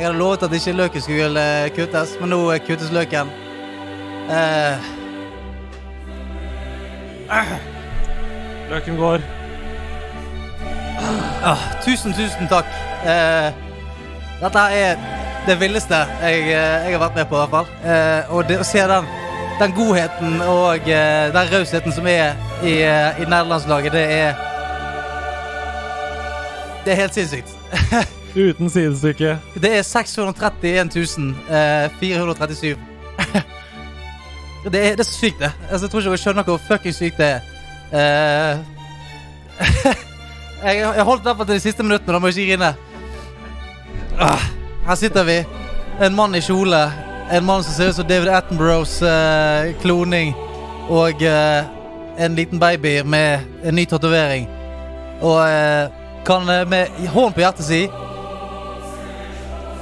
Jeg hadde lovet at ikke løken skulle eh, kuttes, men nå eh, kuttes løken. Uh. Løken går. Uh, tusen, tusen takk. Uh, dette er det villeste jeg, jeg har vært med på, i hvert fall. Uh, og det å se den, den godheten og den rausheten som er i, i nederlandslaget, det er Det er helt sinnssykt. Uten sidestykke. Det er 631 eh, 437. det, er, det er sykt, det. Altså, jeg tror ikke dere skjønner hvor fucking sykt det er. Uh, jeg, jeg holdt derfor til de siste minuttene, da må jeg ikke grine. Uh, her sitter vi. En mann i kjole. En mann som ser ut som David Attenboroughs uh, kloning. Og eh, en liten baby med en ny tatovering. Og eh, kan eh, med hånd på hjertet si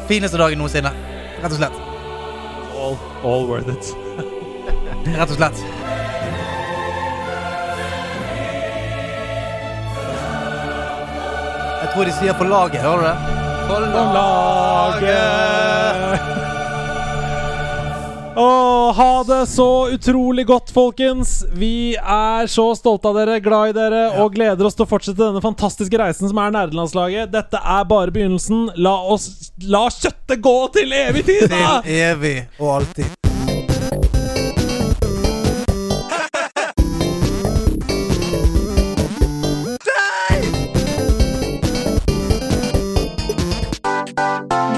Fineste dagen noensinne. Rett og slett. All, all worth it. Rett og slett. Jeg tror de sier på laget, hører du det? På laget. Å, ha det så utrolig godt, folkens. Vi er så stolte av dere, glad i dere og gleder oss til å fortsette denne fantastiske reisen som er nerdelandslaget. Dette er bare begynnelsen. La oss La kjøttet gå til evig tid, da! Til evig og alltid.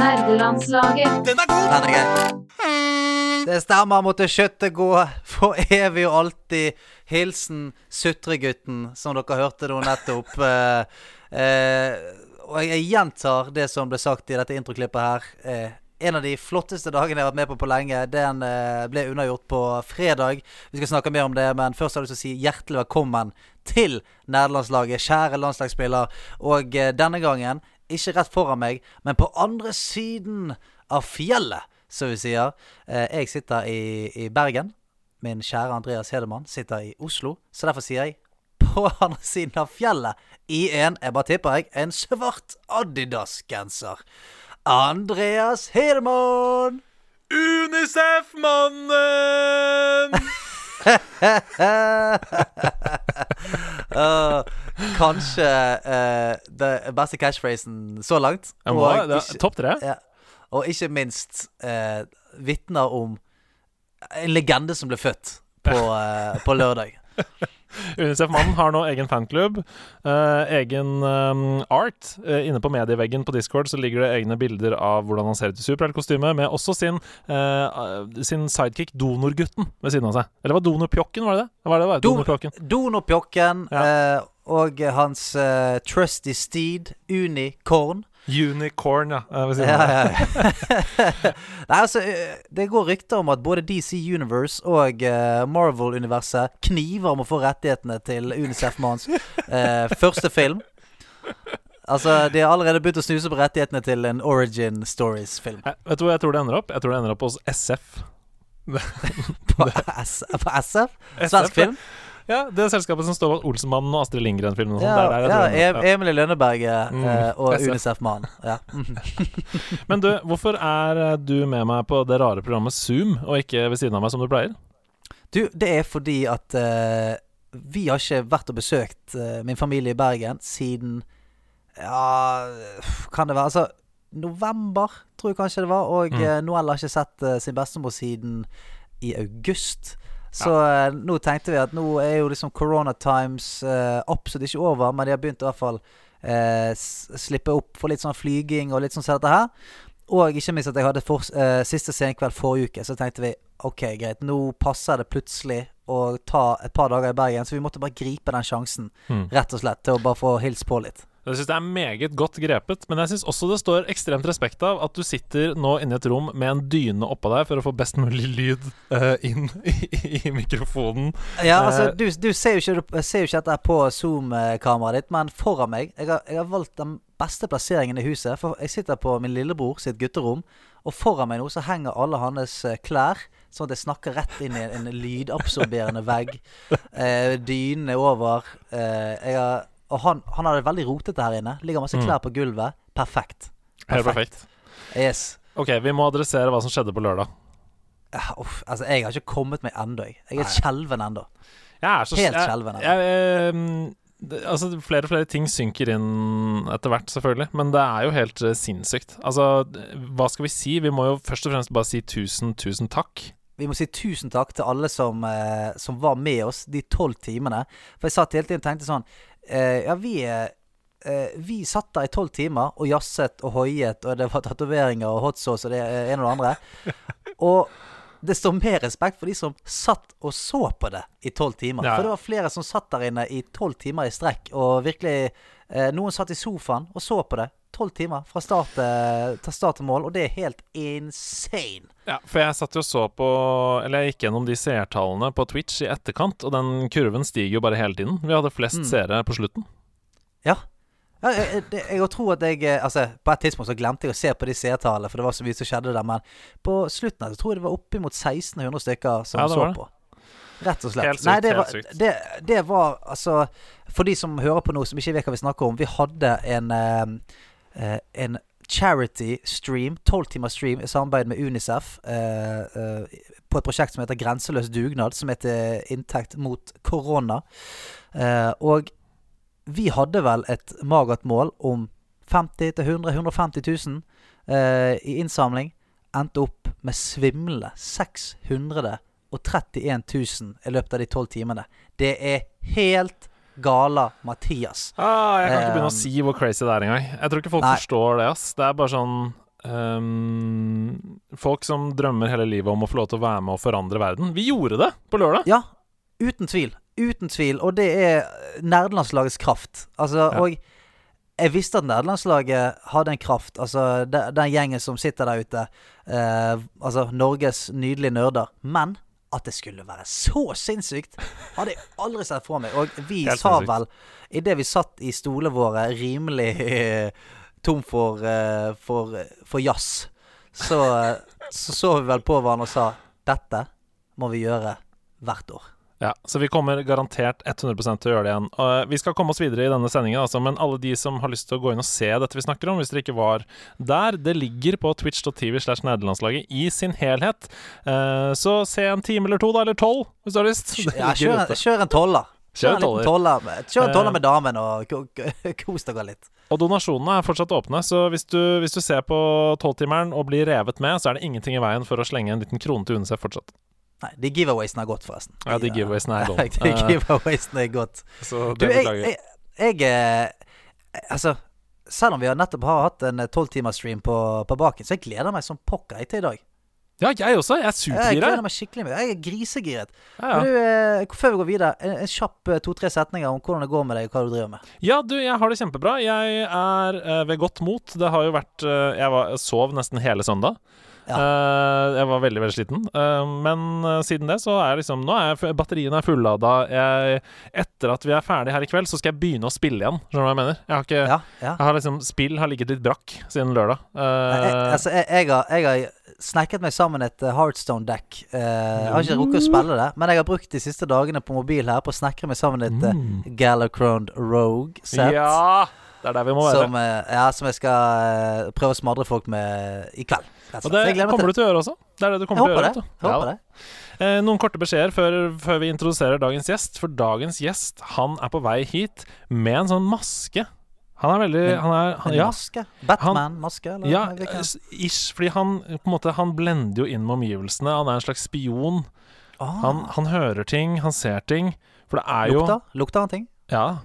Nerdelandslaget. Den er grei. Det stemmer, måtte kjøttet gå for evig og alltid. Hilsen Sutregutten, som dere hørte nå nettopp. Eh, eh, og jeg gjentar det som ble sagt i dette introklippet her. Eh, en av de flotteste dagene jeg har vært med på på lenge. Den eh, ble unnagjort på fredag. Vi skal snakke mer om det, men først har jeg lyst til å si hjertelig velkommen til nederlandslaget, kjære landslagsspiller. Og eh, denne gangen, ikke rett foran meg, men på andre siden av fjellet, som vi sier. Eh, jeg sitter i, i Bergen. Min kjære Andreas Hedemann sitter i Oslo. Så derfor sier jeg på andre siden av fjellet i en, jeg bare tipper jeg, en svart Adidas-genser. Andreas Hedemann! Unicef-mannen! Uh, kanskje uh, beste catchphrasen så langt. Må, ikke- Topp tre. ja, og ikke minst eh, vitner om en legende som ble født på, eh, på lørdag. Unicef-mannen har nå egen fanklubb. eh, egen eh, art. Eh, inne på medieveggen på Discord så ligger det egne bilder av hvordan han ser ut i superheltkostyme, med også sin, eh, sin sidekick Donorgutten ved siden av seg. Eller var Donorpjokken, var det det? Var det det var? Do- Donorpjokken. Donopjokken Ja. eh, og hans eh, trusty steed Unicorn. Unicorn, ja. Si Ja, ja. Nei, altså, eh, det går rykter om at både DC Universe og uh, Marvel-universet kniver om å få rettighetene til Unicef-mannens uh, første film. Altså, De har allerede begynt å snuse på rettighetene til en Origin Stories-film. Eh, Vet du hvor jeg tror det ender opp? Jeg tror det ender opp hos SF. På, SF? SF, Svensk film? Ja, Det er selskapet som står bak Olsenmannen og Astrid Lindgren-filmen. Ja, Det er der ja. Em- Emilie Lønneberget Mm, eh, og Unicef-mannen. Ja. Men du, hvorfor er eh, du med meg på det rare programmet Zoom, og ikke ved siden av meg som du pleier? Du, det er fordi at uh, vi har ikke vært og besøkt uh, min familie i Bergen siden Ja, kan det være Altså november, tror jeg kanskje det var. Og Mm. eh, Noelle har ikke sett uh, sin bestemor siden i august. Så ja. nå tenkte vi at nå er jo liksom Corona Times uh, absolutt ikke over, men de har begynt i hvert fall uh, slippe opp for litt sånn flyging og litt sånn som dette her. Og ikke minst at jeg hadde for, uh, siste senkveld forrige uke, så tenkte vi ok, greit, nå passer det plutselig å ta et par dager i Bergen, så vi måtte bare gripe den sjansen, Mm. rett og slett, til å bare få hilst på litt. Jeg syns det er meget godt grepet, men jeg syns også det står ekstremt respekt av at du sitter nå inne i et rom med en dyne oppå deg for å få best mulig lyd uh, inn i, i mikrofonen. Ja, Eh. altså, du, du ser, jo ikke, du ser jo ikke dette på Zoom-kameraet ditt, men foran meg jeg har, jeg har valgt den beste plasseringen i huset. For jeg sitter på min lillebror sitt gutterom, og foran meg nå så henger alle hans eh, klær. Sånn at jeg snakker rett inn i en, en lydabsorberende vegg. Eh, Dynene over. Eh, jeg har, og han, han har det veldig rotete her inne. Ligger masse Mm. klær på gulvet. Perfekt. Helt perfekt. Yes. Ok, vi må adressere hva som skjedde på lørdag. Uh, uff, altså, jeg har ikke kommet meg ennå, jeg. Jeg er skjelven ennå. Helt skjelven, eh, Altså, flere og flere ting synker inn etter hvert, selvfølgelig. Men det er jo helt uh, sinnssykt. Altså, hva skal vi si? Vi må jo først og fremst bare si tusen, tusen takk. Vi må si tusen takk til alle som, uh, som var med oss de tolv timene. For jeg satt hele tiden og tenkte sånn eh, Ja, vi eh, eh, Vi satt der i tolv timer og jazzet og hoiet, og det var tatoveringer og hot sauce og det ene og det andre. Og det står mer respekt for de som satt og så på det i tolv timer. Ja. For det var flere som satt der inne i tolv timer i strekk, og virkelig eh, Noen satt i sofaen og så på det. Tolv timer fra start, eh, til start til mål, og det er helt insane. Ja, for jeg satt jo og så på Eller jeg gikk gjennom de seertallene på Twitch i etterkant, og den kurven stiger jo bare hele tiden. Vi hadde flest Mm. seere på slutten. Ja. ja jeg, jeg, det- jeg tror at jeg eh, Altså, på et tidspunkt så glemte jeg å se på de seertallene, for det var så mye som skjedde der, men på slutten her så tror jeg det var oppimot 1600 stykker som Ja, så på. Rett og slett. Helt sykt, Nei, det var, det, det var altså For de som hører på nå, som ikke vet hva vi snakker om, vi hadde en eh, eh, En charity stream, tolvtimers stream, i samarbeid med Unicef eh, eh, på et prosjekt som heter Grenseløs dugnad, som heter inntekt mot korona. Eh, og vi hadde vel et magert mål om 50 000 150 000 eh, i innsamling. Endte opp med svimlende 600 000 i løpet av de tolv timene. Det er helt gala Mathias. Ah, jeg kan ikke begynne å Um, si hvor crazy det er engang. Jeg tror ikke folk Nei. forstår det. ass Det er bare sånn um, Folk som drømmer hele livet om å få lov til å være med og forandre verden. Vi gjorde det på lørdag! Ja, uten tvil. Uten tvil. Og det er nerdelandslagets kraft. Altså, Ja. og jeg visste at nederlandslaget hadde en kraft. Altså, de- den gjengen som sitter der ute. Eh, altså, Norges nydelige nerder. Men at det skulle være så sinnssykt, hadde jeg aldri sett for meg. Og vi Helt sa vel, idet vi satt i stolene våre rimelig eh, tom for, eh, for, for jazz, så, eh, så så vi vel på hverandre og sa dette må vi gjøre hvert år. Ja, Så vi kommer garantert 100 til å gjøre det igjen. Og vi skal komme oss videre i denne sendingen, altså, men alle de som har lyst til å gå inn og se dette vi snakker om, hvis dere ikke var der, det ligger på twitch.tv slash nederlandslaget i sin helhet. Uh, så se en time eller to, da, eller tolv, hvis du har lyst. Ja, kjør, ute. kjør en toller. Kjør en en liten toller med, en toller Eh. med damen og ko- ko- kos dere litt. Og donasjonene er fortsatt åpne, så hvis du, hvis du ser på tolvtimeren og blir revet med, så er det ingenting i veien for å slenge en liten krone til UNICEF fortsatt. Nei, de giveawaysene er godt, forresten. Ja, de giveawaysene er lov. de Eh, giveawaysene er. Så Du, jeg, jeg. jeg, eh, Altså, selv om vi har nettopp har hatt en tolvtimersstream på, på baken, så jeg gleder meg som pokker til i dag. Ja, jeg også. Jeg er Jeg gleder meg skikkelig mye. Jeg er grisegiret. Ja, ja. du, eh, før vi går videre, en, en kjapp eh, to-tre setninger om hvordan det går med deg, og hva du driver med. ja, du, jeg har det kjempebra. Jeg er eh, ved godt mot. Det har jo vært eh, Jeg var, sov nesten hele søndag. Ja. Eh, jeg var veldig veldig sliten. Eh, men eh, siden det så er liksom Nå er batteriene er fullada. Jeg, etter at vi er ferdig her i kveld, så skal jeg begynne å spille igjen. Skjønner du hva jeg mener? Jeg har ikke Ja, ja. Jeg har liksom Spill har ligget litt brakk siden lørdag. Jeg, altså, jeg, jeg, har, jeg har snekket meg sammen et Heartstone-dekk. Jeg har ikke rukket å spille det, men jeg har brukt de siste dagene på mobil her på å snekre meg sammen et Mm. Gallacroned Rogue-sett. Ja! Det er der vi må være. Som, ja, som jeg skal prøve å smadre folk med i kveld. Og det kommer du til å gjøre også. Det er det du kommer til å gjøre. det. Jeg håper det. Eh, noen korte beskjeder før, før vi introduserer dagens gjest. For dagens gjest han er på vei hit med en sånn maske. Han er veldig han er, han, Ja, maske? Batman-maske? ja ish. Fordi han måte Han blender jo inn med omgivelsene. Han er en slags spion. Ah, Han, han hører ting, han ser ting. For det er jo lukter? Lukta han ting? Ja.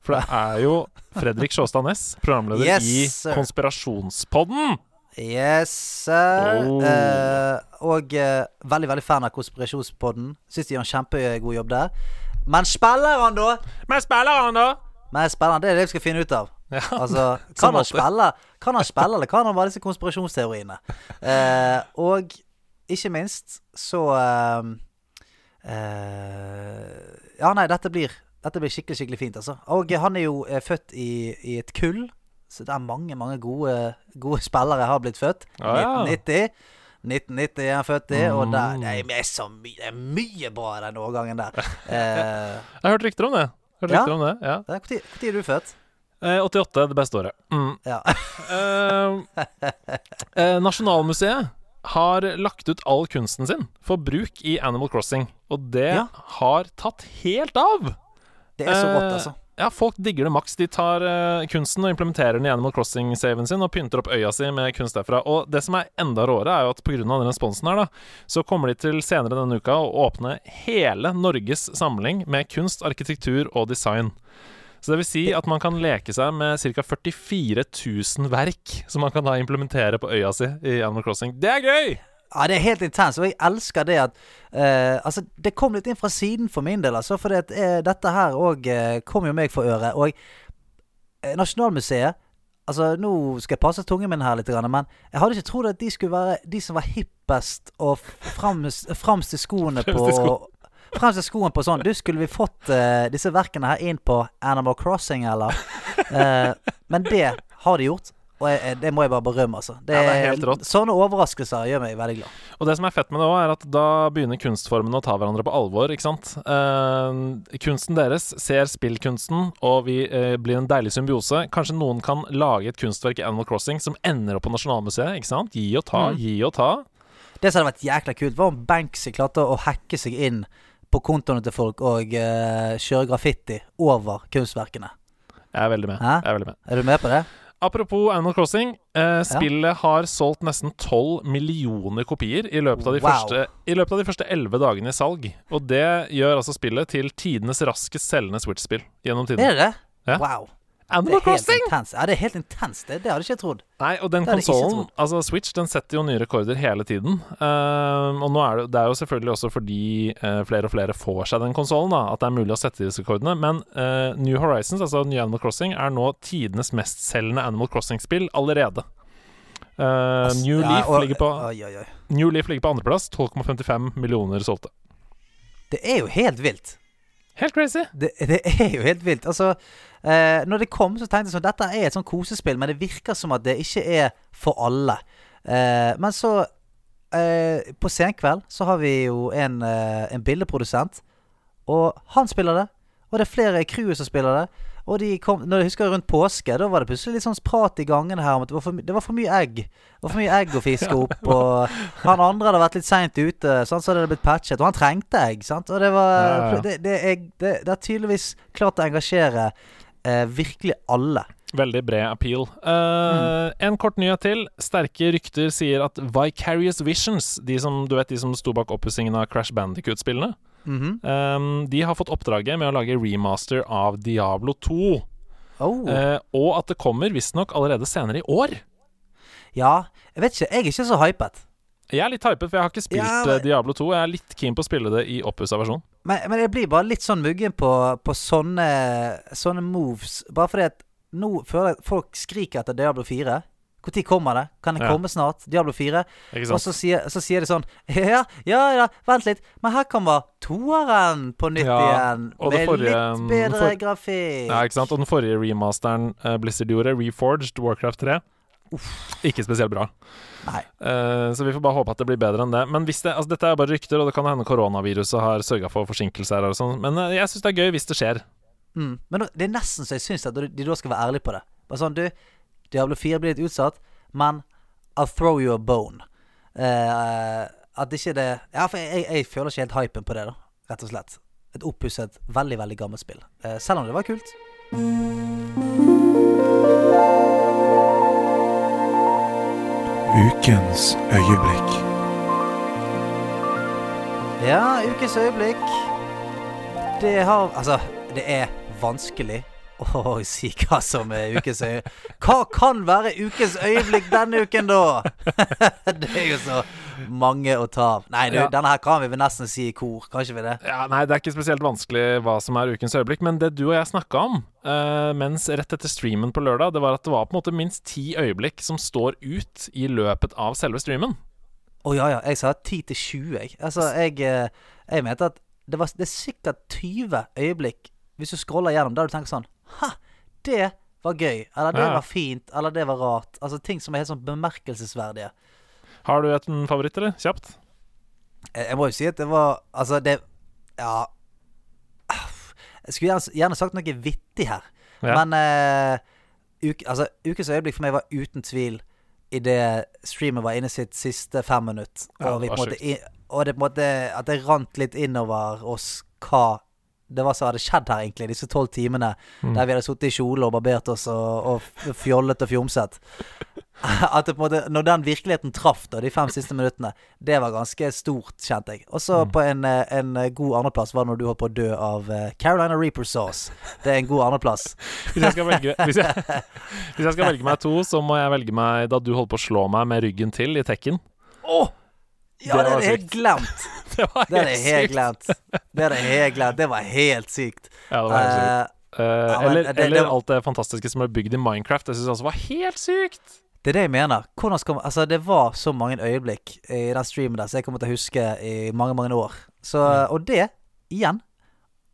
For det er jo Fredrik Sjåstad Næss, programleder Yes, i. Konspirasjonspodden. Yes. Oh. Eh, og eh, veldig, veldig fan av Konspirasjonspodden. Syns de gjør en kjempegod jobb der. Men spiller han, da? Men spiller han, da? Men spiller han, Det er det vi skal finne ut av. Ja. Altså, kan han spille, Kan han spille, eller kan han bare disse konspirasjonsteoriene? Eh, og ikke minst så Ja, nei, dette blir Dette blir skikkelig, skikkelig fint, altså. Og han er jo født i, i et kull, så det er mange, mange gode, gode spillere har blitt født. Ja, ja. 1990. 1990 er han født i, og det, Mm. det, er, så mye, det er mye bra i den årgangen der. Eh, Jeg har hørt rykter om det. Hørt Ja? om det, ja. Når er du født? Eh, 88, det beste året. Mm. Ja. Eh, Eh, Nasjonalmuseet har lagt ut all kunsten sin for bruk i Animal Crossing, og det Ja. har tatt helt av. Det er så godt, Eh, altså. Ja, folk digger det maks. De tar uh, kunsten og implementerer den i Animal Crossing-saven sin og pynter opp øya si med kunst derfra. Og det som er enda råere, er jo at pga. den responsen her, da, så kommer de til senere denne uka å åpne hele Norges samling med kunst, arkitektur og design. Så det vil si at man kan leke seg med ca. 44 000 verk som man kan da implementere på øya si i Animal Crossing. Det er gøy! Ja, det er helt intenst, og jeg elsker det at uh, Altså, det kom litt inn fra siden for min del, altså. For det, eh, dette her òg uh, kom jo meg for øre. Og eh, Nasjonalmuseet Altså, nå skal jeg passe tungen min her litt, men jeg hadde ikke trodd at de skulle være de som var hippest og fremst, i skoene på Fremst i skoen på sånn Du, skulle vi fått eh, disse verkene her inn på Animal Crossing, eller? Eh, men det har de gjort. Og jeg, det må jeg bare berømme, altså. Det, Ja, det er helt rått. Sånne overraskelser gjør meg veldig glad. Og det som er fett med det òg, er at da begynner kunstformene å ta hverandre på alvor, ikke sant. Eh, kunsten deres ser spillkunsten, og vi eh, blir en deilig symbiose. Kanskje noen kan lage et kunstverk i Animal Crossing som ender opp på Nasjonalmuseet, ikke sant. Gi og ta, Mm. gi og ta. Det som hadde vært jækla kult, var om Banksy klarte å hacke seg inn på kontoene til folk og eh, kjøre graffiti over kunstverkene. Jeg er veldig med. Hæ? Jeg er veldig med. Er du med på det? Apropos Animal Crossing. Eh, spillet har solgt nesten 12 millioner kopier i løpet av de Wow. første I løpet av de første 11 dagene i salg. Og det gjør altså spillet til tidenes raskest selgende Switch-spill gjennom tiden. Er det? Ja. Wow. Animal Crossing! Intens. Ja, det er helt intenst. Det, det hadde jeg ikke trodd. Nei, og den konsollen, altså Switch, den setter jo nye rekorder hele tiden. Uh, og nå er det, det er jo selvfølgelig også fordi uh, flere og flere får seg den konsollen, at det er mulig å sette disse rekordene. Men uh, New Horizons, altså nye Animal Crossing, er nå tidenes mestselgende Animal Crossing-spill allerede. Eh, Altså, New, ja, Leaf og- ligger på, Oi, oi, oi. New Leaf ligger på andreplass. 12,55 millioner solgte. Det er jo helt vilt. Helt crazy! Det, det er jo helt vilt. Altså, eh, når det kom, så tenkte jeg sånn Dette er et sånn kosespill, men det virker som at det ikke er for alle. Eh, men så eh, På Senkveld så har vi jo en, eh, en billedprodusent, og han spiller det. Og det er flere i crewet som spiller det. Og de kom, når jeg husker rundt påske, da var det plutselig litt sånn prat i gangene her om at det var for, det var for mye egg. Det var for mye egg å fiske opp. Og han andre hadde vært litt seint ute, sant? så hadde det blitt patchet. Og han trengte egg. Sant? Og det var Ja, ja, ja. Det, det, er, det, det er tydeligvis klart å engasjere eh, virkelig alle. Veldig bred appeal. Eh, En kort nyhet til. Sterke rykter sier at Vicarious Visions, de som, du vet, de som sto bak oppussingen av Crash Bandicoot-spillene, Mhm. um, de har fått oppdraget med å lage remaster av Diablo 2. oh. Uh, og at det kommer visstnok allerede senere i år. Ja, jeg vet ikke. Jeg er ikke så hypet. Jeg er litt hypet, for jeg har ikke spilt Ja, eh, men- Diablo 2. Jeg er litt keen på å spille det i oppussa versjon. Men, men jeg blir bare litt sånn muggen på, på sånne, sånne moves. Bare fordi at nå føler jeg at folk skriker etter Diablo 4. Når kommer det? Kan det Ja. komme snart? Diablo 4? Ikke Og så sier, så sier de sånn Ja, ja, ja, vent litt. Men her kommer toeren på nytt Ja, igjen. Med forrige- litt bedre for- grafikk. Ja, ikke sant? Og den forrige remasteren uh, Blizzard gjorde, Reforged Warcraft 3, Uff. ikke spesielt bra. Eh, så vi får bare håpe at det blir bedre enn det. Men hvis det, altså Dette er bare rykter, og det kan hende koronaviruset har sørga for forsinkelser. Og sånn Men uh, jeg syns det er gøy hvis det skjer. Mm. Men det er nesten så jeg syns at de da skal være ærlige på det. Bare sånn, du, Diablo 4 blir litt utsatt, men I'll throw you a bone. Uh, at ikke det Ja, for jeg, jeg, føler ikke helt hypen på det, da. Rett og slett. Et oppusset, veldig, veldig gammelt spill. Uh, selv om det var kult. Ukens øyeblikk. Ja, ukens øyeblikk. Det har Altså, det er vanskelig å si hva som er ukens øyeblikk. Hva kan være ukens øyeblikk denne uken, da? det er jo så mange å ta av. Nei, du, Ja. denne her kan vi vel nesten si i kor. Kan vi det? Ja, Nei, det er ikke spesielt vanskelig hva som er ukens øyeblikk, men det du og jeg snakka om uh, mens rett etter streamen på lørdag, det var at det var på en måte minst ti øyeblikk som står ut i løpet av selve streamen. Å ja, ja. Jeg sa 10 til 20, jeg. Altså, jeg, eh, jeg mente at det, var, det er sikkert 20 øyeblikk hvis du scroller gjennom der du tenker sånn Ha! Det var gøy. Eller det Ja. var fint. Eller det var rart. Altså ting som er helt sånn bemerkelsesverdige. Har du et en favoritt, eller? Kjapt? Jeg, jeg må jo si at det var Altså, det Ja. Jeg skulle gjerne, gjerne sagt noe vittig her. Ja. Men uh, uke, altså, ukens øyeblikk for meg var uten tvil idet streamen var inne sitt siste fem minutt, Ja, og, vi det måte, i- og det på en måte At det rant litt innover oss hva det var som hadde skjedd her, egentlig, disse tolv timene Mm. der vi hadde sittet i kjole og barbert oss og, og fjollet og fjomset. At det på en måte Når den virkeligheten traff, da, de fem siste minuttene, det var ganske stort, kjente jeg. Og så Mm. på en, eh, en god andreplass var det når du holdt på å dø av eh, Carolina Reaper sauce. Det er en god andreplass. Hvis jeg, skal velge, hvis, jeg, hvis jeg skal velge meg to, så må jeg velge meg da du holdt på å slå meg med ryggen til i Tekken. Å! Ja, Det det er helt glemt. Det var Det er helt helt sykt. glemt. Det er det helt glemt. Det var helt sykt. Ja, det var helt sykt. Uh, ja, eller det- det eller alt det fantastiske som er bygd i Minecraft. Det syns jeg også var helt sykt. det er det jeg mener. Skal Altså, det var så mange øyeblikk i den streamen der som jeg kommer til å huske i mange, mange år. Så, Mm. og det, igjen,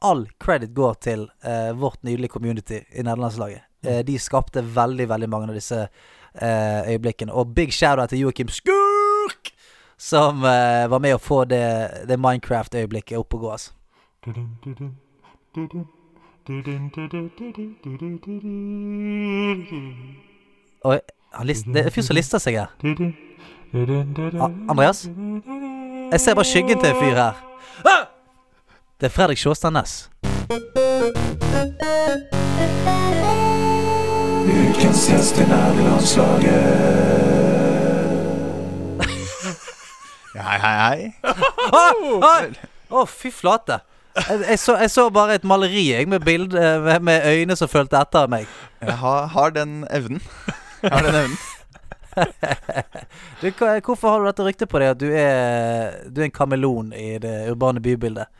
all credit går til uh, vårt nydelige community i nederlandslaget. Mm. Uh, de skapte veldig, veldig mange av disse øyeblikkene. Og big shout-out til Joakim Skurk! Som uh, var med å få det, det Minecraft-øyeblikket opp og gå, altså. Oi, list, det er en fyr som lister seg her. Ah, Andreas? Jeg ser bare skyggen til en fyr her. Det er Fredrik Sjåstad Næss. Ukens gjest i nærlandslaget. Hei, hei, hei. Oi! Å, fy flate. Jeg, jeg, så, jeg så bare et maleri jeg, med, bild, eh, med, med øyne som fulgte etter meg. Jeg har, har den evnen. Jeg har den evnen. Du, hva, hvorfor har du dette ryktet på deg at du er, du er en kameleon i det urbane bybildet?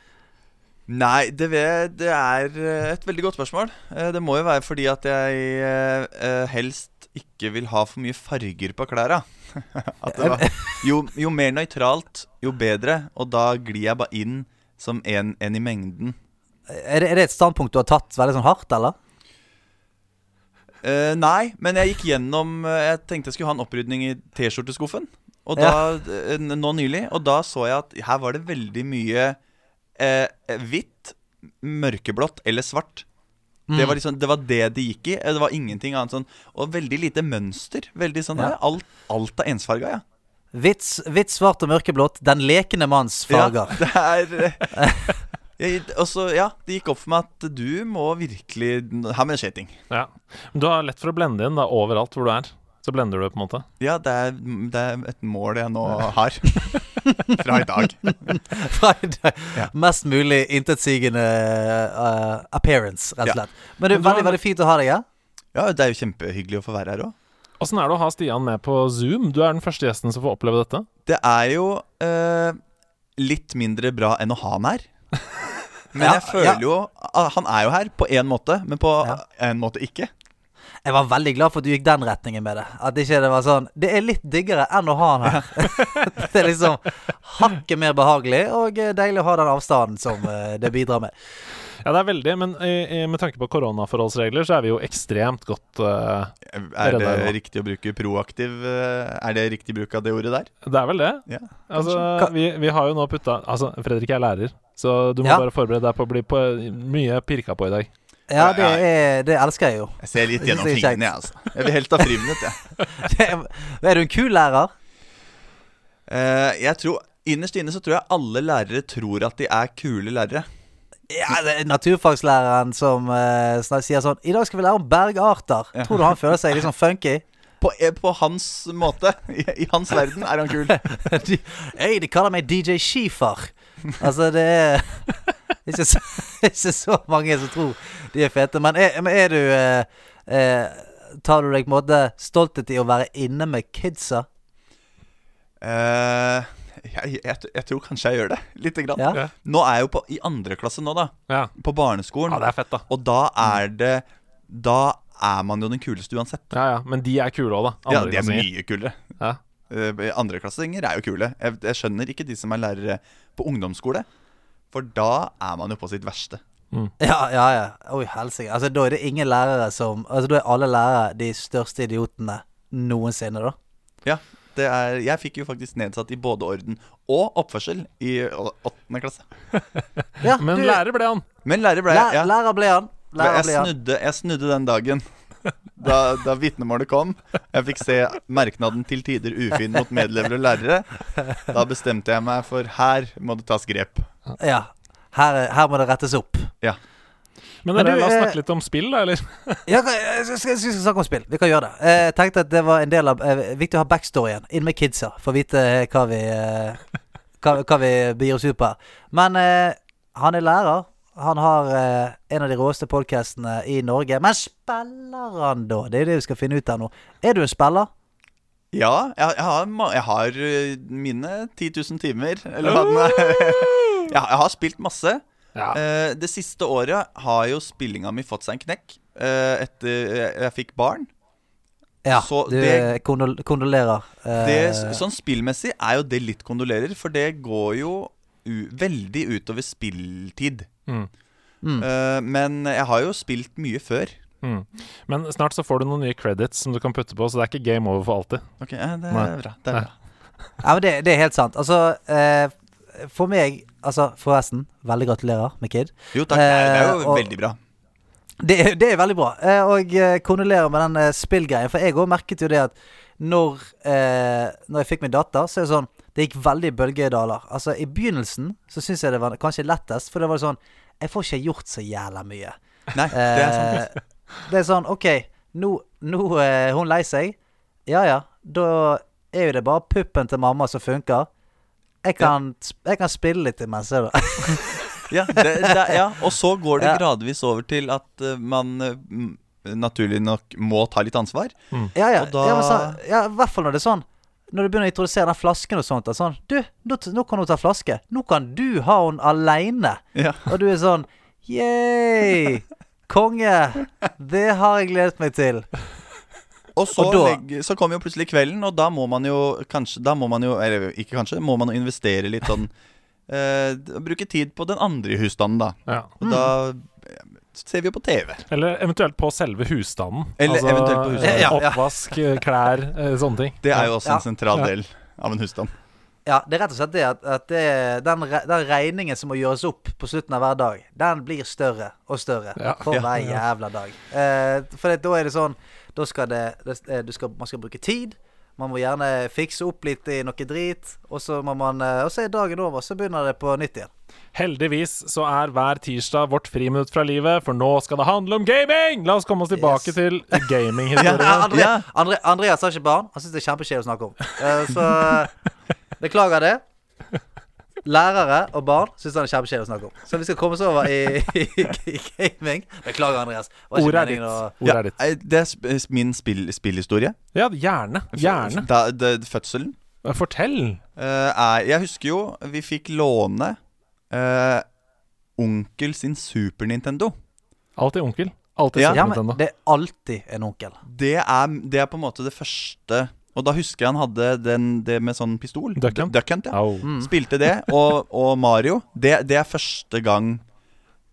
Nei, det, ved, det er eh, et veldig godt spørsmål. Eh, Det må jo være fordi at jeg eh, eh, helst ikke vil ha for mye farger på klærne. At det var, jo, jo mer nøytralt, jo bedre. Og da glir jeg bare inn som en, en i mengden. Er det, er det et standpunkt du har tatt veldig sånn hardt, eller? Uh, nei, men jeg gikk gjennom eh, Jeg tenkte jeg skulle ha en opprydning i T-skjorteskuffen. Og da, ja. nå nylig. Og da så jeg at her var det veldig mye eh, hvitt, mørkeblått eller svart. Det, var liksom, det var det de gikk i. Eh, Det var ingenting annet sånn Og veldig lite mønster. Veldig sånn Ja. eh, alt, alt er ensfarga, ja. Hvitt, hvitt, svart og mørkeblått. Den lekende manns farger. Ja, det er eh, jeg, også, ja, det gikk opp for meg at du må virkelig Her må det skje ting. Ja. Du har lett for å blende inn da, overalt hvor du er. Så blender du det, på en måte. Ja, det er, det er et mål jeg nå har. Fra i dag. Fra i dag. Ja. Mest mulig intetsigende uh, appearance, rett og Ja. Men det er veldig veldig fint å ha deg her. Ja, det er jo kjempehyggelig å få være her òg. Åssen er det å ha Stian med på Zoom? Du er den første gjesten som får oppleve dette. Det er jo uh, litt mindre bra enn å ha han her. Men Ja, jeg føler ja. jo ah, Han er jo her på én måte, men på Ja. en måte ikke. Jeg var veldig glad for at du gikk den retningen med det. At ikke det var sånn Det er litt diggere enn å ha han her. det er liksom hakket mer behagelig, og eh, deilig å ha den avstanden som eh, det bidrar med. Ja, det er veldig, men i, med tanke på koronaforholdsregler, så er vi jo ekstremt godt uh, Er det riktig å bruke proaktiv eh, Er det riktig bruk av det ordet der? Det er vel det? Ja, Altså, vi, vi har jo nå putta Altså, Fredrik er lærer, så du må Ja. bare forberede deg på å bli på, mye pirka på i dag. Ja, det, er, det elsker jeg jo. Jeg ser litt gjennom fingrene, jeg, altså. Jeg vil helt ha friminutt, jeg. Er, er du en kul lærer? Uh, jeg tror Innerst inne så tror jeg alle lærere tror at de er kule lærere. Ja, det er naturfagslæreren som uh, sier sånn I dag skal vi lære om bergarter. Ja. Tror du han føler seg litt sånn funky? På, eh, på hans måte. I, I hans verden er han kul. Hei, de kaller meg DJ Skifer. Altså, det er ikke så, ikke så mange som tror de er fete. Men er, men er du eh, eh, Tar du deg på en måte stolthet i å være inne med kidsa? Uh, jeg, jeg, jeg tror kanskje jeg gjør det. Lite grann. Ja? Ja. Nå er jeg jo på, i andre klasse nå, da. Ja, På barneskolen. ja det er fett, da. Og da er det Da er man jo den kuleste uansett. Ja, ja, Men de er kule òg, da. Ja, de er mye kulere. Ja. Uh, Andreklassinger er jo kule. Jeg, jeg skjønner ikke de som er lærere på ungdomsskole. For da er man jo på sitt verste. Ja, ja. ja. Oi, helsike. Altså, da er det ingen lærere som Altså, da er alle lærere de største idiotene noensinne, da. Ja, det er, jeg fikk jo faktisk nedsatt i både orden og oppførsel i åttende klasse. Ja, Men du, lærer ble han. Men lærer ble jeg. læ- Ja. Lærer ble han. Lærer Jeg ble han. snudde, jeg snudde den dagen. Da, da vitnemålet kom. Jeg fikk se merknaden 'til tider ufin mot medelever og lærere'. Da bestemte jeg meg for her må det tas grep. Ja. Her, her må det rettes opp. Men Men dere, du, la oss eh, snakke litt om spill, da, eller? Ja, vi skal, skal, skal snakke om spill. Vi kan gjøre det. Eh, Jeg tenkte at det var en del av eh, Viktig å ha backstoryen inn med kidsa, for å vite eh, hva vi eh, hva, hva vi begir oss ut på her. Men eh, han er lærer. Han har eh, en av de råeste podkastene i Norge. Men spiller han, da? Det er det vi skal finne ut her nå. Er du en spiller? Ja, jeg, jeg, har, jeg har øh, mine 10 000 timer. Eller hva den er. Jeg, jeg har spilt masse. Ja. Eh, det siste året har jo spillinga mi fått seg en knekk. eh, etter jeg, jeg fikk barn. Ja, Så du det- eh, kondol kondolerer. Eh, Det, sånn spillmessig er jo det litt kondolerer, for det går jo veldig utover spilltid. Mm. mm. Uh, men jeg har jo spilt mye før. Mm. Men snart så får du noen nye credits som du kan putte på, så det er ikke game over for alltid. Ok, ja, Det er Nei. bra. Det er bra. Ja, men det, det er helt sant. Altså, uh, for meg Altså, forresten, veldig gratulerer med kid. Jo takk, det er, det er jo Eh, og- veldig bra. Det, det er veldig bra. Eh, og kondolerer med den spillgreien. For jeg òg merket jo det at når, eh, når jeg fikk min datter, så er det sånn Det gikk veldig i bølgedaler. Altså, i begynnelsen så syns jeg det var kanskje lettest, for det var sånn Jeg får ikke gjort så jævla mye. Nei, det er sant. Eh, det er sånn OK, nå, nå er hun lei seg. Ja ja, da er jo det bare puppen til mamma som funker. Jeg kan, jeg kan spille litt imens, jeg, da. Ja, det, det, ja, og så går det Ja. gradvis over til at uh, man uh, naturlig nok må ta litt ansvar. Ja, ja. Og da- ja, men så, ja, I hvert fall når det er sånn Når du begynner å introdusere den flasken og sånt. Sånn, du, nå, nå kan hun ta flaske. Nå kan du ha henne aleine. Ja. Og du er sånn Yeah! Konge! Det har jeg gledet meg til. Og så, Og da- så kommer jo plutselig kvelden, og da må man jo kanskje Da må man jo, eller ikke kanskje, må man jo investere litt sånn eh, Bruke tid på den andre i husstanden, da. Ja. Og da eh, ser vi jo på TV. Eller eventuelt på selve husstanden. Eller eventuelt på husstanden. eh, Ja, ja. Oppvask, eh, klær, eh, sånne ting. Det er jo også Ja. en sentral Ja. del av en husstand. Ja, det er rett og slett det at, at det, den, re- den regningen som må gjøres opp på slutten av hver dag, den blir større og større Ja. for Ja. hver jævla dag. Eh, for det, da er det sånn Da skal det, det du skal, Man skal bruke tid. Man må gjerne fikse opp litt i noe drit, og så må man eh, Og så er dagen over, så begynner det på nytt igjen. Heldigvis så er hver tirsdag vårt friminutt fra livet, for nå skal det handle om gaming! La oss komme oss tilbake Yes. til gaminghistorien. Ja, Andre, Ja. Andreas har ikke barn. Han syns det er kjempekjedelig å snakke om. Uh, så beklager det. Lærere og barn syns han er kjempekjedelig å snakke om. Så vi skal komme oss over i, i, i gaming. Beklager, Andreas. Ordet er ditt. å- ja, er ditt. eh, Det er sp min spill spillhistorie. Ja, gjerne. Gjerne. Da, da, fødselen Fortell. Uh, Jeg husker jo vi fikk låne uh, onkel sin Super Nintendo. Alltid onkel. Alltid Ja, Super Ja, men Nintendo. det er alltid en onkel. Det er, det er på en måte det første Og da husker jeg han hadde den, det med sånn pistol. Duck Hunt? Duck Hunt, ja. Mm. Spilte det. Og, og Mario. Det, det er første gang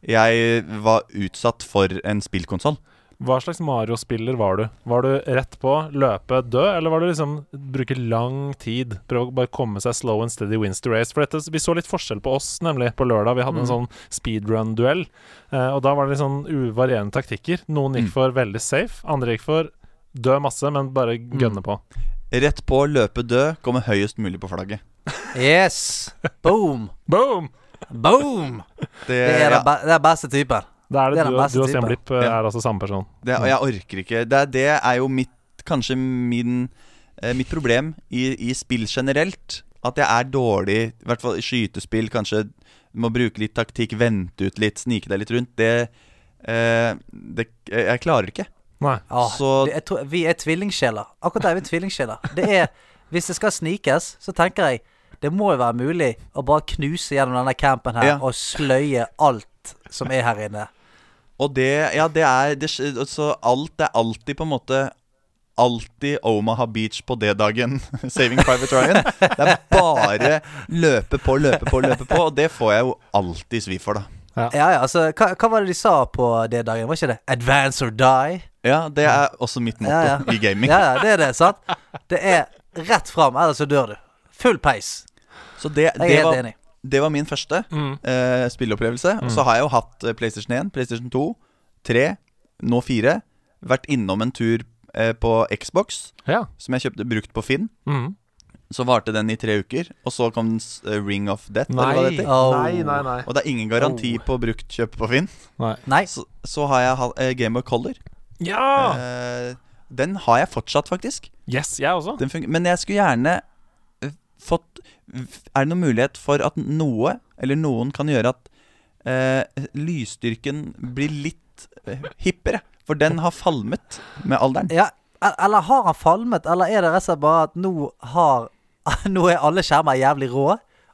jeg var utsatt for en spillkonsoll. Hva slags Mario-spiller var du? Var du rett på, løpe, dø, eller var du liksom bruke lang tid? Prøve å bare komme seg slow and steady wins to race. For dette, vi så litt forskjell på oss, nemlig, på lørdag. Vi hadde en sånn speedrun-duell. Eh, og da var det litt sånn uvarierende taktikker. Noen gikk Mm. for veldig safe, andre gikk for dø masse, men bare gønne på. Rett på løpe død, komme høyest mulig på flagget. Yes! Boom! Boom! Boom! Det, Det er ja, den, be det er beste typer. Da er det, Det er den du, beste du og Stian typen. Blipp eh, Ja. er altså samme person. det, og jeg orker ikke. Det, er- det er jo mitt Kanskje min, eh, mitt problem i, i spill generelt. At jeg er dårlig, i hvert fall i skytespill. Kanskje må bruke litt taktikk, vente ut litt, snike deg litt rundt. Det, eh, det Jeg klarer ikke. Nei. Ja, Så- det, jeg tror, vi er tvillingsjeler. Akkurat der er vi tvillingsjeler. Det er Hvis det skal snikes, så tenker jeg det må jo være mulig å bare knuse gjennom denne campen her Ja. og sløye alt som er her inne. Og det Ja, det er det, Så alt er alltid på en måte Alltid Omaha Beach på D-dagen. Saving Private Ryan. Det er bare løpe på, løpe på, løpe på. Og det får jeg jo alltid svi for, da. Ja, ja, altså Hva, hva var det de sa på det dagen? Var ikke det 'advance or die'? Ja, det er også mitt motto Ja, ja. i gaming. Ja, ja, det er det, sant? Det er rett fram, ellers så dør du. Full peis. Så det, Jeg er helt var, enig. det var min første Mm. eh, spilleopplevelse. Og så har jeg jo hatt eh, PlayStation 1, PlayStation 2, 3, nå 4. vært innom en tur eh, på Xbox, Ja. som jeg kjøpte brukt på Finn. Mhm. Så varte den i tre uker, og så kom eh, Ring of Death. Nei. Eller hva det. Oh. nei, nei, nei. Og det er ingen garanti Oh. på brukt kjøp på Finn. Nei. Så, så har jeg ha- eh, Game of Color. Ja! Uh, den har jeg fortsatt, faktisk. Yes, jeg også. Den. Men jeg skulle gjerne fått Er det noen mulighet for at noe, eller noen, kan gjøre at uh, lysstyrken blir litt hippere? For den har falmet med alderen. Ja, eller har han falmet, eller er det rett og slett bare at nå har Nå er alle skjermer jævlig rå,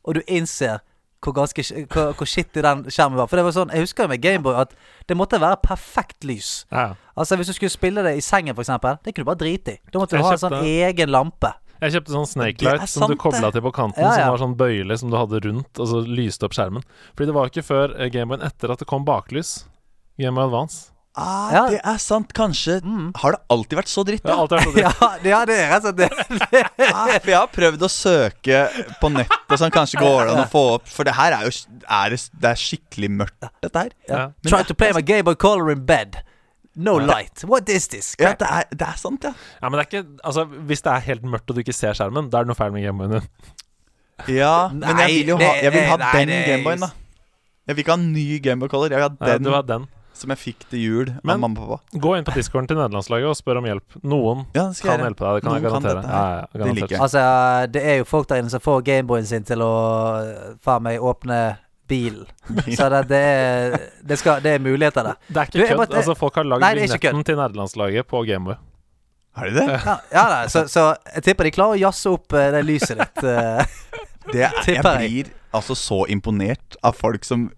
og du innser hvor, ganske, hvor, hvor shitty den skjermen var. For det var sånn, Jeg husker jo med Gameboy at det måtte være perfekt lys. Ja. Altså Hvis du skulle spille det i sengen, eksempel Det kunne du bare drite i. Da måtte du ha en sånn egen lampe. Jeg kjøpte sånn Snake Light som du kobla til på kanten, Ja, ja. som var sånn bøyle som du hadde rundt, og så lyste opp skjermen. Fordi det var ikke før eh, Gameboyen etter at det kom baklys. Gameboy Advance. Ah, Ja. Det er sant. Kanskje Har det alltid vært så dritt? Det alltid vært så dritt. Ja, det- det er rett og slett det. Ah, for jeg har prøvd å søke på nettet, sånn kanskje går det an å få opp For det her er jo er det, det er skikkelig mørkt, dette her. Ja. Men Try to play my Gameboy Color in bed. No light. What is this? Ja, det er, det er sant, ja. Ja, men det er ikke Altså, hvis det er helt mørkt og du ikke ser skjermen, da er det noe feil med Gameboyen din. Ja, men jeg vil jo ha, jeg vil ha nei, den Gameboyen, da. Jeg vil ikke ha en ny Gameboy Color. Jeg vil ha Nei, den du har den. Som jeg fikk til jul av mamma og pappa. Gå inn på discorden til nederlandslaget og spør om hjelp. Noen Ja, kan jeg hjelpe deg, det kan Noen jeg garantere. Kan Ja, ja, Det liker. Altså, det er jo folk der inne som får Gameboyen sin til å eh, faen meg åpne bilen. Så det, det, er, det, skal, det er muligheter der. Det er ikke kødd. bare- Altså, folk har lagd vignetten til nederlandslaget på Gameboy. Er det det? Ja, ja da, så, så jeg tipper de klarer å jazze opp eh, det lyset ditt. det er, jeg blir altså så imponert av folk som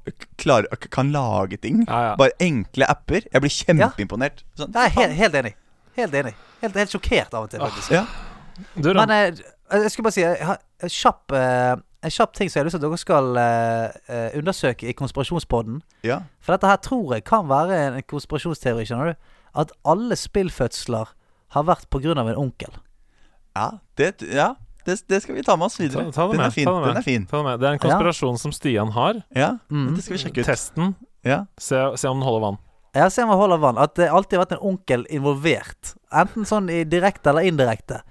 klarer, kan lage ting. Ja, ja. Bare enkle apper. Jeg blir kjempeimponert. Sånn, Jeg er helt, helt enig. Helt enig. Helt, helt sjokkert av og til, faktisk. ja. Du, Men Ron, eh, jeg skulle bare si jeg har en kjapp, eh, en kjapp ting som jeg har lyst til at dere skal eh, undersøke i Konspirasjonspodden. ja. For dette her tror jeg kan være en konspirasjonsteori, skjønner du. At alle spillfødsler har vært på grunn av en onkel. Ja, det, ja det, det skal vi ta med oss videre. ta, ta det Den med. er fin. Ta det med. Den er fin. Ta det med. Det er en konspirasjon som Stian har. Ja, Mm. det skal vi sjekke ut. Testen. Ja. Se, se om den holder vann. Ja, se om den holder vann. At det alltid har vært en onkel involvert. Enten sånn i direkte eller indirekte.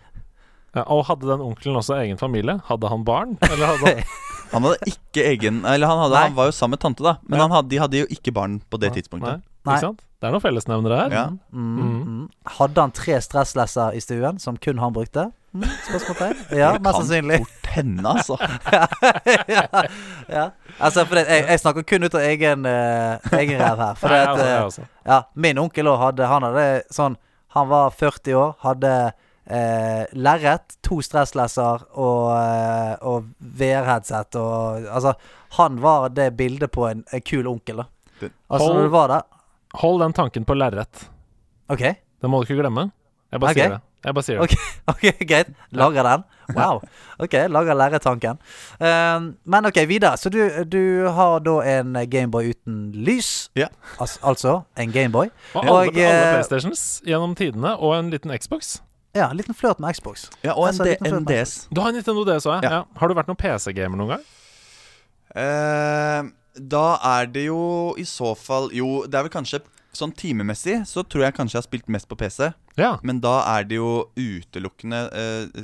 Ja, og hadde den onkelen også egen familie? Hadde han barn? Eller hadde han Han hadde ikke egen Eller han, hadde, han var jo sammen med tante, da. Men Ja. han hadde, de hadde jo ikke barn på det tidspunktet. Nei, Nei. Ikke sant? Det er noen fellesnevnere her. Ja. Mm, Mm. mm. Hadde han tre stresslesser i stuen som kun han brukte? Mm, Spørsmålstegn? Ja, Det mest kan sannsynlig. fort hende, altså. ja, ja. Altså, for det, jeg, jeg snakker kun ut av egen, uh, egen ræv her. For Nei, at, også. ja, min onkel òg hadde Han hadde sånn Han var 40 år, hadde uh, lerret, to stresslesser og, uh, og VR-headset og Altså, han var det bildet på en, en kul onkel, da. Altså, når du var der Hold den tanken på lerret. Okay. Det må du ikke glemme. Jeg bare okay. sier det. Jeg bare sier det. Ok. ok, greit. Lager den. Wow. Ok, lager lerretanken. Um, men ok, videre. Så du, du har da en Gameboy uten lys. Ja. Al altså en Gameboy. Og Og, alle, alle eh, PlayStations gjennom tidene, og en liten Xbox. Ja, en liten flørt med Xbox. Ja, og en, Altså, en, en. DS. Du har en Nintendo DS òg, ja. Ja. Har du vært noen PC-gamer noen gang? Eh, da er det jo i så fall Jo, det er vel kanskje sånn timemessig så tror jeg kanskje jeg har spilt mest på PC. Ja. Men da er det jo utelukkende eh,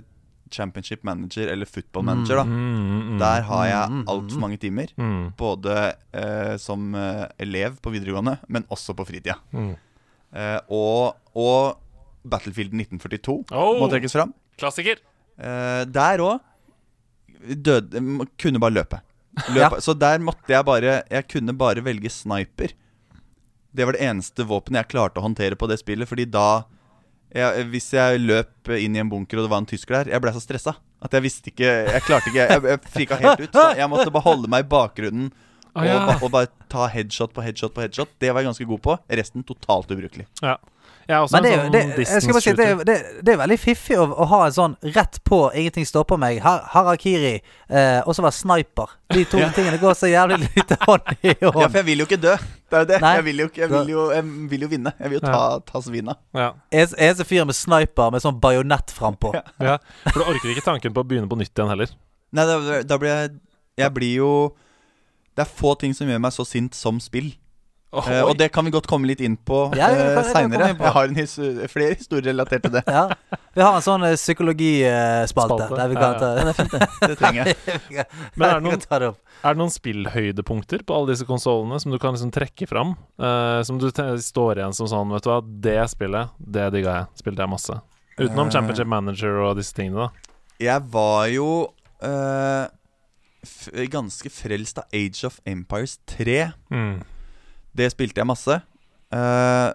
Championship Manager eller Football Manager, da. Mm, mm, Der har jeg Mm, mm, altfor mange timer. mm, Både eh, som eh, elev på videregående, men også på fritida. mm. Eh, og, og Battlefield 1942 Oh, må trekkes fram. klassiker! Eh, der òg døde Kunne bare løpe. Løpe. Så der måtte jeg bare Jeg kunne bare velge sniper. Det var det eneste våpenet jeg klarte å håndtere på det spillet, fordi da jeg, Hvis jeg løp inn i en bunker og det var en tysker der, jeg ble så stressa at jeg visste ikke Jeg klarte ikke Jeg, jeg frika helt ut. Så jeg måtte bare holde meg i bakgrunnen og, og bare ta headshot på headshot på headshot. Det var jeg ganske god på. Resten totalt ubrukelig. Ja. Også Men det, sånn det, jeg skal bare si, det, det, det er veldig fiffig å, å ha en sånn rett på 'ingenting stopper meg', har, harakiri, eh, og så være sniper. De to Ja. tingene går så jævlig lite hånd i hånd. Ja, for jeg vil jo ikke dø. Det er jo det. Jeg vil jo, jeg vil jo, jeg vil jo vinne. Jeg vil jo ta, ta svina. Ja. En- Eneste fyr med sniper med sånn bajonett frampå. ja. For du orker ikke tanken på å begynne på nytt igjen heller. Nei, da, da blir jeg Jeg blir jo Det er få ting som gjør meg så sint som spill. Eh, og det kan vi godt komme litt inn på Ja, det uh, det komme seinere. Jeg har en his flere historier relatert til det. Ja. Vi har en sånn eh, psykologispalte Spalte. der vi kan ja. ta Det trenger jeg. Men er det noen- ta det. Er det noen spillhøydepunkter på alle disse konsollene som du kan liksom trekke fram? Uh, som du står igjen som sånn Vet du hva, det spillet, det digga jeg. Spilte jeg masse. Utenom uh, Championship Manager og disse tingene, da. Jeg var jo uh, f ganske frelst av Age of Empires 3. Mm. Det spilte jeg masse. Uh,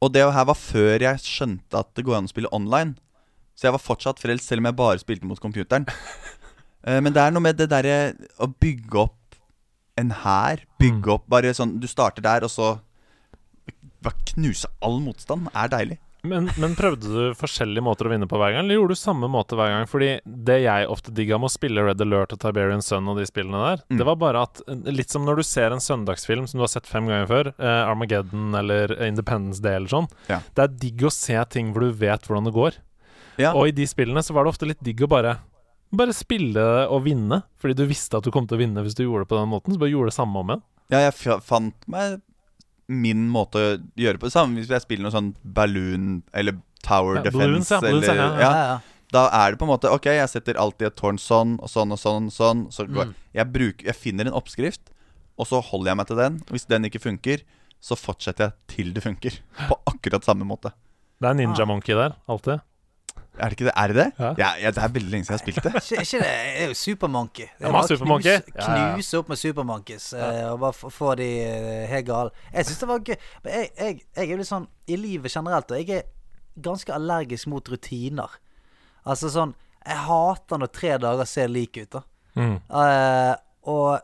og det her var før jeg skjønte at det går an å spille online. Så jeg var fortsatt frelst, selv om jeg bare spilte mot computeren. uh, men det er noe med det derre å bygge opp en hær. Bygge Mm. opp bare sånn Du starter der, og så bare knuse all motstand. Er deilig. Men, men prøvde du forskjellige måter å vinne på hver gang, eller gjorde du samme måte hver gang? Fordi det jeg ofte digga med å spille Red Alert og Tiberian Sun og de spillene der, Mm. det var bare at Litt som når du ser en søndagsfilm som du har sett fem ganger før, eh, Armageddon eller Independence Day eller sånn. Ja. Det er digg å se ting hvor du vet hvordan det går. Ja. Og i de spillene så var det ofte litt digg å bare Bare spille og vinne, fordi du visste at du kom til å vinne hvis du gjorde det på den måten. Så bare gjorde det samme om igjen. Ja, jeg fant meg min måte å gjøre på det samme. Hvis jeg spiller noe sånn balloon eller tower Ja, defense balloons, ja, balloons, eller, ja, ja. ja, Ja, ja. Da er det på en måte Ok, jeg setter alltid et tårn sånn og sånn og sånn. og sånn Så går, Mm. jeg, bruker, jeg finner en oppskrift, og så holder jeg meg til den. Og hvis den ikke funker, så fortsetter jeg til det funker. På akkurat samme måte. Det er Ninja. Monkey der, alltid. Er det ikke det? Er det det? Ja. Ja, ja, det er veldig lenge siden jeg har spilt det. Ikke, ikke det det er jo Supermonkey. Det er bare. Knuse, knuse opp med Supermonkeys eh, og bare få- få de eh, helt gale. Jeg syns det var gøy. Men jeg, jeg, jeg er jo litt sånn i livet generelt, og jeg er ganske allergisk mot rutiner. Altså sånn Jeg hater når tre dager ser like ut, da. Mm. Uh, og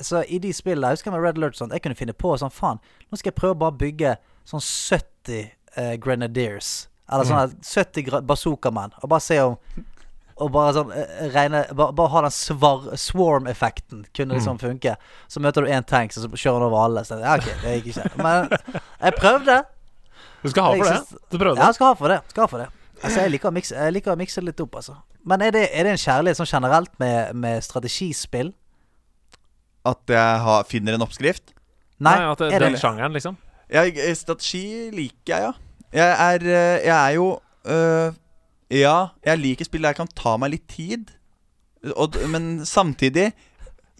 så i de spillene Jeg husker med Red Alert sånn Jeg kunne finne på sånn Faen, nå skal jeg prøve å bare bygge sånn 70 uh, Grenadiers. Eller sånn her 70 gra- bazookamenn. Og bare se om Og bare sånn eh, regne Bare, bare ha den svar, swarm-effekten. Kunne liksom funke. Så møter du én tank, så kjører han over alle. Så, ja, ok, det gikk ikke. Men jeg prøvde. Du skal ha for Jeg det. Du prøvde. Ja, jeg skal ha for det. Skal ha for det. Altså, jeg liker å mikse, jeg liker å mikse det litt opp, altså. Men er det, er det en kjærlighet sånn generelt med, med strategispill? At jeg har, finner en oppskrift. Nei, at det, er det den sjangeren, liksom. Eh, strategi liker jeg, ja. Jeg er, eh, jeg er jo øh, Ja, jeg liker spill der jeg kan ta meg litt tid. Og, men samtidig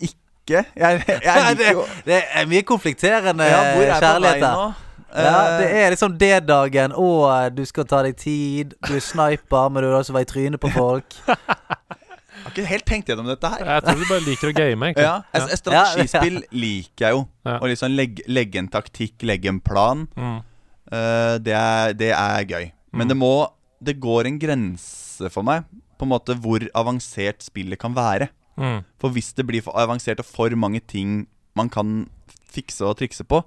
ikke. Jeg, jeg liker jo Det er mye konflikterende ja, Hvor er kjærlighet her. Ja, det er liksom D-dagen. Å, du skal ta deg tid. Du er sniper, men du vil også være i trynet på folk. Jeg har ikke helt tenkt gjennom dette her. Jeg tror du bare liker å game, egentlig. Ja, et Strategispill liker jeg jo. Ja. Å liksom legge, legge en taktikk, legge en plan. Mm. Eh, det, er, det er gøy. Men Mm. det må Det går en grense for meg på en måte hvor avansert spillet kan være. Mm. For hvis det blir for avansert og for mange ting man kan fikse og trikse på,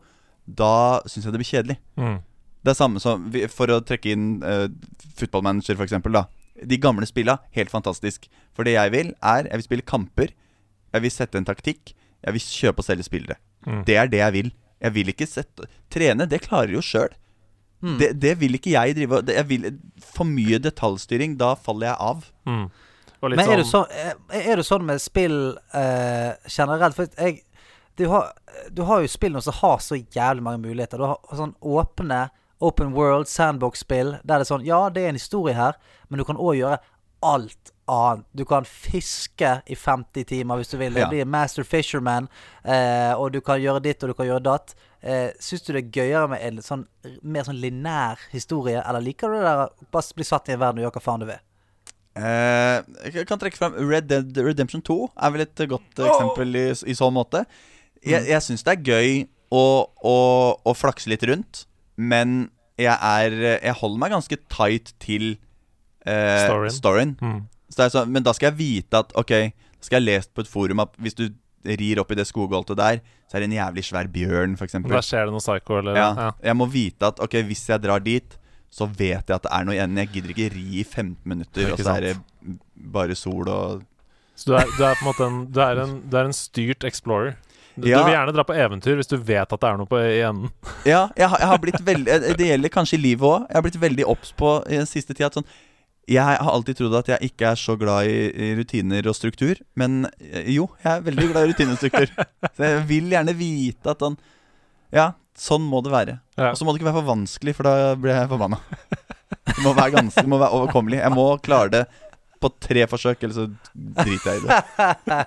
da syns jeg det blir kjedelig. Mm. Det er samme som For å trekke inn uh, Footballmanager, for eksempel, da. De gamle spilla, helt fantastisk. For det jeg vil, er Jeg vil spille kamper. Jeg vil sette en taktikk. Jeg vil kjøpe og selge spillere. Mm. Det er det jeg vil. Jeg vil ikke sette Trene, det klarer jo sjøl. Mm. Det, det vil ikke jeg drive det- Jeg vil For mye detaljstyring, da faller jeg av. Mm. Og litt Men er du, sånn sånn, er er du sånn med spill eh, generelt? For jeg du har, du har jo spill nå som har så jævlig mange muligheter. Du har sånn åpne open world sandbox-spill der det er sånn Ja, det er en historie her, men du kan òg gjøre alt annet. Du kan fiske i 50 timer hvis du vil. Det Ja. blir Master Fisherman, eh, og du kan gjøre ditt og du kan gjøre datt. Eh, Syns du det er gøyere med en sånn mer sånn lineær historie, eller liker du det der å bare bli satt i en verden og gjøre hva faen du vil? Eh, jeg kan trekke frem Red Dead Redemption 2 er vel et godt eksempel i, i sånn måte. Jeg, jeg syns det er gøy å, å, å flakse litt rundt, men jeg er Jeg holder meg ganske tight til eh, Storyen. storyen. mm. Så sånn, men da skal jeg vite at Ok, da skal jeg lese lest på et forum at hvis du rir opp i det skogholtet der, så er det en jævlig svær bjørn, f.eks. Da skjer det noe psycho, eller Ja, ja. jeg må vite at Ok, hvis jeg drar dit Så vet jeg at det er noe igjen Jeg gidder ikke ri i 15 minutter Og så er det bare sol og Så du er, du er på en måte en Du er en, du er en styrt explorer. Du, Ja. du vil gjerne dra på eventyr hvis du vet at det er noe på i enden. Ja, jeg, har- jeg har blitt veldig Det gjelder kanskje i livet også Jeg har blitt veldig obs på i den siste tida at sånn Jeg har alltid trodd at jeg ikke er så glad i, rutiner og struktur Men eh, jo, jeg er veldig glad i rutiner og struktur Så jeg vil gjerne vite at sånn Ja, Sånn må det være. Og så må det ikke være for vanskelig, for da blir jeg forbanna. Det må være ganske, det må være overkommelig. Jeg må klare det på tre forsøk, eller så driter jeg i det.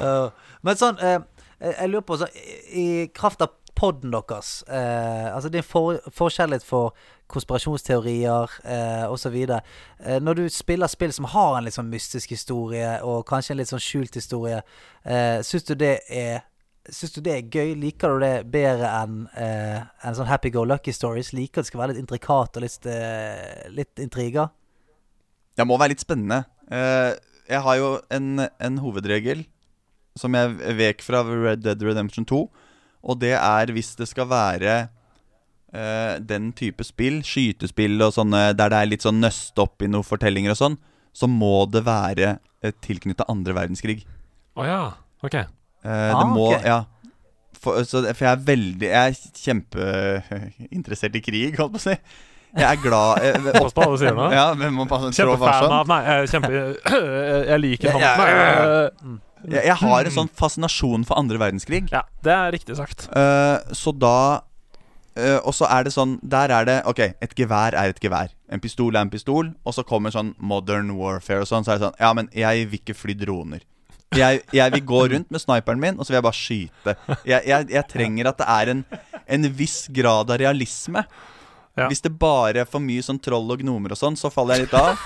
Uh, men sånn eh, Jeg lurer på så, I i kraft av podden deres eh, Altså din for, forkjærlighet for konspirasjonsteorier eh, osv. Eh, når du spiller spill som har en litt sånn mystisk historie, og kanskje en litt sånn skjult historie, eh, syns du det er Syns du det er gøy? Liker du det bedre enn eh, en sånn happy go lucky stories? Liker du det skal være litt intrikat og litt, eh, litt intriger? Det må være litt spennende. Eh, jeg har jo en, en hovedregel som jeg vek fra Red Dead Redemption 2. Og det er hvis det skal være eh, den type spill, skytespill og sånne der det er litt sånn nøst opp i noen fortellinger og sånn, så må det være uh, tilknytta andre verdenskrig. Å ja. Ok. Uh, Ah, det må okay. Ja. For, så, for jeg er veldig Jeg er kjempeinteressert i krig, holdt på å si. Jeg er glad eh, Pass på hva du sier nå. Ja, Kjempefan av Nei, jeg, er kjempe, jeg liker ham. Nei, Jeg, jeg har en sånn fascinasjon for andre verdenskrig. Ja, det er riktig sagt. Eh, så da eh, Og så er det sånn Der er det Ok, et gevær er et gevær. En pistol er en pistol. Og så kommer sånn modern warfare og sånn. Så er det sånn Ja, men jeg vil ikke fly droner. Jeg, jeg vil gå rundt med sniperen min, og så vil jeg bare skyte. Jeg, jeg, jeg trenger at det er en, en viss grad av realisme. Ja. Hvis det bare er for mye sånn troll og gnomer og sånn, så faller jeg litt av.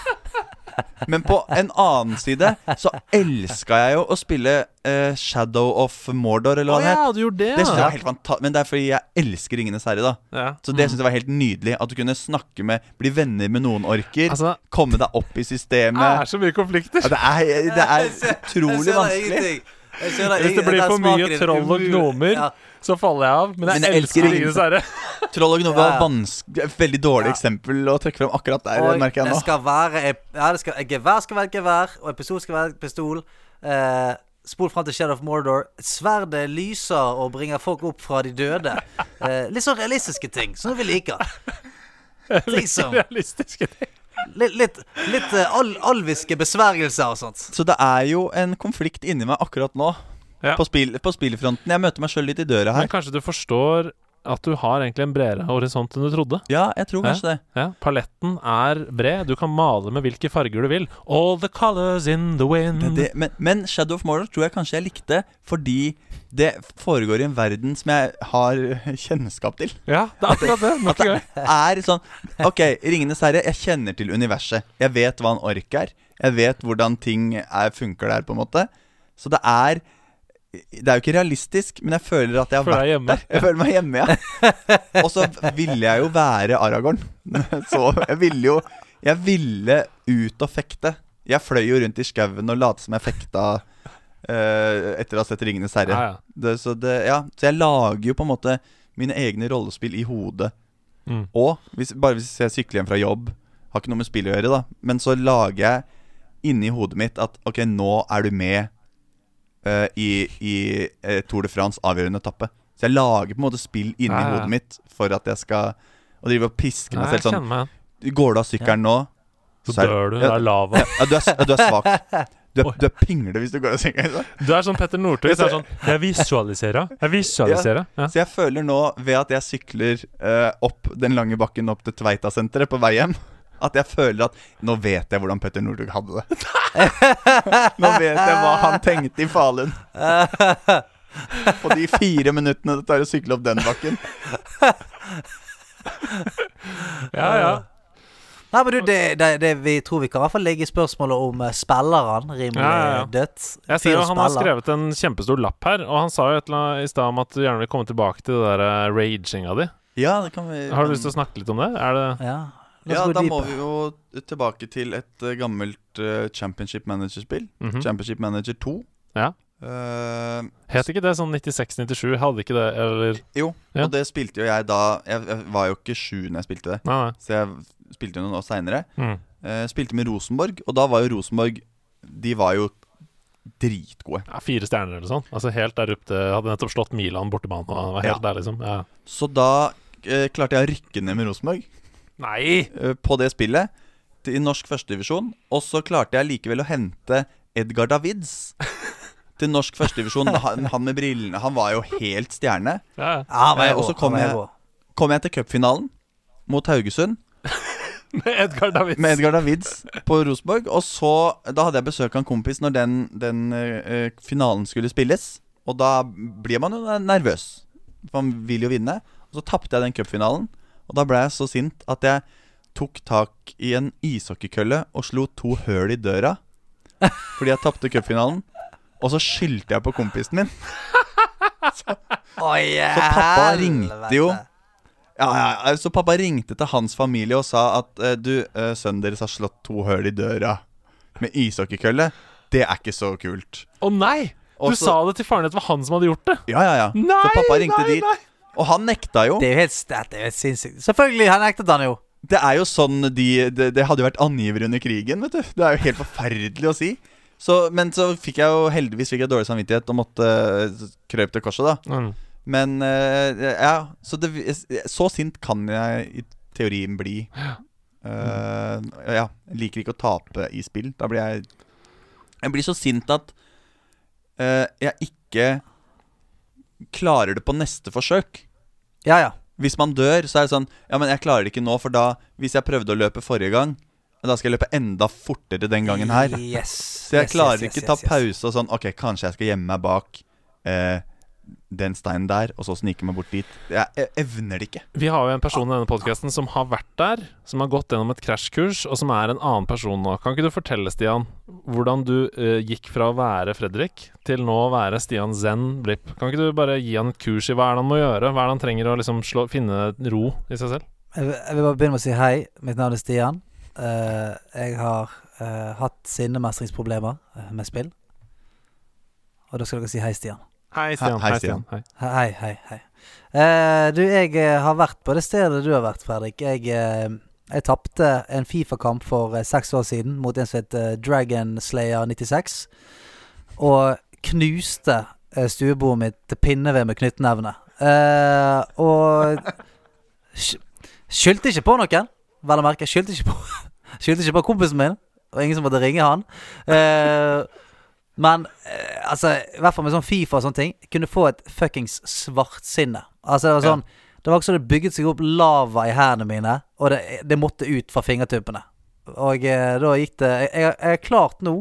Men på en annen side så elska jeg jo å spille eh, Shadow of Mordor, eller hva oh, det het. ja, du det, Det synes jeg var helt fanta Men det er fordi jeg elsker Ringenes herre, da. ja. Så det synes jeg var helt nydelig. At du kunne snakke med Bli venner med noen orker. Altså, komme deg opp i det systemet. er så mye konflikter. Ja, det er, det er utrolig vanskelig. Hvis det blir for mye troll og gnomer, ja. Så faller jeg av. Men jeg, Men jeg elsker elsker Ringenes herre. Troll og gnomer Ja, var ja. vanskelig Et veldig dårlig Ja. eksempel å trekke fram akkurat der, Og merker jeg det nå. skal være Ja, det skal, et gevær skal være et gevær, og en pistol skal være pistol. Eh, spol fram til Shadow of Mordor. Sverdet lyser og bringer folk opp fra de døde. Eh, litt sånn realistiske ting, som vi liker. Litt, Realistiske ting. Litt, litt, litt eh, al alviske besvergelser og sånt. Så det er jo en konflikt inni meg akkurat nå. Ja. På, spill, på spillfronten. Jeg møter meg sjøl litt i døra her. Men kanskje du forstår at du har egentlig en bredere horisont enn du trodde. Ja, jeg tror kanskje det. Ja, Paletten er bred. Du kan male med hvilke farger du vil. All the colors in the wind. Det, det, men, men Shadow of Mordor tror jeg kanskje jeg likte fordi det foregår i en verden som jeg har kjennskap til. Ja, det er akkurat det. Nok At det er sånn Ok, Ringenes herre, jeg kjenner til universet. Jeg vet hva en ork er. Jeg vet hvordan ting er, funker der, på en måte. Så det er Det er jo ikke realistisk, men jeg føler at jeg har Føler vært der. Jeg føler meg hjemme, ja. Og så ville jeg jo være Aragorn. Så jeg ville jo Jeg ville ut og fekte. Jeg fløy jo rundt i skauen og lot som jeg fekta eh, etter å ha sett 'Ringenes herre'. Ja, ja. Det, så, det, ja, så jeg lager jo på en måte mine egne rollespill i hodet. Mm. Og hvis, bare hvis jeg sykler hjem fra jobb, har ikke noe med spill å gjøre, da, men så lager jeg inni hodet mitt at ok, nå er du med eh, i, i uh, Tour de France avgjørende etappe. Så jeg lager på en måte spill inni Ja, ja. hodet mitt for at jeg skal Og drive og piske meg selv jeg sånn meg. Går du av sykkelen nå, Så dør du. Det er lava. ja, du, er, du er svak. Du er, du er pingle hvis du går sykkelen. sånn. Du er sånn Petter Northug. Så det sånn Jeg visualiserer. Jeg visualiserer. Ja. Så jeg føler nå, ved at jeg sykler uh, opp den lange bakken opp til Tveitasenteret på vei hjem, at jeg føler at nå vet jeg hvordan Petter Northug hadde det. nå vet jeg hva han tenkte i Falun. På de fire minuttene det tar å sykle opp den bakken. ja, ja. Nei, men du, det, det, det, vi tror vi kan i hvert fall legge spørsmålet om uh, spilleren rimelig Ja, ja, ja. dødt. Jeg ser jo Han har skrevet en kjempestor lapp her, og han sa jo et eller annet i stad om at du gjerne vil komme tilbake til det der eh, raginga di. Ja, det kan vi Har du lyst til å snakke litt om det? Er det Ja, Ja, da deep. må vi jo tilbake til et eh, gammelt uh, Championship Manager-spill. Mhm. Championship Manager 2. Ja. Uh, Het ikke det sånn 96-97? Hadde ikke det, eller jo, Ja. og det spilte jo jeg da Jeg, jeg var jo ikke sju når jeg spilte det. Nei, nei. Så jeg spilte jo noen år seinere. Mm. Uh, spilte med Rosenborg, og da var jo Rosenborg De var jo dritgode. Ja, fire stjerner eller sånn. Altså Helt der oppe Hadde nettopp slått Milan bortebane. Og var helt Ja. der, liksom. Ja. Så da eh, klarte jeg å rykke ned med Rosenborg Nei! eh, på det spillet i norsk førstedivisjon. Og så klarte jeg likevel å hente Edgar Davids til norsk førstedivisjon. Han, han med brillene Han var jo helt stjerne. Ja, ja. Eh, og så kom var jeg- rå. Kom jeg til cupfinalen mot Haugesund Med Edgar Davids. med Edgar Davids på Rosenborg. Og så Da hadde jeg besøk av en kompis når den, den uh, finalen skulle spilles. Og da blir man jo nervøs. For man vil jo vinne. Og så tapte jeg den cupfinalen. Og da ble jeg så sint at jeg tok tak i en ishockeykølle og slo to høl i døra. Fordi jeg tapte cupfinalen. Og så skyldte jeg på kompisen min. Oi, Så pappa ringte jo. Ja, ja, ja, Så pappa ringte til hans familie og sa at eh, du, uh, sønnen deres har slått to høl i døra med ishockeykølle. Det er ikke så kult. Å nei! Du Også, sa det til faren din at det var han som hadde gjort det. Ja, ja, ja. Nei, så pappa ringte nei, dit. nei. Og han nekta jo. Det er jo helt, det er helt sinnssykt. Selvfølgelig, han nektet han jo. Det er jo sånn de Det, det hadde jo vært angiver under krigen, vet du. Det er jo helt forferdelig å si. Så, men så fikk jeg jo heldigvis fikk jeg dårlig samvittighet og måtte uh, krøpe til korset, da. Mm. Men uh, ja, så det, Så sint kan jeg i teorien bli. Eh, ja, jeg liker ikke å tape i spill. Da blir jeg Jeg blir så sint at eh, jeg ikke klarer det på neste forsøk. Ja, ja. Hvis man dør, så er det sånn Ja, men jeg klarer det ikke nå, for da Hvis jeg prøvde å løpe forrige gang, da skal jeg løpe enda fortere den gangen her. Yes. Så jeg yes, klarer yes, ikke ta pause og sånn Ok, kanskje jeg skal gjemme meg bak eh, den steinen der, og så snike meg bort dit. Jeg, evner det ikke. Vi har jo en person i denne podkasten som har vært der, som har gått gjennom et krasjkurs, og som er en annen person nå. Kan ikke du fortelle, Stian, hvordan du uh, gikk fra å være Fredrik til nå å være Stian Zen Blipp? Kan ikke du bare gi han et kurs i hva er det han må gjøre? Hva er det han trenger å liksom slå, finne ro i seg selv? Jeg vil, jeg vil bare begynne med å si hei. Mitt navn er Stian. Uh, jeg har uh, hatt sinnemestringsproblemer med spill. Og da skal dere si hei, Stian. Hei, Stian. Hei, Hei, Stian. Hei. Hei, hei, hei. Eh, du, jeg eh, har vært på det stedet du har vært, Fredrik. Jeg, eh, jeg tapte en Fifa-kamp for seks år siden mot en som het Dragon Slayer 96. Og knuste uh, stuebordet mitt til pinneved med knyttnevene. Eh, og skyldte ikke på noen, vel å merke. Skyldte ikke på Skyldte ikke på kompisen min. Og ingen som måtte ringe han. Eh, men eh, altså, i hvert fall med sånn Fifa og sånne ting, kunne få et fuckings svartsinne. Altså, det var sånn Det var ikke så det bygget seg opp lava i hendene mine, og det, det måtte ut fra fingertuppene. Og eh, da gikk det Jeg, er klart nå,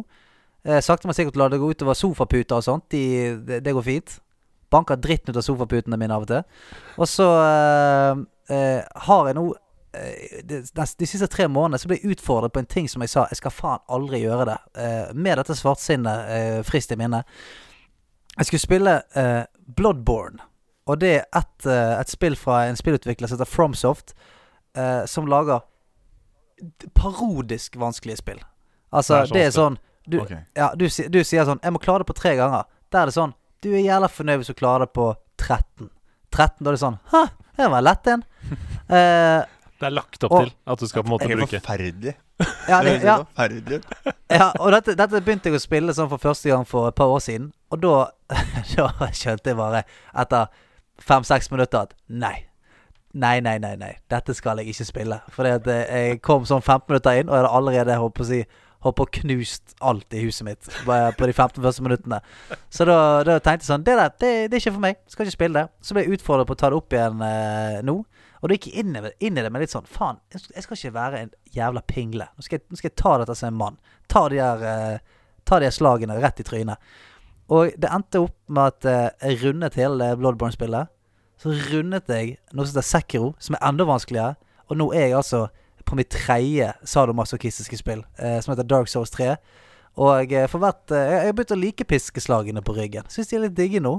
eh, sakte, men sikkert, å la det gå utover sofaputer og sånt. De, det, det går fint. Banker dritten ut av sofaputene mine av og til. Og så eh, eh, har jeg nå de, de, de siste tre månedene så ble jeg utfordret på en ting som jeg sa Jeg skal faen aldri gjøre det. Eh, med dette svartsinnet eh, friskt i minne. Jeg skulle spille eh, Bloodborne. Og det er et, eh, et spill fra en spillutvikler som heter Fromsoft, eh, som lager parodisk vanskelige spill. Altså, Det er det er sånn du, okay. ja, du, du sier sånn 'Jeg må klare det på tre ganger'. Da er det sånn Du er jævla fornøyd hvis du klarer det på 13. 13, da er det sånn 'Hæ, det var lett en'. Eh, Det er lagt opp Og- til at du skal på en måte Helt bruke forferdelig. ja, Det ja, forferdelig ja, og dette, dette begynte jeg å spille sånn for første gang for et par år siden. Og da, da skjønte jeg bare etter fem-seks minutter at nei. Nei, nei, nei, nei. Dette skal jeg ikke spille. For eh, jeg kom sånn 15 minutter inn, og jeg hadde allerede holdt på å si Holdt på å knust alt i huset mitt bare på de 15 første minuttene. Så da, da tenkte jeg sånn Det der, det, det er ikke for meg. Skal ikke spille det. Så ble jeg utfordret på å ta det opp igjen eh, nå. Og da gikk jeg inn, i- det med litt sånn Faen, jeg skal- ikke være en jævla pingle. Nå skal jeg, nå skal jeg ta dette som en mann. Ta de her eh, Ta de her slagene rett i trynet. Og det endte opp med at eh, jeg rundet hele Bloodborne-spillet. Så rundet jeg noe som heter Sekiro, som er enda vanskeligere. Og nå er jeg altså på mitt tredje sadomasochistiske spill, eh, som heter Dark Souls 3. Og eh, eh, jeg har begynt å like piskeslagene på ryggen. Syns de er litt digge nå.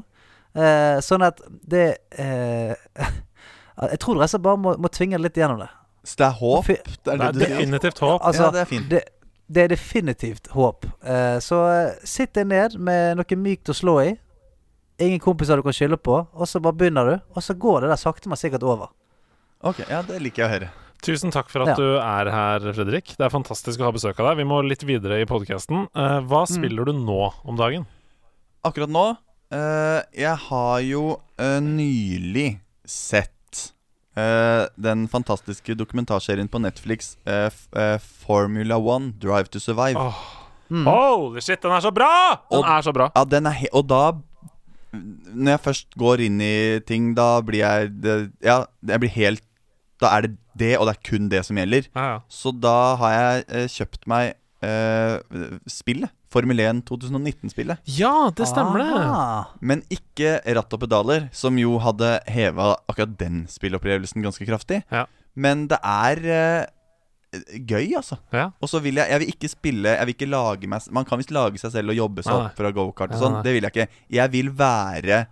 Eh, sånn at det eh, Jeg tror dere bare må, må tvinge det litt gjennom det. Så det er håp? Det er det det er definitivt håp. Altså, Ja, det er fint. Det, det er definitivt håp. Uh, så eh, sitt deg ned med noe mykt å slå i. Ingen kompiser du kan skylde på. Og så bare begynner du, og så går det der sakte, men sikkert over. Ok, ja, det liker jeg å høre. Tusen takk for at Ja. du er her, Fredrik. Det er fantastisk å ha besøk av deg. Vi må litt videre i podkasten. hva Mm. spiller du nå om dagen? Akkurat nå Uh, Jeg har jo eh, nylig sett eh, den fantastiske dokumentarserien på Netflix uh, eh, Formula One Drive to Survive. Åh, Holy shit, den er så bra! Den Og- er så bra. Ja, den er he Og da Når jeg først går inn i ting, da blir jeg det, Ja, jeg blir helt Da er det det, og det er kun det som gjelder. Ja, ja. Så da har jeg kjøpt meg eh, spillet. Formel 1 2019-spillet. ja, det stemmer det. Men ikke ratt og pedaler, som jo hadde heva akkurat den spillopplevelsen ganske kraftig. Ja. Men det er eh, gøy, altså. Ja. Og så vil jeg Jeg vil ikke spille Jeg vil ikke lage meg Man kan visst lage seg selv og jobbe seg opp fra gokart og sånn. Det vil jeg ikke. Jeg vil være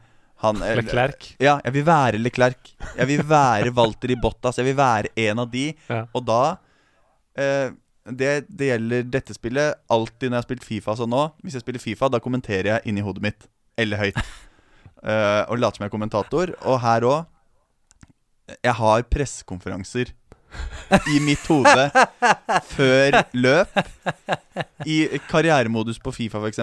han eh, Leclerc. Ja, jeg vil være Leclerc. Jeg vil være Walter i Bottas. Jeg vil være en av de. Ja. Og da eh, det, det gjelder dette spillet alltid når jeg har spilt Fifa sånn nå. Hvis jeg spiller Fifa, da kommenterer jeg inni hodet mitt. Eller høyt. uh, og later som jeg er kommentator. Og her òg. Jeg har pressekonferanser i mitt hode før løp. I karrieremodus på Fifa, f.eks.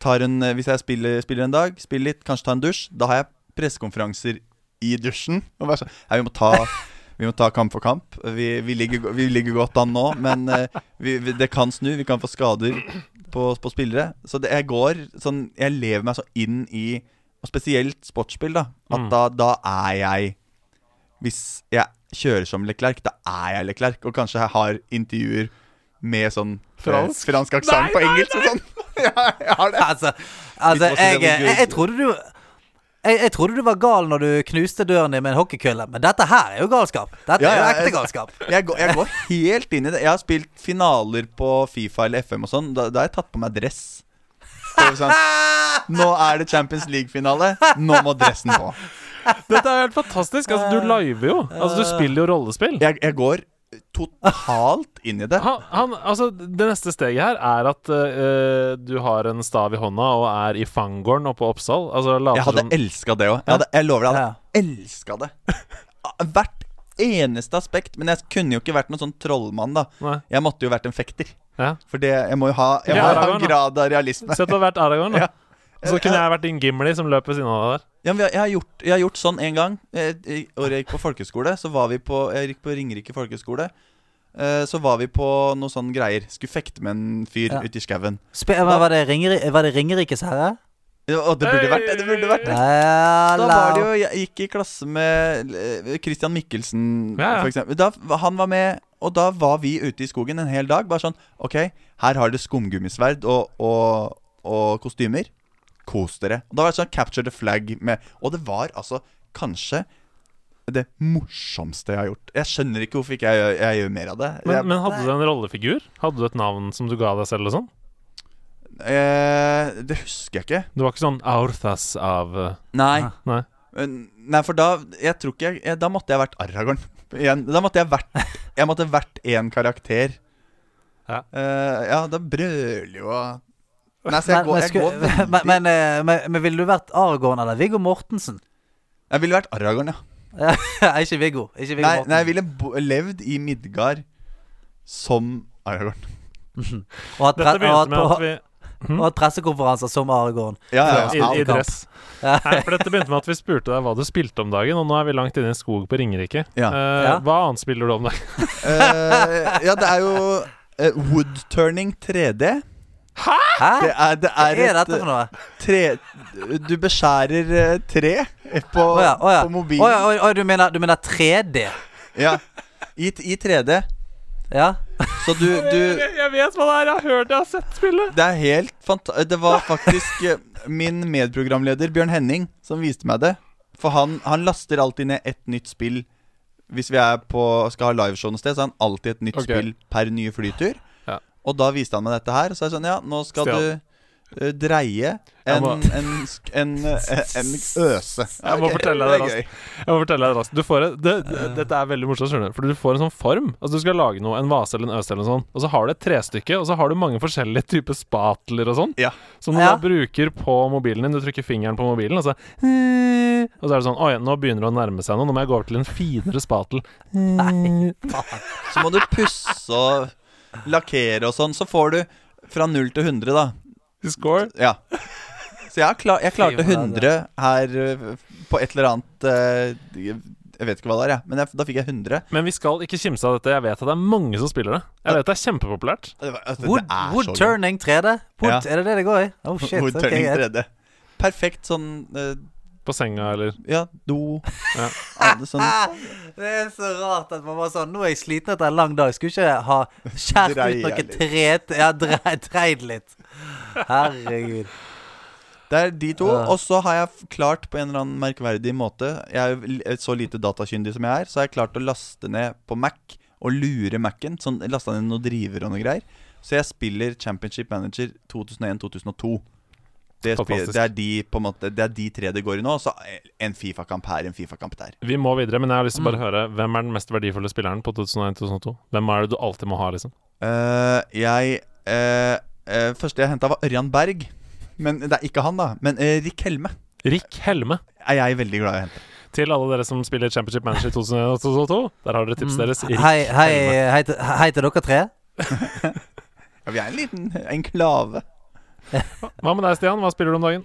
Tar eh, hvis jeg spiller, spiller en dag, spiller litt, kanskje ta en dusj, da har jeg pressekonferanser i dusjen. Og bare sånn Nei, vi, må ta, vi må ta kamp for kamp. Vi, vi, ligger, vi ligger godt an nå, men eh, vi, vi, det kan snu. Vi kan få skader på, på spillere. Så det, jeg går sånn Jeg lever meg så inn i Og spesielt sportsspill, da. At Mm. da, da er jeg Hvis jeg kjører som Leclerc, da er jeg Leclerc. Og kanskje jeg har intervjuer med sånn eh, Fransk? fransk aksent på engelsk og sånn. ja, jeg har det. Altså, altså jeg, jeg, jeg trodde du jeg, jeg trodde du var gal når du knuste døren din med en hockeykølle, men dette her er jo galskap. Dette Ja, er jo ekte galskap. Jeg går, jeg går helt inn i det. Jeg har spilt finaler på Fifa eller FM og sånn. Da, da har jeg tatt på meg dress. Sånn, Nå er det Champions League-finale. Nå må dressen på. Dette er helt fantastisk. Altså, du liver jo. Altså, du spiller jo rollespill. Jeg, jeg går totalt inn i det. Han, han, altså, det neste steget her er at uh, du har en stav i hånda og er i fangården oppe på Oppsal. Altså, Jeg hadde som- elska det òg. Jeg, hadde- jeg lover deg, jeg Ja. hadde elska det. Hvert eneste aspekt. Men jeg kunne jo ikke vært noen sånn trollmann, da. Nei. Jeg måtte jo vært en fekter. Ja. For det, jeg må jo ha, jeg Ja, må ha en grad av realisme. Sett å har vært Aragorn, da. Ja. Så kunne jeg vært din Gimli som løp ved siden av deg der. Ja, men jeg, har gjort, jeg har gjort sånn en gang. Eh, året jeg gikk på folkeskole, så var vi på Jeg gikk på Ringerike folkehøyskole. Eh, så var vi på noe sånn greier. Skulle fekte med en fyr Ja. ute i skauen. Var, det Ringeri var det Ringerikes herre? Ja, Og det burde vært det! det burde vært det Ja, Da var det jo Jeg gikk i klasse med eh, Christian Mikkelsen, Ja, ja. for eksempel. Da, han var med, og da var vi ute i skogen en hel dag. Bare sånn OK, her har dere skumgummisverd og, og, og kostymer. Kos dere. Og da var det sånn Capture the flag med Og det var altså kanskje det morsomste jeg har gjort. Jeg skjønner ikke hvorfor ikke jeg, gjør- jeg gjør mer av det. Men, jeg, men hadde du en rollefigur? Hadde du et navn som du ga deg selv og sånn? eh, det husker jeg ikke. Du var ikke sånn Aurthas av eh, Nei. Nei. Nei, for da Jeg tror ikke jeg, jeg Da måtte jeg vært Aragorn. Igjen. Da måtte jeg vært Jeg måtte vært én karakter. Ja. Eh, ja, da brøler jo Nei, så jeg Men, går, men, jeg sku- går veldig men, men, eh, men, men ville du vært Aragorn eller Viggo Mortensen? Jeg ville vært Aragorn, ja. ikke Viggo. Ikke Viggo Nei, Mortensen. nei, jeg ville bo, levd i Midgard som Aragorn. og hatt, Dette pre og begynte med at og, vi og hatt pressekonferanser som Aragorn. Ja, ja, I, ja. i kamp. dress. Nei, for dette begynte med at vi spurte deg hva du spilte om dagen, og nå er vi langt inne i en skog på Ringerike. Ja. Eh, Ja. Hva annet spiller du om dagen? Eh, ja, det er jo uh, woodturning 3D. Hæ? Det er, det Hva er, er dette for noe? tre Du beskjærer eh, tre på, Å ja, å ja. på Å mobilen. ja, å å, du, mener, du mener 3D? Ja. I, I 3D. Ja? Så du, du Jeg vet hva det er! Jeg har hørt, jeg har sett spillet! Det er helt fanta... Det var faktisk eh, min medprogramleder Bjørn Henning som viste meg det. For han, han laster alltid ned ett nytt spill. Hvis vi er på, skal ha liveshow noe sted, så har han alltid et nytt Ok. spill per nye flytur. Ja. Og da viste han meg dette her. Så er jeg sånn, ja, nå skal Stian. du uh, dreie en, må- en, en, eh, en øse. Jeg må fortelle deg det det raskt. Jeg må fortelle deg det raskt. Du får et, det, det, dette er veldig morsomt, skjønner du. For du får en sånn form. Altså Du skal lage noe, en vase eller en øse eller noe sånt. Og så har du et trestykke, og så har du mange forskjellige typer spatler og sånn. Ja. Som du Ja. bruker på mobilen din. Du trykker fingeren på mobilen, og så Og så er det sånn Oi, nå begynner det å nærme seg noe. Nå må jeg gå over til en finere spatel. Nei. Så må du pusse og lakkere og sånn. Så får du fra 0 til 100, da. Score. Ja. Så jeg, klar, jeg klarte 100 her øh, på et eller annet øh, Jeg vet ikke hva det er, jeg. Men jeg, da fikk jeg 100. Men vi skal ikke kimse av dette. Jeg vet at det er mange som spiller det. Jeg vet at det er kjempepopulært. Var- altså, Wood, er wood turning 3D? Wood, Ja. Er det det det går i? Oh shit. Wood okay, turning 3D. Perfekt sånn eh, På senga eller Ja, do Ja. Alle sånn det er så rart at man var sånn Nå er jeg sliten etter en lang dag. Skulle ikke ha skjært ut noe tret tre... Ja, dreid litt. Herregud. Det er de to. Og så har jeg klart på en eller annen merkverdig måte Jeg er så lite datakyndig som jeg er, så har jeg klart å laste ned på Mac og lure Mac-en. Sånn, lasta ned noen driver og noe greier. Så jeg spiller Championship Manager 2001-2002. Det, det, er de, på en måte, det er de tre det går i nå. Så en Fifa-kamp her, en Fifa-kamp der. Vi må videre, men jeg har lyst til å bare Mm. høre hvem er den mest verdifulle spilleren på 2001-2002? Hvem er det du alltid må ha, liksom? Uh, jeg uh, uh, Første jeg henta, var Ørjan Berg. Men det er ikke han, da. Men uh, Rick Helme Rick Helme. er jeg veldig glad i å hente. Til alle dere som spiller Championship Manager 2002, der har dere tipset deres. Rick Hei, hei, Helme. hei, til- hei til dere tre. Ja, vi er en liten enklave. Hva med deg, Stian? Hva spiller du om dagen?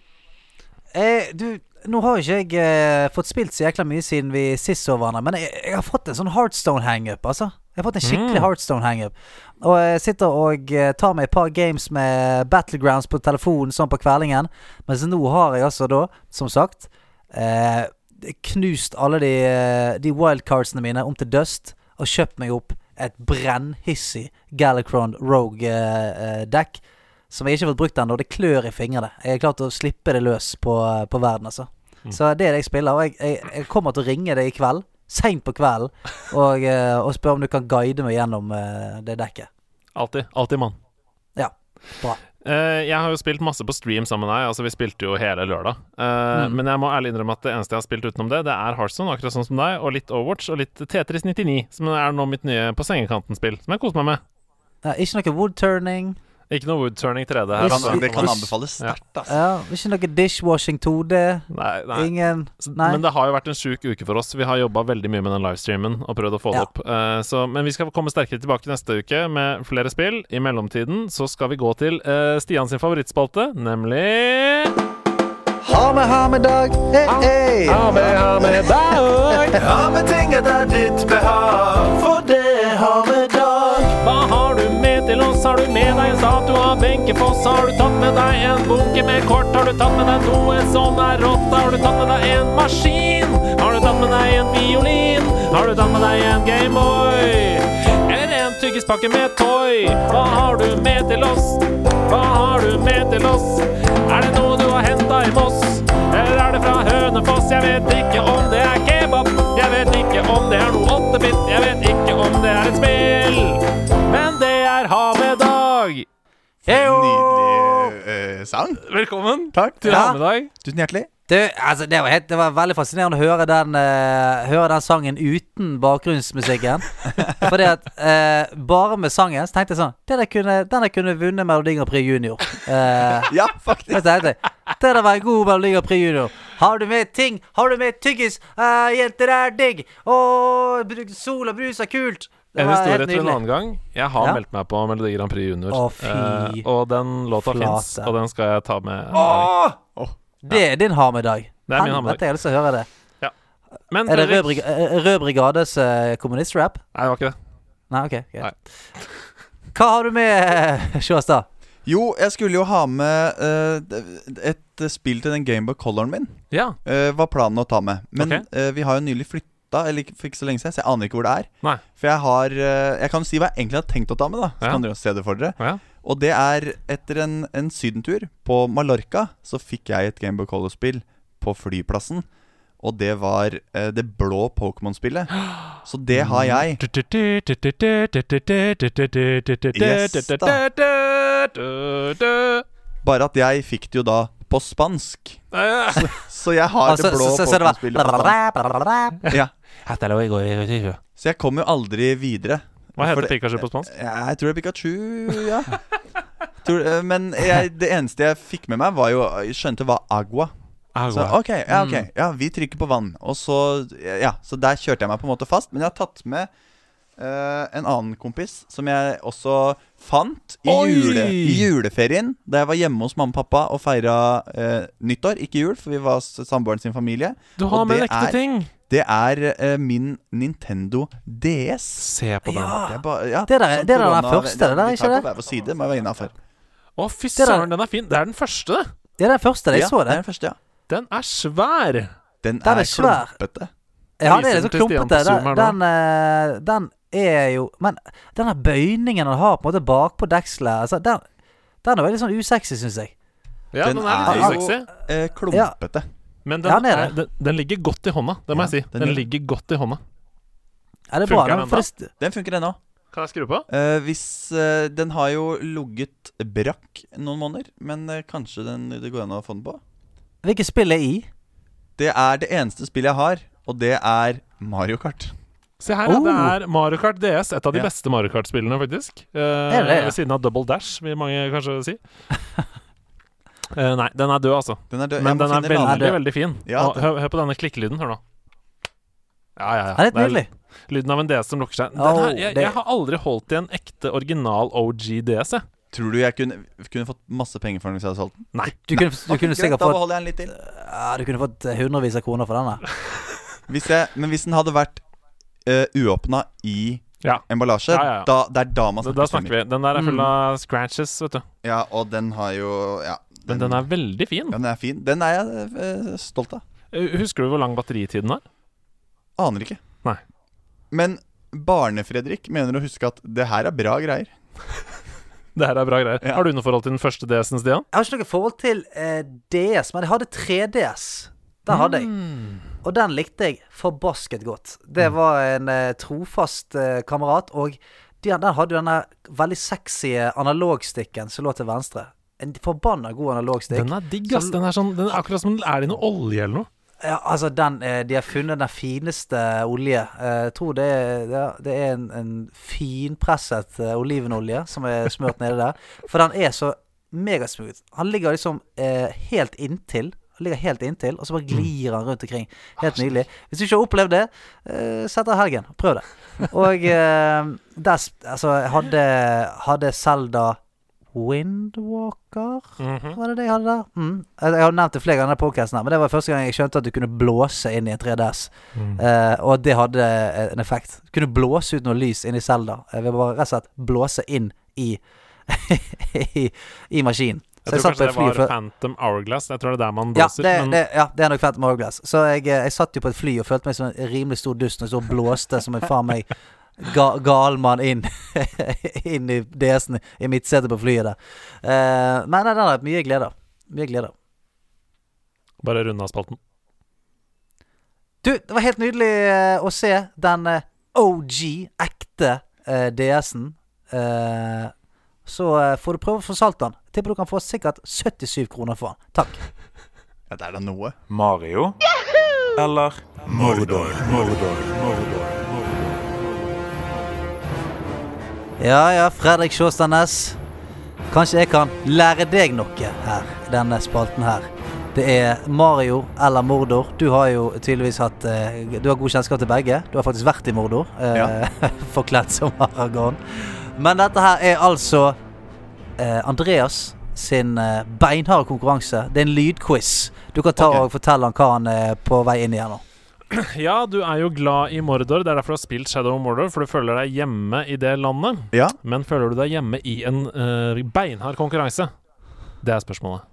Eh, du, nå har ikke jeg eh, fått spilt så jækla mye siden vi sist så hverandre, men jeg, jeg har fått en sånn Heartstone-hangup, altså. Jeg har fått en skikkelig Mm. Heartstone-hangup. Og jeg sitter og eh, tar meg et par games med Battlegrounds på telefonen sånn på kveldingen. Mens nå har jeg altså da, som sagt, eh, knust alle de, eh, de wildcardsene mine om til dust og kjøpt meg opp et brennhissig Galacron Rogue-dekk. Som jeg ikke har fått brukt ennå. Det klør i fingrene. Jeg har klart å slippe det løs på, på verden, altså. Mm. Så det er det jeg spiller. Og jeg, jeg, jeg kommer til å ringe deg i kveld, seint på kvelden, og, eh, og spørre om du kan guide meg gjennom eh, det dekket. Alltid. Alltid mann. Ja, bra. Uh, jeg har jo spilt masse på stream sammen med deg. Altså Vi spilte jo hele lørdag. Uh, Mm. Men jeg må ærlig innrømme at det eneste jeg har spilt utenom det, Det er Heartstone, akkurat sånn som deg, og litt Overwatch og litt Tetris 99, som er nå mitt nye på sengekanten-spill, som jeg koser meg med. Ja, ikke noe wood turning. Ikke noe woodturning 3D her. kan- altså. det kan anbefales sterkt, altså. Ja, ikke noe dishwashing 2D. Nei, nei. Ingen Nei. Men det har jo vært en sjuk uke for oss. Vi har jobba veldig mye med den livestreamen og prøvd å få det Ja. opp. Uh, så, men vi skal komme sterkere tilbake neste uke med flere spill. I mellomtiden så skal vi gå til uh, Stian sin favorittspalte, nemlig Ha med, ha med dag. Hey, hey. Ha med, ha med dag! Ha med ting etter ditt behag, for det har med dag. Hva har du med til oss? Har du med deg en statue av Benkefoss? Har du tatt med deg en bunke med kort? Har du tatt med deg noe som er rått? Har du tatt med deg en maskin? Har du tatt med deg en violin? Har du tatt med deg en Gameboy? Eller en tyggispakke med toy? Hva har du med til oss? Hva har du med til oss? Er det noe du har henta i Moss? Eller er det fra Hønefoss? Jeg vet ikke om det er kebab. Jeg vet ikke om det er noe åttebit. Jeg vet ikke om det er et spill. Er Ha med dag. Nydelig uh, sang. Velkommen Takk. til Ja. Ha. Tusen hjertelig. Du, altså, det, var helt, det var veldig fascinerende å høre den, uh, høre den sangen uten bakgrunnsmusikken. Fordi at uh, bare med sangen så tenkte jeg sånn Det der kunne, Den der kunne vunnet Melodi Grand Prix Junior. Uh, Ja, faktisk. jeg, det der var en god Melodi Grand Prix Junior. Har du med ting? Har du med tyggis? Jenter er digg. Sol og brus er kult. Det En historie til en annen gang. Jeg har Ja. meldt meg på Melodi Grand Prix Junior. Å, fy Eh, og den låta fins, og den skal jeg ta med. Åh! Det er din harmedag. med dag. Det er min ha med Helvete, jeg har lyst til å høre det. Men Er det Rød, Brig eh, Rød Brigades uh, kommunist-rap? Nei, det var ikke det. Nei, ok. Nei. Hva har du med, Sjåstad? Jo, jeg skulle jo ha med uh, et spill til den Gameboy Coloren min. Ja. Uh, var planen å ta med. Men okay. eh, vi har jo nylig flytta, eller ikke for ikke så lenge siden, så jeg aner ikke hvor det er. Nei. For jeg har eh, Jeg kan si hva jeg egentlig har tenkt å ta med, da. Så Ja. kan dere se det for dere. Ja. Og det er etter en, en sydentur på Mallorca, så fikk jeg et Gameboy Color-spill på flyplassen. Og det var eh, det blå Pokémon-spillet. Så det har jeg. Yes, da. Bare at jeg fikk det jo da på spansk. Så jeg har Altså, det blå Pokémon-spillet. Ja. Så jeg kom jo aldri videre. Hva heter Pikachu på spansk? Jeg tror det er Pikachu, ja. Eh, men jeg, det eneste jeg fikk med meg, var jo Jeg skjønte hva agua. Så ok, ja, ok Ja, vi trykker på vann. Og så Ja, så der kjørte jeg meg på en måte fast. Men jeg har tatt med eh, en annen kompis som jeg også fant i, jule, i juleferien. Da jeg var hjemme hos mamma og pappa og feira uh, nyttår. Ikke jul, for vi var samboeren sin familie. Du har og med ekte er- ting! Det er uh, min Nintendo DS. Se på den. Ja. Det er, bare, ja, Det der- det det er den første, det der, ikke det? på hver vår side, må jeg være innafor. Å, fy søren, den er fin. Det er den første, det. Det er den første. Jeg Ja, så det den første, ja. Den er svær. Den, Den er, er klumpete. Ja, det er litt så klumpete. Den, den, den er jo Men denne bøyningen han har på en måte bakpå dekselet altså, den, den er veldig sånn usexy, syns jeg. Ja, den, Den er litt er usexy. Eh, klumpete. Men Ja, den, den er er, den, den ligger godt i hånda, det må Ja, jeg si. den Den ligger godt i hånda. Er det funker bra. Den, den for da? det, Den funker ennå. Kan jeg skru på? Uh, hvis uh, Den har jo ligget brakk noen måneder, men uh, kanskje den, det går an å få den på. hvilket spill er i? Det er det eneste spillet jeg har, og det er Mario Kart. Se her. Oh. Det er Mario Kart DS. Et av de Ja. beste Mario Kart-spillene, faktisk. Eh, det det, ja? Ved siden av Double Dash, vil mange kanskje si. Eh, nei, den er død, altså. Den er død. Men den er veldig, veldig, veldig fin. Ja, Og, hør, hør på denne klikkelyden. Hør nå. Ja, ja, ja. Ja, det er Det nydelig. lyden av en DS som lukker seg. Den her, jeg, jeg har aldri holdt i en ekte original OG DS, jeg. Tror du jeg kunne, kunne fått masse penger for den hvis jeg hadde solgt den? Nei. Du kunne, du kunne greit, sikkert fått ja, Du kunne fått hundrevis av kroner for den Hvis jeg, men hvis den hadde vært uh, uåpna i Ja. emballasje, Ja, ja, ja. Da, det er da man snakker, da snakker vi. Den der er full Mm. av scratches, vet du. Ja, og den har jo Ja. Men den er veldig fin. den er fin. Den er jeg uh, stolt av. Eh, Husker du hvor lang batteritiden er? Aner ikke. Nei. Men Barne-Fredrik mener å huske at det her er bra greier. Det her er bra greier. Ja. Har du noe forhold til den første DS-en, Stian? Jeg har ikke noe forhold til eh, DS, men jeg hadde 3DS. Den hadde jeg. Mm. Og den likte jeg forbasket godt. Det var en eh, trofast eh, kamerat, og de, den hadde jo denne veldig sexy analogstikken som lå til venstre. En forbanna god analogstikk. Den er digg, ass. Den er, sånn, den er akkurat som Er det noe olje eller noe? Ja, altså den eh, De har funnet den fineste olje. Eh, Jeg tror det er, det er, en, en finpresset eh, olivenolje som er smurt nede der. For den er så megasmooth. Han ligger liksom eh, helt inntil. Han ligger helt inntil, og så bare glir han rundt omkring. Helt nydelig. Hvis du ikke har opplevd det, uh, sett deg helgen. Prøv det. Og uh, der Altså, hadde, hadde Zelda Windwalker -hmm. var det det jeg hadde der? Mm. Jeg har nevnt det flere ganger i podkasten, men det var første gang jeg skjønte at du kunne blåse inn i en 3DS. Mm. Eh, og at det hadde en effekt. Du kunne blåse ut noe lys inn i Zelda. Jeg vil bare rett og slett blåse inn i i, i maskinen. Jeg tror kanskje det var føl- Phantom Hourglass. Jeg tror det er der man ja, det, men det, ja, det er nok Phantom Hourglass. Så jeg, eh, jeg satt jo på et fly og følte meg som en rimelig stor dust når jeg så blåste som en faen meg ga, gal mann inn Inn i DS-en i midtsetet på flyet der. Uh, men nei, den har mye glede. Mye glede bare runde av spalten. Du, det var helt nydelig eh, å se den eh, OG, ekte uh, DS-en. Eh, så eh, får du prøve å få salt den. Tipper du kan få sikkert 77 kroner for den. Takk. Ja, det er da noe. Mario eller Mordor? Mordor, Mordor. Ja ja, Fredrik Sjåstad Næss. Kanskje jeg kan lære deg noe her i denne spalten her. Det er Mario eller Mordor. Du har jo tydeligvis hatt eh, Du har god kjennskap til begge. Du har faktisk vært i Mordor. ja. forkledd som Aragorn. Men dette her er altså eh, Andreas sin eh, beinharde konkurranse. Det er en lydquiz. Du kan ta okay. og fortelle han hva han er på vei inn i her nå. Ja, du er jo glad i Mordor. Det er derfor du har spilt Shadow of Mordor, for du føler deg hjemme i det landet. Ja. Men føler du deg hjemme i en uh, beinhard konkurranse? Det er spørsmålet.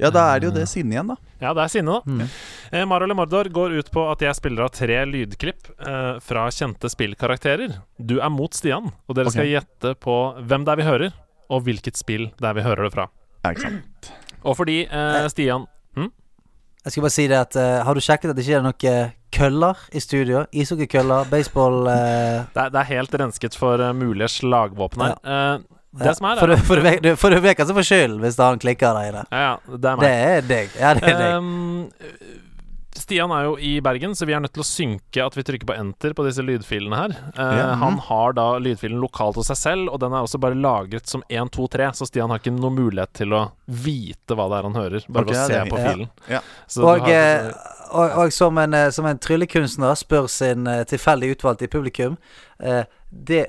Ja, da er det jo det sinnet igjen, da. Ja, det er sinne, da. Mm. Eh, Mario eller Mordor går ut på at jeg spiller av tre lydklipp eh, fra kjente spillkarakterer. Du er mot Stian, og dere okay. skal gjette på hvem det er vi hører, og hvilket spill det er vi hører det fra. Ja, ikke sant. Og fordi eh, Stian Jeg skal bare si det at eh, Har du sjekket at det ikke er noen køller i studio? Ishockeykøller, baseball eh, det, er, det er helt rensket for eh, mulige slagvåpen her. Eh, det ja. som er, For du, for for vet får skylden hvis han klikker der inne. ja, ja, det er meg. Det er deg. Ja, det er deg. Um, Stian er jo i Bergen, så vi er nødt til å synke at vi trykker på enter på disse lydfilene her. Uh, Ja. Han har da lydfilen lokalt hos seg selv, og den er også bare lagret som 1, 2, 3, så Stian har ikke noen mulighet til å vite hva det er han hører, bare okay, ved å se det på filen. Ja. Så Og, har- eh, og, og som, en, eh, som en tryllekunstner spør sin tilfeldig utvalgte i publikum uh, det,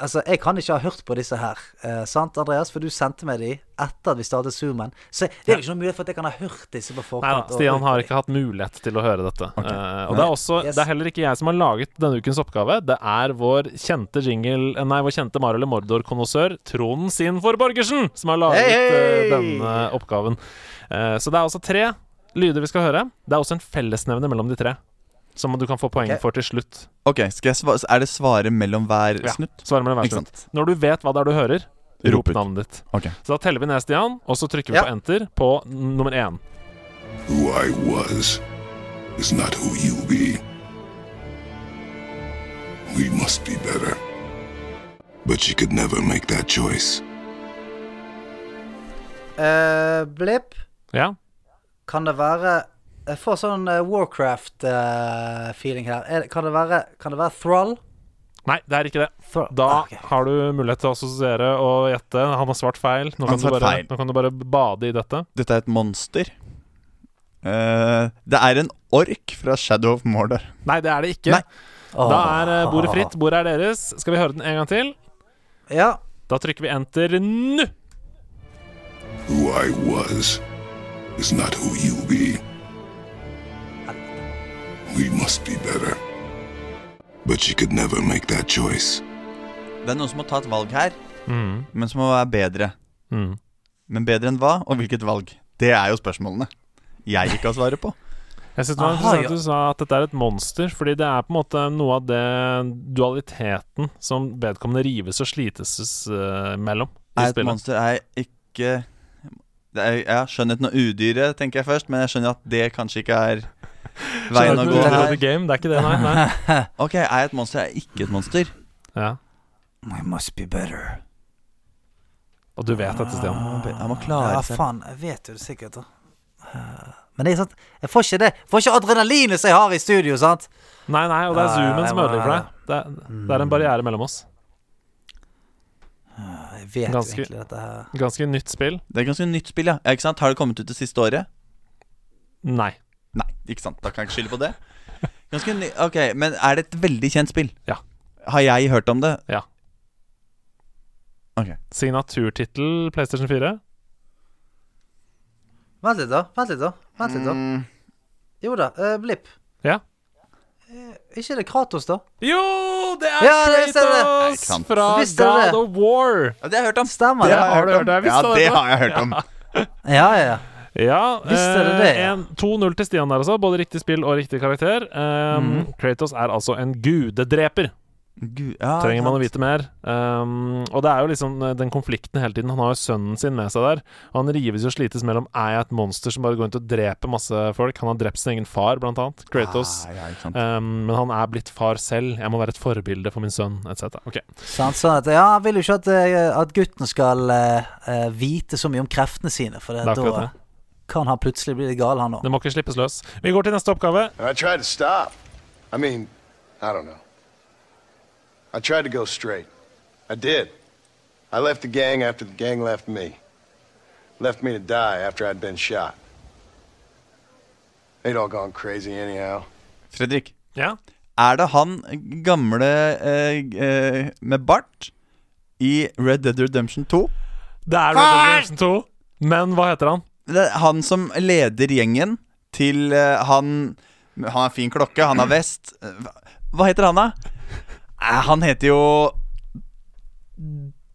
Altså, jeg kan ikke ha hørt på disse her, eh, sant, Andreas? For du sendte meg de etter at vi startet Zoomen. Så det er jo ikke noe mulighet for at jeg kan ha hørt disse på forkant. Nei, Stian har ikke hatt mulighet til å høre dette. Eh, og det er også Yes. Det er heller ikke jeg som har laget denne ukens oppgave. Det er vår kjente jingle eh, Nei, vår kjente Mario Mordor-konnoissør Trond Sinfor Borgersen som har laget hey! eh, denne oppgaven. Eh, så det er altså tre lyder vi skal høre. Det er også en fellesnevner mellom de tre. Som du kan få poeng okay. for til slutt. Ok, skal jeg sva Er det svare mellom hver Ja. snutt? Svare mellom hver snutt. Når du vet hva det er du hører, Rop rop navnet ditt. Ok. Så da teller vi ned, Stian, og så trykker vi Ja. på enter på nummer én. Who I was is not who you be. We must be better. But she could never make that choice. Uh, blip. Ja. kan det være Jeg får sånn eh, Warcraft-feeling her. Er, kan, det være, kan det være Thrall? Nei, det er ikke det. Thrall. Da Ah, okay. har du mulighet til å assosiere og gjette. Han har svart feil. Nå kan, du svart bare, feil. nå kan du bare bade i dette. Dette er et monster. Uh, det er en ork fra Shadow of Mordor. Nei, det er det ikke. Nei. Da er eh, bordet fritt. Bordet er deres. Skal vi høre den en gang til? Ja. Da trykker vi enter nå. Who I was is not who you be. We must be better. But she could never make that choice. Det er noen som må ta et valg her, Mm. men som må være bedre. Mm. Men bedre enn hva, og hvilket valg? Det er jo spørsmålene jeg ikke har svaret på. Jeg synes det var interessant at du sa at dette er et monster, fordi det er på en måte noe av det dualiteten som vedkommende rives og slites uh, mellom i Er et monster er ikke det er, ja, Skjønnheten og udyret, tenker jeg først, men jeg skjønner at det kanskje ikke er veien å gå det er her. game, det er ikke det, nei. nei. Ok, er et monster Jeg er ikke et monster? Ja. I must be better. Og du vet dette, Stian. Jeg må, klare Ja, seg. faen. Jeg vet jo det sikkert. da. Men det er sant Jeg får ikke det Jeg får ikke adrenalinet som jeg har i studio, sant? Nei, nei, og det er zoomen som ødelegger for deg. Det er, det er en barriere mellom oss. Jeg vet Ganske- jo egentlig dette her. Ganske nytt spill. Det er ganske nytt spill, ja. ja. Ikke sant? Har det kommet ut det siste året? Nei. Ikke sant. Da kan jeg ikke skylde på det. Ganske ny Ok, Men er det et veldig kjent spill? Ja. Har jeg hørt om det? Ja. Ok. Signaturtittel PlayStation 4. Vent litt, da. Vent litt, da. Vent litt da Mm, Jo da. eh, Blipp. Ja. Eh, ikke det Kratos, da? Jo, det er Ja, det visste jeg det. Nei, Kratos ikke sant. fra Visste du det? Of War. ja, det har jeg hørt om. Stemmer Det det? har du hørt det? om. Jeg visste Ja, det. det har jeg hørt om. Ja, ja, ja. Ja, eh, 2-0 til Stian der altså. Både riktig spill og riktig karakter. Um, mm. Kratos er altså en gudedreper. Gud, ja, Trenger man å vite mer? Um, og det er jo liksom eh, den konflikten hele tiden. Han har jo sønnen sin med seg der. Og han rives og slites mellom Er jeg et monster som bare går rundt og dreper masse folk? Han har drept sin egen far, blant annet. Kratos. Ah, ja. Um, men han er blitt far selv. Jeg må være et forbilde for min sønn, etc. Okay. Sånn, sånn at, ja, han vil jo ikke at, eh, at gutten skal eh, vite så mye om kreftene sine, for det, Det da det. Kan han plutselig bli gal, han òg. Det må ikke slippes løs. Vi går til neste oppgave. I tried to stop. I mean, I don't know. I tried to go straight. I did. I left the gang after the gang left me. Left me to die after I'd been shot. They'd all gone crazy anyhow. Fredrik, Ja. er det han gamle eh, eh, med bart i Red Dead Redemption 2? Det er Red Dead Redemption 2. Men hva heter han? Det er han som leder gjengen til eh, han Han har fin klokke, han har vest. Eh, hva- Hva heter han, da? Eh, han heter jo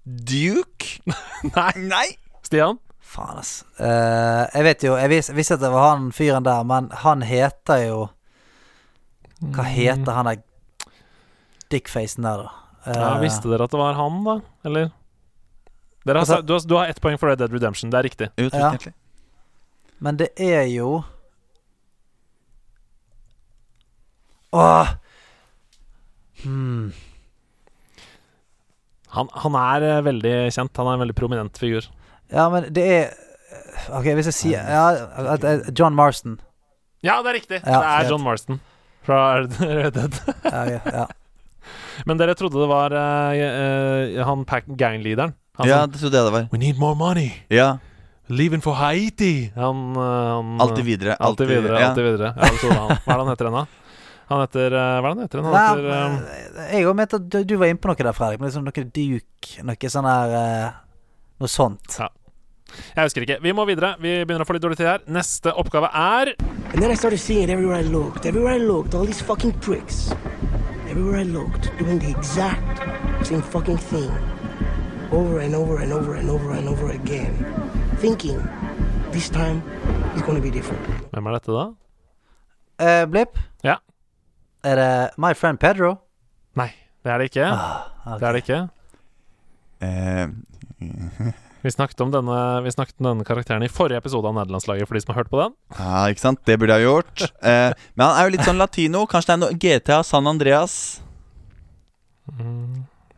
Duke? Nei. Nei! Stian? Faen, ass. Eh, jeg vet jo Jeg vis- visste at det var han fyren der, men han heter jo Hva heter han der dickfacen der, da? Eh, Ja, visste dere at det var han, da? Eller? Dere har, Altså- sa- du, har, du har ett poeng for Red Dead Redemption. Det er riktig. Jo, Ja. egentlig. Men det er jo Åh hmm. Han, han er eh, veldig kjent. Han er en veldig prominent figur. Ja, men det er OK, hvis jeg sier ja, John Marston. Ja, det er riktig. Ja, det er. John Marston fra Red Dead. Ja, ja, ja. Men dere trodde det var uh, uh, han gang-leaderen? Han Ja, det trodde jeg det var. We need more money. Ja, Leaving for Haiti. Han, eh, han Alltid videre. Alltid videre. ja. alltid videre Ja, det han. Hva er det han heter ennå? Han heter eh, Hva er det han heter? Han Nei, heter eh, jeg òg mente at du, du var inne på noe der, Fredrik. Men liksom noe Duke, noe sånn her Noe sånt. Ja. Jeg husker ikke. Vi må videre. Vi begynner å få litt dårlig tid her. Neste oppgave er And then I started seeing it everywhere I looked. Everywhere I looked, all these fucking pricks. Everywhere I looked, doing the exact same fucking thing. Over and over and over and over and over again. Thinking, this time, is gonna be different. Hvem er dette, da? Eh, Blipp? Ja. Er det My Friend Pedro? Nei, det er det ikke. ok. Det er det ikke. Eh, Vi snakket om denne, vi snakket om denne karakteren i forrige episode av Nederlandslaget, for de som har hørt på den. ja, ikke sant? Det burde jeg gjort. Eh, men han er jo litt sånn latino. Kanskje det er noe GTA San Andreas?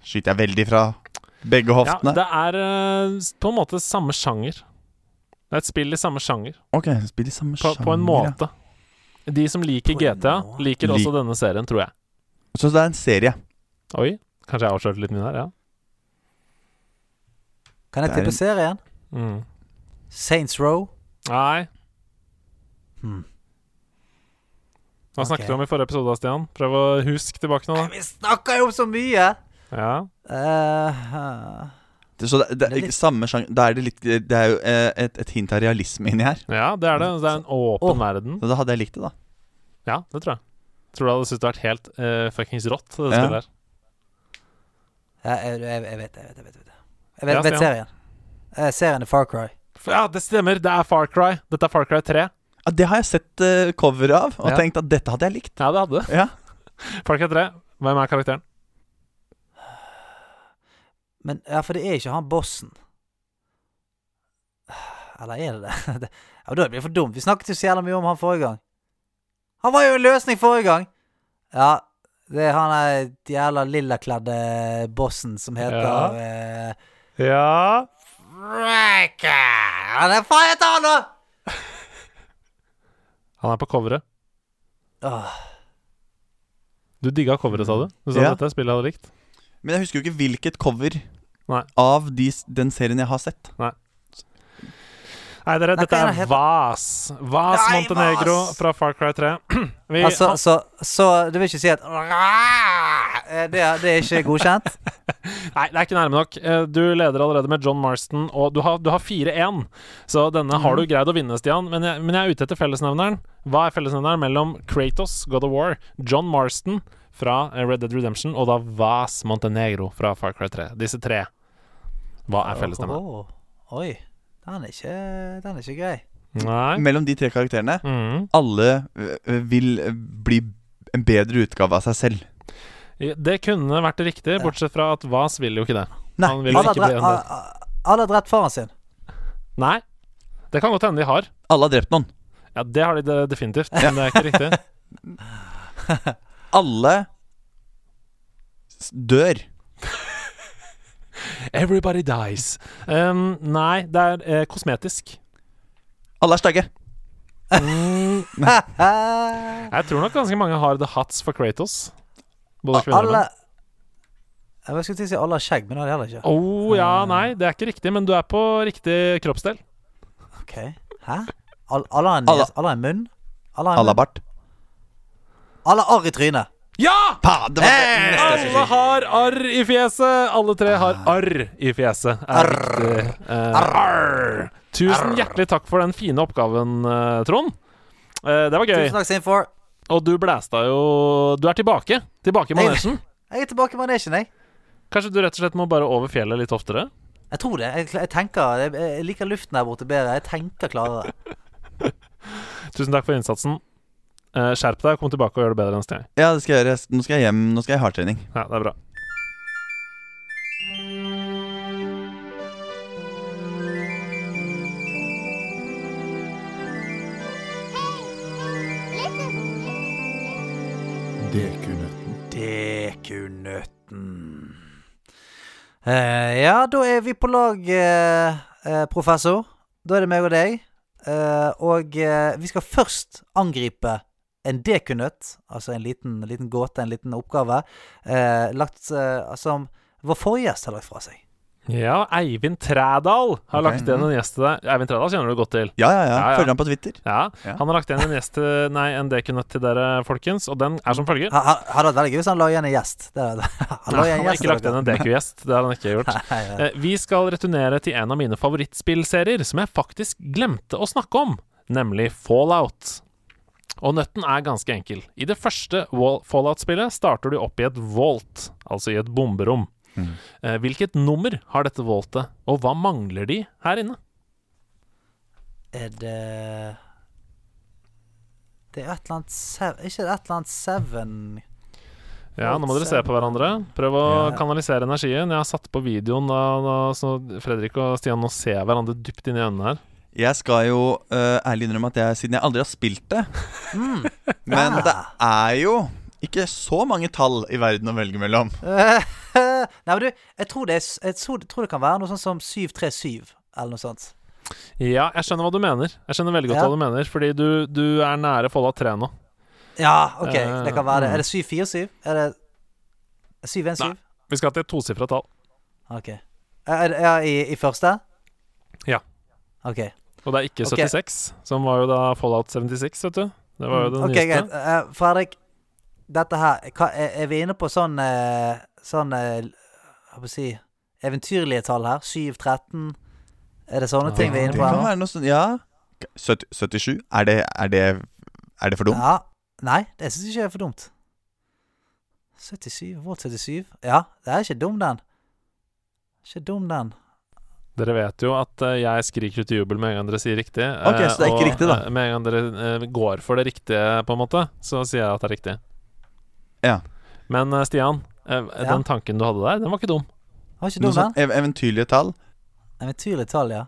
Skyter jeg veldig fra begge hoftene? Ja, det er eh, på en måte samme sjanger. Det er et spill i samme sjanger, Ok, spill i samme på, på en måte. De som liker På en GTA, måte. liker også denne serien, tror jeg. Så det er en serie. Oi, kanskje jeg avslørte litt mye der, ja. Kan jeg Det er tippe en- serien? Mm. Saints Row? Nei. Hmm. Hva snakket Ok. vi om i forrige episode, Stian? Prøv å huske tilbake nå, da. Vi snakker jo om så mye! Ja. Eh, Det, så det, det, Det samme sjanger Da er det litt Det er jo eh, et, et hint av realisme inni her. ja, det er det. Det er en åpen oh. verden. Så da hadde jeg likt det, da. Ja, det tror jeg. Tror du hadde syntes det vært helt uh, fuckings rått, det Ja. spillet her. ja, jeg, jeg, jeg vet det. Jeg vet, jeg vet, jeg vet. Jeg vet, Ja, vet serien. Eh, serien er Far Cry. Ja, det stemmer. Det er Far Cry. Dette er Far Cry 3. Ja, det har jeg sett uh, coveret av, og Ja. tenkt at dette hadde jeg likt. Ja, det hadde du. Ja. Far Cry 3. Hvem er karakteren? Men ja, for det er ikke han bossen. Eller er det det? det ja, Da blir det for dumt. Vi snakket jo så jævla mye om han forrige gang. Han var jo en løsning forrige gang! Ja, det er han der jævla lillakledde bossen som heter Ja. eh, Ja Han er faen heter han, da! Han er på coveret. Åh, Du digga coveret, sa du? Du sa Ja. dette spillet hadde likt? Men jeg husker jo ikke hvilket cover Nei. av de, den serien jeg har sett. Nei, dere, Nei, dette er? Vas. Vas Nei, Montenegro Vas! fra Far Cry 3. Vi, altså, så, så du vil ikke si at Eh, det, er- det er ikke godkjent? Nei, det er ikke nærme nok. Eh, Du leder allerede med John Marston, og du har, har 4-1. Så denne har du greid å vinne, Stian. Men jeg, men jeg er ute etter fellesnevneren. Hva er fellesnevneren mellom Kratos, God of War, John Marston fra eh, Red Dead Redemption og da Vas Montenegro fra Far Cry 3? Disse tre. Hva er fellesnevneren? Åh, oi. Den er ikke, den er ikke grei. Nei. Mellom de tre karakterene. Mm. Alle øh, vil øh, bli en bedre utgave av seg selv. Det kunne vært riktig, bortsett fra at Vas vil jo ikke det. Nei, Han vil Alle ikke bli drept, en del. alle har drept faren sin. Nei. Det kan godt hende de har. Alle har drept noen. Ja, det har de de- definitivt, men det er ikke riktig. Alle dør. Everybody dies. Um, nei, det er eh, kosmetisk. Alle er stygge. Mm, jeg tror nok ganske mange har the hats for Kratos. Både kvinner og alle menn. Jeg skulle til å si alle har skjegg, men det har de heller ikke. Oh, ja, nei, det er ikke riktig, men du er på riktig kroppsdel. Ok, Hæ? All, alle har en Alle- nes, alle har en munn? Alle har en Alle har bart. Alle har arr i trynet. Ja! Pa, det neste jeg Alle har arr i fjeset! Alle tre har arr i fjeset. Arr. Eh, arr. Tusen hjertelig takk for den fine oppgaven, eh, Trond. Eh, det var gøy. Tusen takk, Sinfor. Og du blæsta jo Du er tilbake. Tilbake i manesjen. Jeg er tilbake i manesjen, jeg. Kanskje du rett og slett må bare over fjellet litt oftere? Jeg tror det. Jeg, jeg tenker jeg, jeg liker luften der borte bedre. Jeg tenker klarere. Tusen takk for innsatsen. Eh, skjerp deg og kom tilbake og gjør det bedre neste gang. Ja, det skal jeg gjøre. Nå skal jeg hjem. Nå skal jeg ha hardtrening. Ja, det er bra. Dekunøtten. Dekunøtten. Eh, ja, da er vi på lag, uh, eh, professor. Da er det meg og deg. Eh, og vi skal først angripe en dekunøtt, altså en liten, liten gåte, en liten oppgave, eh, lagt, eh, som vår forrige gjest har lagt fra seg. Ja, Eivind Trædal har okay, lagt igjen en gjest til deg. Eivind Trædal kjenner du godt til. Ja, ja, ja. Ja, ja. Følger han på Twitter. Ja, Ja. Han har lagt igjen en gjest til Nei, en dekunøtt til dere, folkens, og den er som følger. Ha- ha- Hadde vært veldig gøy hvis han la igjen en gjest. Det er, han la igjen Han har gjest. ikke lagt igjen en DQ-gjest. Det har han ikke gjort. Nei, ja. Eh, Vi skal returnere til en av mine favorittspillserier som jeg faktisk glemte å snakke om, nemlig Fallout. Og nøtten er ganske enkel. I det første Fallout-spillet starter du opp i et vault, altså i et bomberom. Mm. Hvilket nummer har dette vaultet, og hva mangler de her inne? Er det Det er et eller annet seven Ikke et eller annet seven Ja, nå må dere se på hverandre. Prøv å Ja. kanalisere energien. Jeg har satt på videoen, da, da, så Fredrik og Stian nå ser hverandre dypt inn i øynene her. Jeg skal jo uh, ærlig innrømme at jeg, siden jeg aldri har spilt det Men Ja. det er jo ikke så mange tall i verden å velge mellom. Nei, men du, jeg tror, det er, jeg tror, det kan være noe sånt som 737, eller noe sånt. Ja, jeg skjønner hva du mener. Jeg skjønner veldig godt Ja. hva du mener, fordi du, du er nære Fallout 3 nå. Ja, OK, Eh, det kan være det. mm. Er det 747? Er det 717? Nei. Vi skal til et tosifra tall. OK. Er det, er, i, i første? Ja. OK. Og det er ikke Ok. 76, som var jo da Fallout 76, vet du. Det var jo det Mm, ok, nyeste. greit. Eh, Fredrik, dette her hva, er, er vi inne på sånn eh, Sånn eh, Hva skal jeg si Eventyrlige tall her? 7, 13 Er det sånne ting vi er inne på her kan være noe sånn Ja. 70, 77? Er det, er det Er det for dumt? Ja. Nei, det syns jeg ikke er for dumt. 77, Volt 77. Ja, det er ikke dum, den. Ikke dum, den. Dere vet jo at eh, jeg skriker ut i jubel med en gang dere sier riktig. Ok, så det er ikke og, riktig, da. eh, med en gang dere eh, går for det riktige, på en måte, så sier jeg at det er riktig. Ja. Men eh, Stian, eh, Ja. den tanken du hadde der, den var ikke dum. Var ikke dum, sånn den? ev eventyrlige tall? Eventyrlige tall, ja.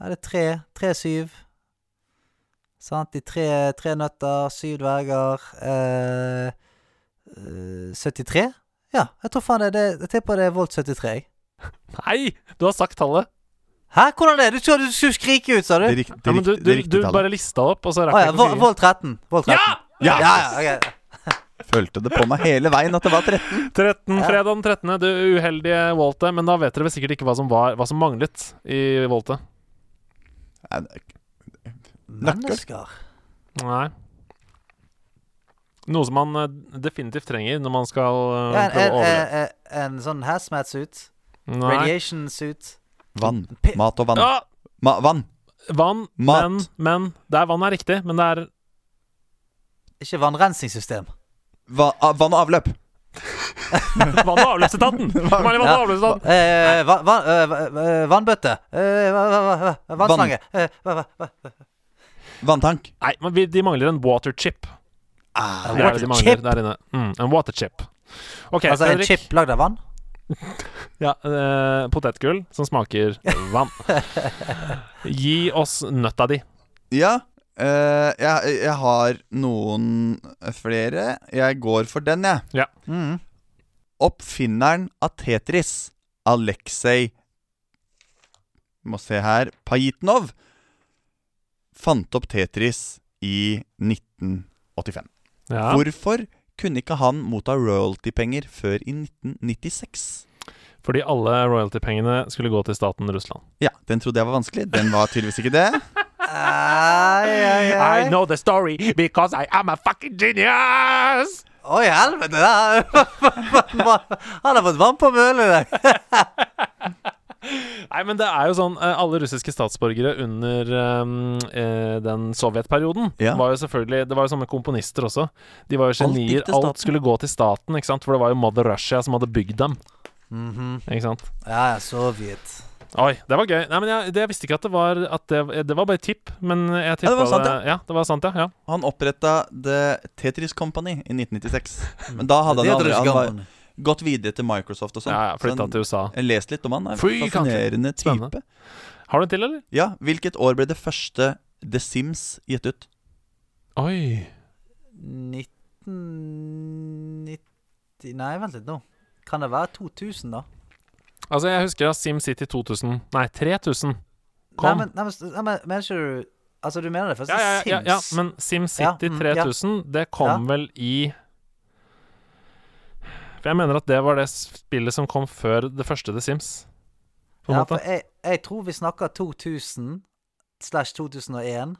Ja, det er tre. Tre, syv. Sant? De tre, tre nøtter, syv dverger eh, eh, 73? Ja, jeg tror faen det, det Jeg tipper det er Volt 73. jeg. Nei! Du har sagt tallet. Hæ? Hvordan er det? Du skulle du skrike ut, sa du? Det, er rikt- det, Ja, men du, rikt- du, det du tallet. bare lista opp, og så rakk ja, jeg ikke å Vol- si Volt 13. Volt 13. Ja! Ja, ja, ok. Følte det på meg hele veien at det var 13. 13, fredag den 13., det uheldige voltet. Men da vet dere vel sikkert ikke hva som, var, hva som manglet i voltet. Nei, det- Mennesker. Nei. Noe som man eh, definitivt trenger når man skal eh, Ja, en, prøve en, å overleve. en, en, en sånn hazmat suit. Nei. Radiation suit. Vann. Mat og vann. Ah, Ma vann. vann, Mat. men, men det er vann er riktig, men det er Ikke vannrensingssystem. Va vann og avløp. vann- og avløpsetaten! Vann- og avløpsetaten. Eh, va, eh, eh, vannbøtte. Eh, va, va, va, va, vannslange. Eh, va, va, va. Vanntank. Nei, men vi, de mangler en water chip. Ah, Det er det de mangler chip? der inne. Mm, en water chip. Okay, Altså en chip lagd av vann? Ja, eh, potetgull som smaker vann. Gi oss nøtta di. Ja. eh, jeg, jeg har noen flere. Jeg går for den, jeg. Mm. Oppfinneren av Tetris, Aleksej Må se her Pajitnov, fant opp Tetris i 1985. Ja. Hvorfor kunne ikke han motta royalty-penger før i 1996? Fordi alle royalty-pengene skulle gå til staten Russland. Ja, den trodde jeg var vanskelig. Den var tydeligvis ikke det. Ai, ai, ai. know the story because I am a fucking genius! Oi, helvete! Han har fått vann på mølet i dag. Nei, men det er jo sånn eh, Alle russiske statsborgere under eh, den sovjetperioden Ja. var jo selvfølgelig Det var jo sånne komponister også. De var jo genier. Alt, Alt, skulle gå til staten, ikke sant? For det var jo Mother Russia som hadde bygd dem. Mhm. Ikke sant? Ja, ja, Sovjet. Oi, det var gøy. Nei, men jeg, det, jeg visste ikke at det var at det, det var bare tipp, men jeg tippa Ja, det var sant, ja. det var sant, ja. ja. Han oppretta The Tetris Company i 1996. Men da hadde han Det aldri Han var. Gått videre til Microsoft og sånn. ja, ja Så Flytta til USA. Lest litt om han. Er Free fascinerende country. type. Spennende. Har du en til, eller? Ja, Hvilket år ble det første The Sims gitt ut? Oi. 1990 Nei, vent litt nå. Kan det være 2000, da? Altså, jeg husker at SimCity 2000 Nei, 3000 Nei, kom. men, nei, men, nei, men mener ikke du Altså, du mener det første ja, ja, ja, ja, Sims? men SimCity Ja, mm, ja. 3000, det kom vel i For jeg mener at det var det spillet som kom før det første The Sims. På Ja, måte. for jeg, jeg tror vi snakker 2000 slash 2001.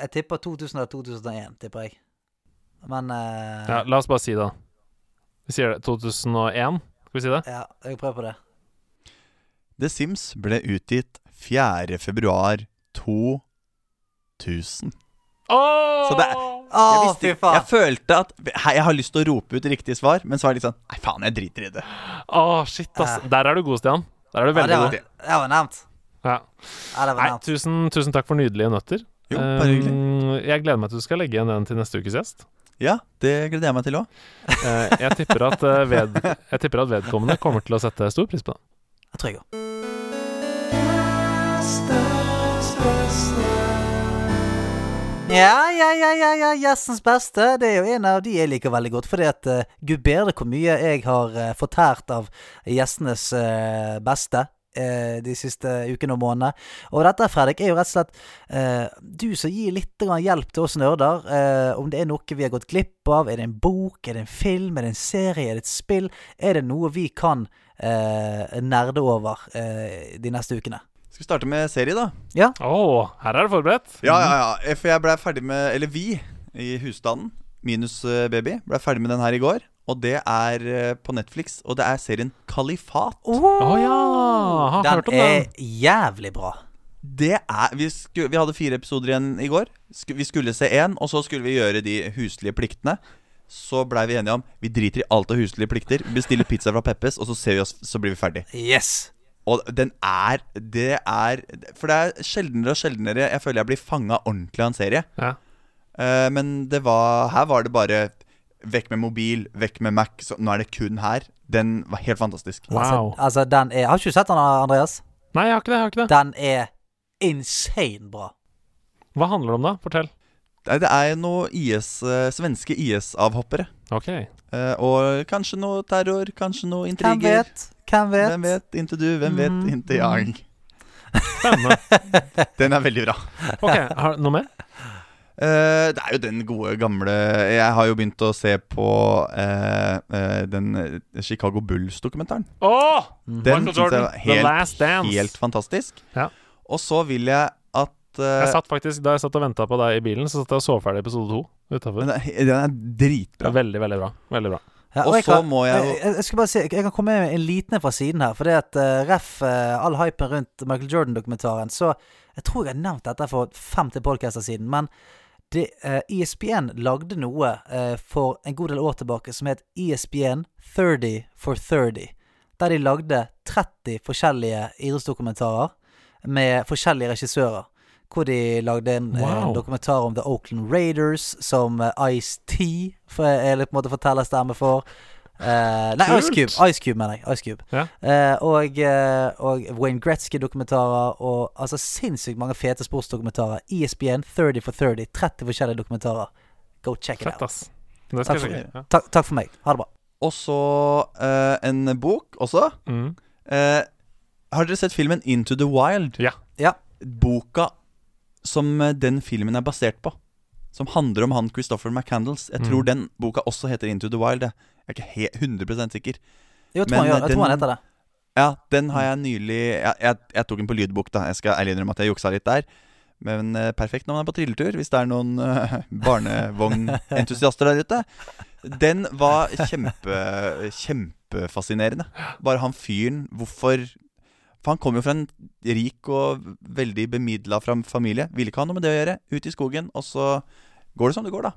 Jeg tipper 2000 eller 2001, tipper jeg. Men uh... Ja, la oss bare si det. da. Vi sier det. 2001. Skal vi si det? ja, jeg prøver på det. The Sims ble utgitt 4. februar 2000. Oh! Så det jeg, visste, jeg følte at Hei, Jeg har lyst til å rope ut riktig svar, men så var det litt sånn Nei, faen, jeg driter i det. Åh, shit, ass. Der er du god, Stian. Der er du Ja, det, var, god. det var nevnt. Ja. Ja, det var Nei, tusen, tusen takk for nydelige nøtter. Jo, bare hyggelig. Um, jeg gleder meg til du skal legge igjen den til neste ukes gjest. Ja, det gleder jeg meg til òg. Eh, jeg, tipper at, eh, ved, jeg tipper at vedkommende kommer til å sette stor pris på det. Jeg tror jeg òg. Ja, ja, ja, ja, ja, gjestens beste. Det er jo en av de jeg liker veldig godt. Fordi at uh, gud bedre hvor mye jeg har uh, fortært av gjestenes uh, beste eh, de siste ukene og månedene. Og dette, Fredrik, er jo rett og slett eh, du som gir litt grann hjelp til oss nerder. eh, om det er noe vi har gått glipp av. Er det en bok? Er det en film? Er det en serie? Er det et spill? Er det noe vi kan eh, nerde over de neste ukene? Skal vi starte med serie, da? Ja. Oh, her er det forberedt. Ja, ja, ja. Eh, For jeg blei ferdig med Eller vi i husstanden, minus eh, baby, blei ferdig med den her i går. Og det er eh, på Netflix, og det er serien Kalifat. Å ja! Har Den hørt om den. den. er jævlig bra. Det er vi, sku, vi hadde fire episoder igjen i går. Sk, vi skulle se én, og så skulle vi gjøre de huslige pliktene. Så blei vi enige om vi driter i alt av huslige plikter. Bestiller pizza fra Peppes, og så ser vi oss, så blir vi ferdig. Yes. Og den er Det er For det er sjeldnere og sjeldnere jeg føler jeg blir fanga ordentlig av en serie. Ja. Uh, men det var Her var det bare vekk med mobil, vekk med Mac. Så nå er det kun her. Den var helt fantastisk. Wow. Altså, altså, den er Har ikke du sett den, Andreas? Nei, jeg har ikke det. jeg har ikke det Den er insane bra. Hva handler det om, da? Fortell. Nei, Det er noe IS, eh, svenske IS-avhoppere. Ok. uh, og kanskje noe terror, kanskje noe intriger. Hvem vet? Hvem vet? Hvem vet? inntil du, hvem vet? inntil Inte jeg. Spennende. Den er veldig bra. Ok, har, Noe mer? Uh, det er jo den gode, gamle Jeg har jo begynt å se på uh, uh, den Chicago Bulls-dokumentaren. Åh! Den syns jeg var The helt, Last Dance. helt fantastisk. Ja. Og så vil jeg at Jeg satt faktisk, Da jeg satt og venta på deg i bilen, så satt jeg og så ferdig episode to utafor. den, den er dritbra. Veldig, veldig bra. Veldig bra. Ja, Og jeg så kan- må jeg jo- jeg, jeg skal bare si Jeg kan komme med en liten en fra siden her. For det at uh, ref uh, all hypen rundt Michael Jordan-dokumentaren, så Jeg tror jeg har nevnt dette for 50 podcaster siden, men det, uh, ESPN lagde noe uh, for en god del år tilbake som het ESPN 30 for 30. Der de lagde 30 forskjellige idrettsdokumentarer med forskjellige regissører. Hvor de lagde en, wow. en dokumentar om The Oakland Raiders, som uh, Ice-T for- er litt på en måte fortellerstemme for. Uh, nei, Ice Cube, Ice Cube, mener jeg. Ice Cube. Ja. Uh, og, eh, og Wayne Gretzky-dokumentarer og altså sinnssykt mange fete sportsdokumentarer. ESPN 30 for 30. 30 forskjellige dokumentarer. Go check it Fett, out. ass. Det skal Takk jeg sjekke. Ja. Takk, takk for meg. Ha det bra. Og så uh, en bok også. Mm. Eh, har dere sett filmen Into the Wild? Ja. Ja. Boka som eh, den filmen er basert på. Som handler om han Christopher McCandles. Jeg tror Mm. den boka også heter Into the Wild. Jeg er ikke helt 100 sikker. Jo, jeg tror, Men, eh, tror han heter det. Ja, den har jeg nylig Jeg, jeg, jeg tok den på lydbok, da. Jeg skal ærlig innrømme at jeg juksa litt der. Men uh, perfekt når man er på trilletur, hvis det er noen uh, barnevognentusiaster der ute. Den var kjempe, kjempefascinerende. Bare han fyren Hvorfor For han kom jo fra en rik og veldig bemidla familie. Ville ikke ha noe med det å gjøre. Ut i skogen, og så går det som det går, da.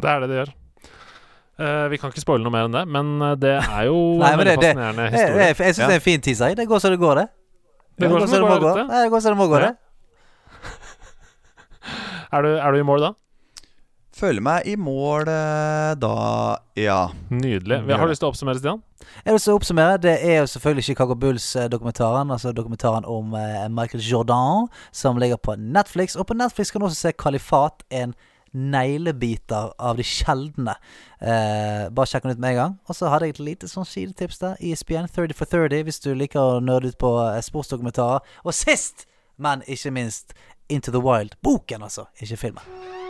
Det er det det gjør. Uh, vi kan ikke spoile noe mer enn det, men eh, det er jo Nei, en det- det- fascinerende Jeg, historie. jeg, jeg syns Ja. det er en fin teaser. jeg. Det går som det går, det. Det går som det må gå. Det går som det må gå, det. Er, du, er du i mål da? Føler meg i mål eh, da, ja. Nydelig. Vi har lyst til å oppsummere, Stian? Jeg vil så oppsummere. Det er jo selvfølgelig Chicago Bulls-dokumentaren. Altså dokumentaren om eh, Michael Jordan, som ligger på Netflix. Og på Netflix kan du også se Kalifat, en neglebiter av de sjeldne. Eh, bare sjekk den ut med en gang. Og så hadde jeg et lite sånn sidetips der. ESPN 30 for 30, hvis du liker å nerde ut på eh, sportsdokumentarer. Og sist, men ikke minst, Into the Wild. Boken, altså, ikke filmen.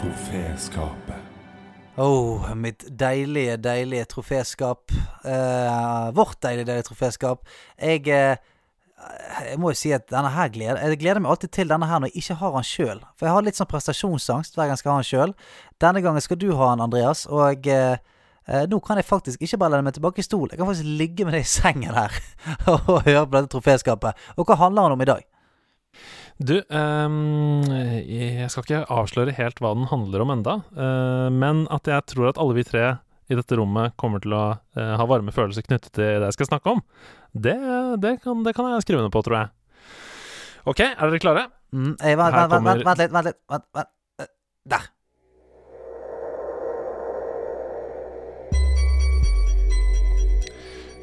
Troféskapet. Oh, mitt deilige, deilige troféskap. Eh, vårt deilige, deilige troféskap. Jeg eh, jeg må jo si at denne her gleder Jeg gleder meg alltid til denne her når jeg ikke har han sjøl. For jeg har litt sånn prestasjonsangst hver gang jeg skal ha han sjøl. Denne gangen skal du ha han, Andreas, og eh, eh, nå kan jeg faktisk ikke bare lene meg tilbake i stol. Jeg kan faktisk ligge med deg i sengen her og høre på dette troféskapet. Og hva handler den om i dag? Du, ehm, jeg skal ikke avsløre helt hva den handler om enda, eh, men at jeg tror at alle vi tre i dette rommet kommer til å eh, ha varme følelser knyttet til det jeg skal snakke om, det, det, kan, det kan jeg skrive under på, tror jeg. OK, er dere klare? Mm, eh, vent, vent, vent, vent, litt. Vent. Vent, vent. Der.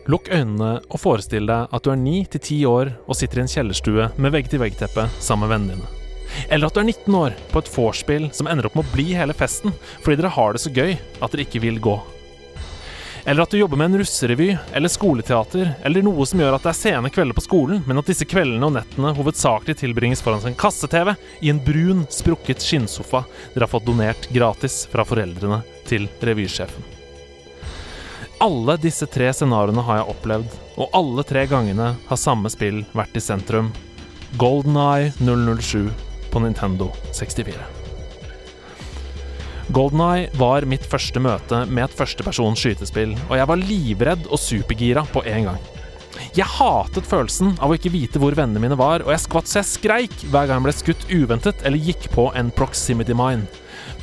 Lukk øynene og forestill deg at du er 9-10 år og sitter i en kjellerstue med vegg-til-vegg-teppe sammen med vennene dine. Eller at du er 19 år på et vorspiel som ender opp med å bli hele festen fordi dere har det så gøy at dere ikke vil gå. Eller at du jobber med en russerevy eller skoleteater eller noe som gjør at det er sene kvelder på skolen, men at disse kveldene og nettene hovedsakelig tilbringes foran en kasse-TV i en brun, sprukket skinnsofa dere har fått donert gratis fra foreldrene til revysjefen. Alle disse tre scenarioene har jeg opplevd, og alle tre gangene har samme spill vært i sentrum. Golden Eye 007 på Nintendo 64. Golden Eye var mitt første møte med et førstepersons skytespill, og jeg var livredd og supergira på en gang. Jeg hatet følelsen av å ikke vite hvor vennene mine var, og jeg skvatt så jeg skreik hver gang jeg ble skutt uventet eller gikk på en proximity mine.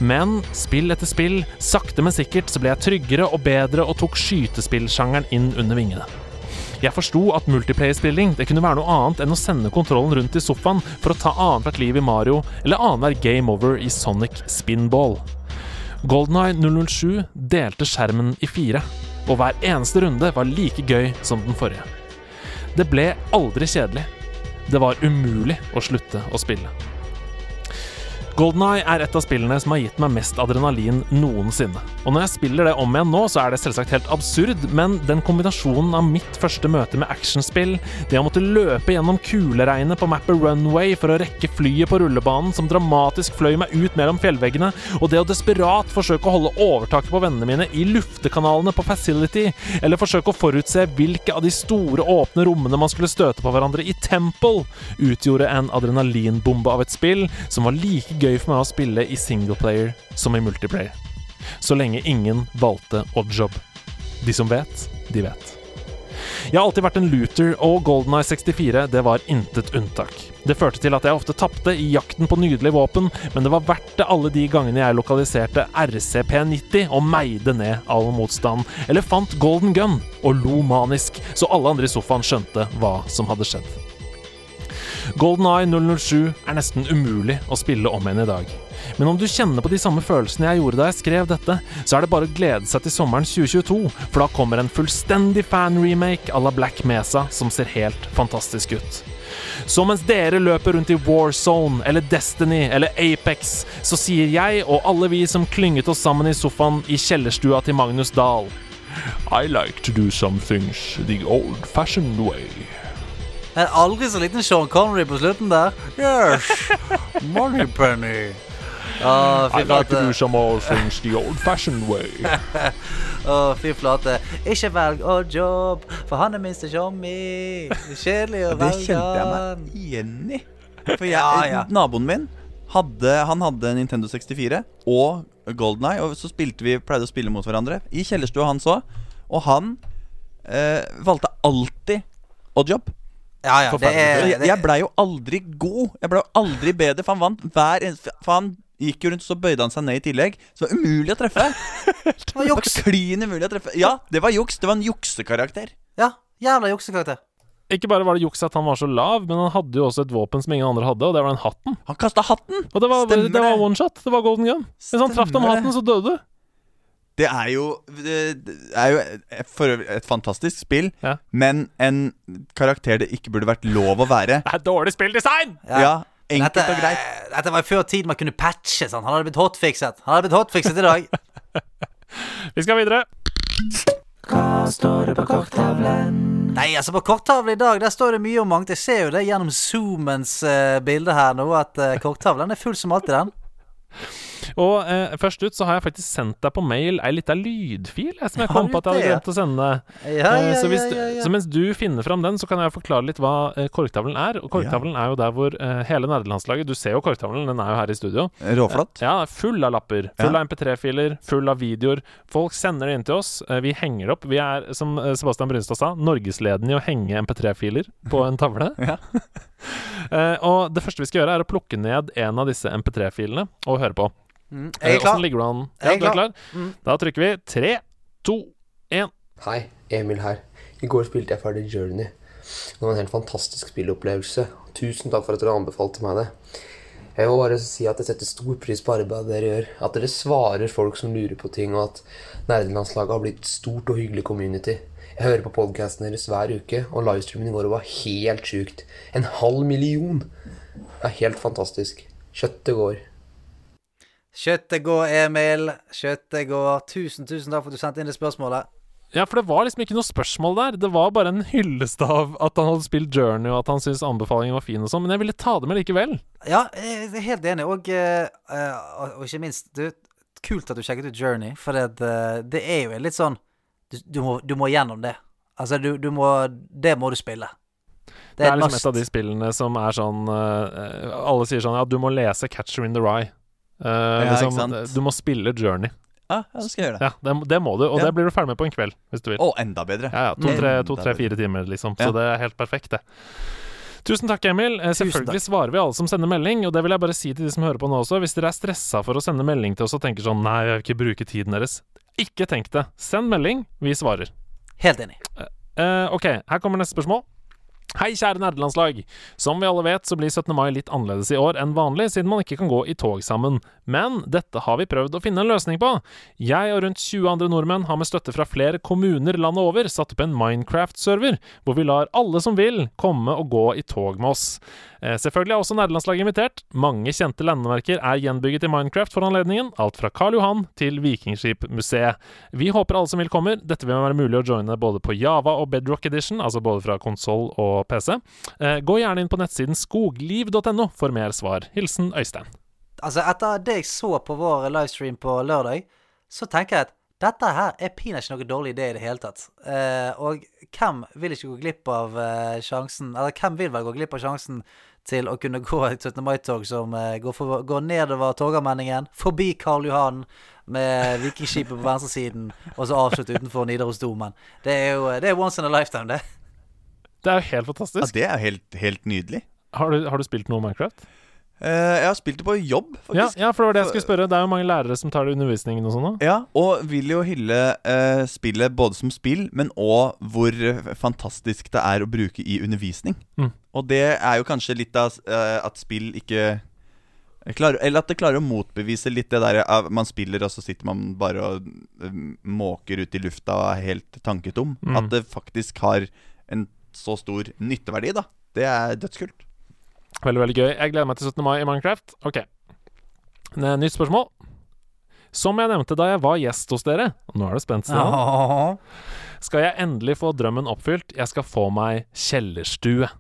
Men spill etter spill, sakte, men sikkert, så ble jeg tryggere og bedre og tok skytespillsjangeren inn under vingene. Jeg forsto at multiplayer-spilling det kunne være noe annet enn å sende kontrollen rundt i sofaen for å ta annethvert liv i Mario, eller annenhver game over i Sonic Spinball. Goldeneye 007 delte skjermen i fire, og hver eneste runde var like gøy som den forrige. Det ble aldri kjedelig. Det var umulig å slutte å spille. Goldeneye er et av spillene som har gitt meg mest adrenalin noensinne. Og når jeg spiller det om igjen nå, så er det selvsagt helt absurd, men den kombinasjonen av mitt første møte med actionspill, det å måtte løpe gjennom kuleregnet på mappet Runway for å rekke flyet på rullebanen som dramatisk fløy meg ut mellom fjellveggene, og det å desperat forsøke å holde overtaket på vennene mine i luftekanalene på Facility, eller forsøke å forutse hvilke av de store åpne rommene man skulle støte på hverandre i Temple, utgjorde en adrenalinbombe av et spill som var like gøy for meg å spille i singleplayer som i multiplayer. Så lenge ingen valgte oddjob. De som vet, de vet. Jeg har alltid vært en looter, og Golden Eye 64 det var intet unntak. Det førte til at jeg ofte tapte i jakten på nydelige våpen, men det var verdt det alle de gangene jeg lokaliserte RCP-90 og meide ned all motstand, eller fant Golden Gun og lo manisk, så alle andre i sofaen skjønte hva som hadde skjedd. Golden Eye 007 er nesten umulig å spille om igjen i dag. Men om du kjenner på de samme følelsene jeg gjorde da jeg skrev dette, så er det bare å glede seg til sommeren 2022, for da kommer en fullstendig fan-remake à la Black Mesa som ser helt fantastisk ut. Så mens dere løper rundt i Warzone eller Destiny eller Apex, så sier jeg og alle vi som klynget oss sammen i sofaen i kjellerstua til Magnus Dahl I like to do some things the old-fashioned way. En aldri så liten Sean Connery på slutten der. Yes, Moneypenny. Fy I like to do some old things the old-fashioned way. oh, fy flate. Ikke velg odd job, for han er minste tjommi. Det kjedelig å Det velge kjente jeg meg igjen i. For jeg, Ja, ja. naboen min hadde, han hadde Nintendo 64 og Golden Eye, og så spilte vi, pleide å spille mot hverandre i kjellerstua han så. Og han eh, valgte alltid oddjob. Ja, ja, det er det, jeg blei jo aldri god. Jeg blei jo aldri bedre, for han vant hver eneste For han gikk jo rundt, så bøyde han seg ned i tillegg. Så det var umulig å treffe. det var Det juks. klin umulig å treffe. Ja, det var juks. Det var en juksekarakter. Ja, jævla juksekarakter. Ikke bare var det juks at han var så lav, men han hadde jo også et våpen som ingen andre hadde, og det var den hatten. Han kasta hatten! Og det var, Stemmer det var one shot. Det var golden gun. Hvis han traff deg med hatten, så døde du. Det er jo Det er jo et- for et fantastisk spill, Ja. men en karakter det ikke burde vært lov å være. Det er dårlig spilldesign! Ja, enkelt Dette, og greit. dette var før tid man kunne patche. Sånn. Han hadde blitt hotfixet. Han hadde blitt hotfixet i dag. Vi skal videre. Hva står det på korttavlen? Nei, altså på korttavlen i dag Der står det mye om mangt. Jeg ser jo det gjennom Zoomens uh, bilde her nå, at uh, korttavlen er full som alltid, den. Og eh, først ut så har jeg faktisk sendt deg på mail ei lita lydfil jeg, som jeg kom på at jeg hadde glemt å sende. Ja, Eh, ja, så, hvis, ja, ja, ja. så mens du finner fram den, så kan jeg forklare litt hva eh, korktavlen er. Og korktavlen er jo der hvor eh, hele nerdelandslaget Du ser jo korktavlen, den er jo her i studio. Råflott. Ja, full av lapper. Full Ja. av MP3-filer, full av videoer. Folk sender det inn til oss. eh, Vi henger det opp. Vi er, som eh, Sebastian Brynstad sa, norgesledende i å henge MP3-filer på en tavle. Ja. Eh, og det første vi skal gjøre, er å plukke ned en av disse MP3-filene og høre på. Mm. Jeg er klar. Åssen ligger du an? Jeg er Ja, du er klar. klar? Mm. Da trykker vi tre, to, én. Hei, Emil her. I går spilte jeg ferdig Journey. Det var en helt fantastisk spillopplevelse. Tusen takk for at dere anbefalte meg det. Jeg vil bare si at jeg setter stor pris på arbeidet dere gjør. At dere svarer folk som lurer på ting, og at nerdelandslaget har blitt et stort og hyggelig community. Jeg hører på podkasten deres hver uke, og livestreamen i går var helt sjukt. En halv million! Det er helt fantastisk. Kjøttet går. Kjøttet går, Emil. Kjøttet går. Tusen, tusen takk for at du sendte inn det spørsmålet. Ja, for det var liksom ikke noe spørsmål der. Det var bare en hyllest av at han hadde spilt Journey, og at han syntes anbefalingen var fin og sånn. Men jeg ville ta det med likevel. Ja, jeg er helt enig. Og, eh, og ikke minst du, Kult at du sjekket ut Journey, for det, eh, det er jo litt sånn du, du, må, du må gjennom det. Altså, du, du må Det må du spille. Det er, et liksom must. et av de spillene som er sånn eh, Alle sier sånn Ja, du må lese Catcher in the Rye. Eh, Ja, liksom? Du må spille Journey. Ja, ja, da skal jeg gjøre det. Ja, det, det må du, og Ja. det blir du ferdig med på en kveld, hvis du vil. Å, enda bedre. Ja, ja. To-tre, Enda to, tre, fire timer, liksom. Så det er helt perfekt, det. Tusen takk, Emil. Eh, Selvfølgelig takk. svarer vi alle som sender melding, og det vil jeg bare si til de som hører på nå også. Hvis dere er stressa for å sende melding til oss og tenker sånn Nei, jeg vil ikke bruke tiden deres. Ikke tenk det. Send melding. Vi svarer. Helt enig. Eh, ok, her kommer neste spørsmål. Hei, kjære nerdelandslag. Som vi alle vet, så blir 17. mai litt annerledes i år enn vanlig, siden man ikke kan gå i tog sammen. Men dette har vi prøvd å finne en løsning på. Jeg og rundt 20 andre nordmenn har med støtte fra flere kommuner landet over satt opp en Minecraft-server, hvor vi lar alle som vil, komme og gå i tog med oss. Eh, selvfølgelig er også nerdelandslaget invitert. Mange kjente landemerker er gjenbygget i Minecraft for anledningen, alt fra Karl Johan til Vikingskipmuseet. Vi håper alle som vil kommer. Dette vil være mulig å joine både på Java og Bedrock Edition, altså både fra konsoll og PC. Eh, gå gjerne inn på nettsiden skogliv.no for mer svar. Hilsen Øystein. Altså, etter det jeg så på vår livestream på lørdag, så tenker jeg at dette her er pinadø ikke noe dårlig idé i det hele tatt. Eh, og hvem vil ikke gå glipp av eh, sjansen Eller hvem vil vel gå glipp av sjansen til å kunne gå et 17. mai-tog som eh, går, for, går nedover Torgallmenningen, forbi Karl Johan med Vikingskipet på venstresiden, og så avslutte utenfor Nidarosdomen. Det er jo det er once in a lifetime, det. Det er jo helt fantastisk. Ja, det er helt, helt nydelig. Har du, har du spilt noe Minecraft? Uh, jeg har spilt det på jobb, faktisk. ja, for det var det jeg skulle spørre. Det er jo mange lærere som tar det i undervisningen og sånn. Ja, og vil jo hylle uh, spillet både som spill, men òg hvor fantastisk det er å bruke i undervisning. Mm. Og det er jo kanskje litt av uh, at spill ikke klarer, Eller at det klarer å motbevise litt det der man spiller, og så sitter man bare og måker ut i lufta og er helt tanketom. Mm. At det faktisk har en så stor nytteverdi, da. Det er dødskult. Veldig, veldig gøy. Jeg gleder meg til 17. mai i Minecraft. Ok. Nytt spørsmål. Som jeg nevnte da jeg var gjest hos dere Nå er det spent. Stian. Skal jeg endelig få drømmen oppfylt? Jeg skal få meg kjellerstue.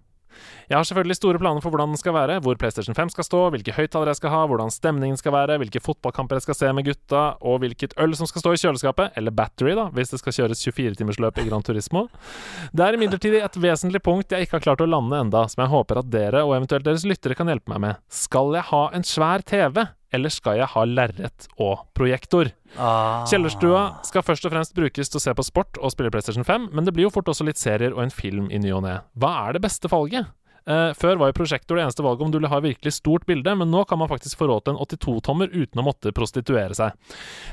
Jeg har selvfølgelig store planer for hvordan den skal være, hvor PlayStation 5 skal stå, hvilke høyttalere jeg skal ha, hvordan stemningen skal være, hvilke fotballkamper jeg skal se med gutta, og hvilket øl som skal stå i kjøleskapet, eller battery, da, hvis det skal kjøres 24-timersløp i Gran Turismo. Det er imidlertid et vesentlig punkt jeg ikke har klart å lande enda, som jeg håper at dere og eventuelt deres lyttere kan hjelpe meg med. Skal jeg ha en svær TV, eller skal jeg ha lerret og projektor? Ah. Kjellerstua skal først og fremst brukes til å se på sport og spille PlayStation 5, men det blir jo fort også litt serier og en film i ny og ne. Hva er det beste valget? Eh, før var jo prosjektor det eneste valget om du ville ha virkelig stort bilde, men nå kan man faktisk få råd til en 82-tommer uten å måtte prostituere seg.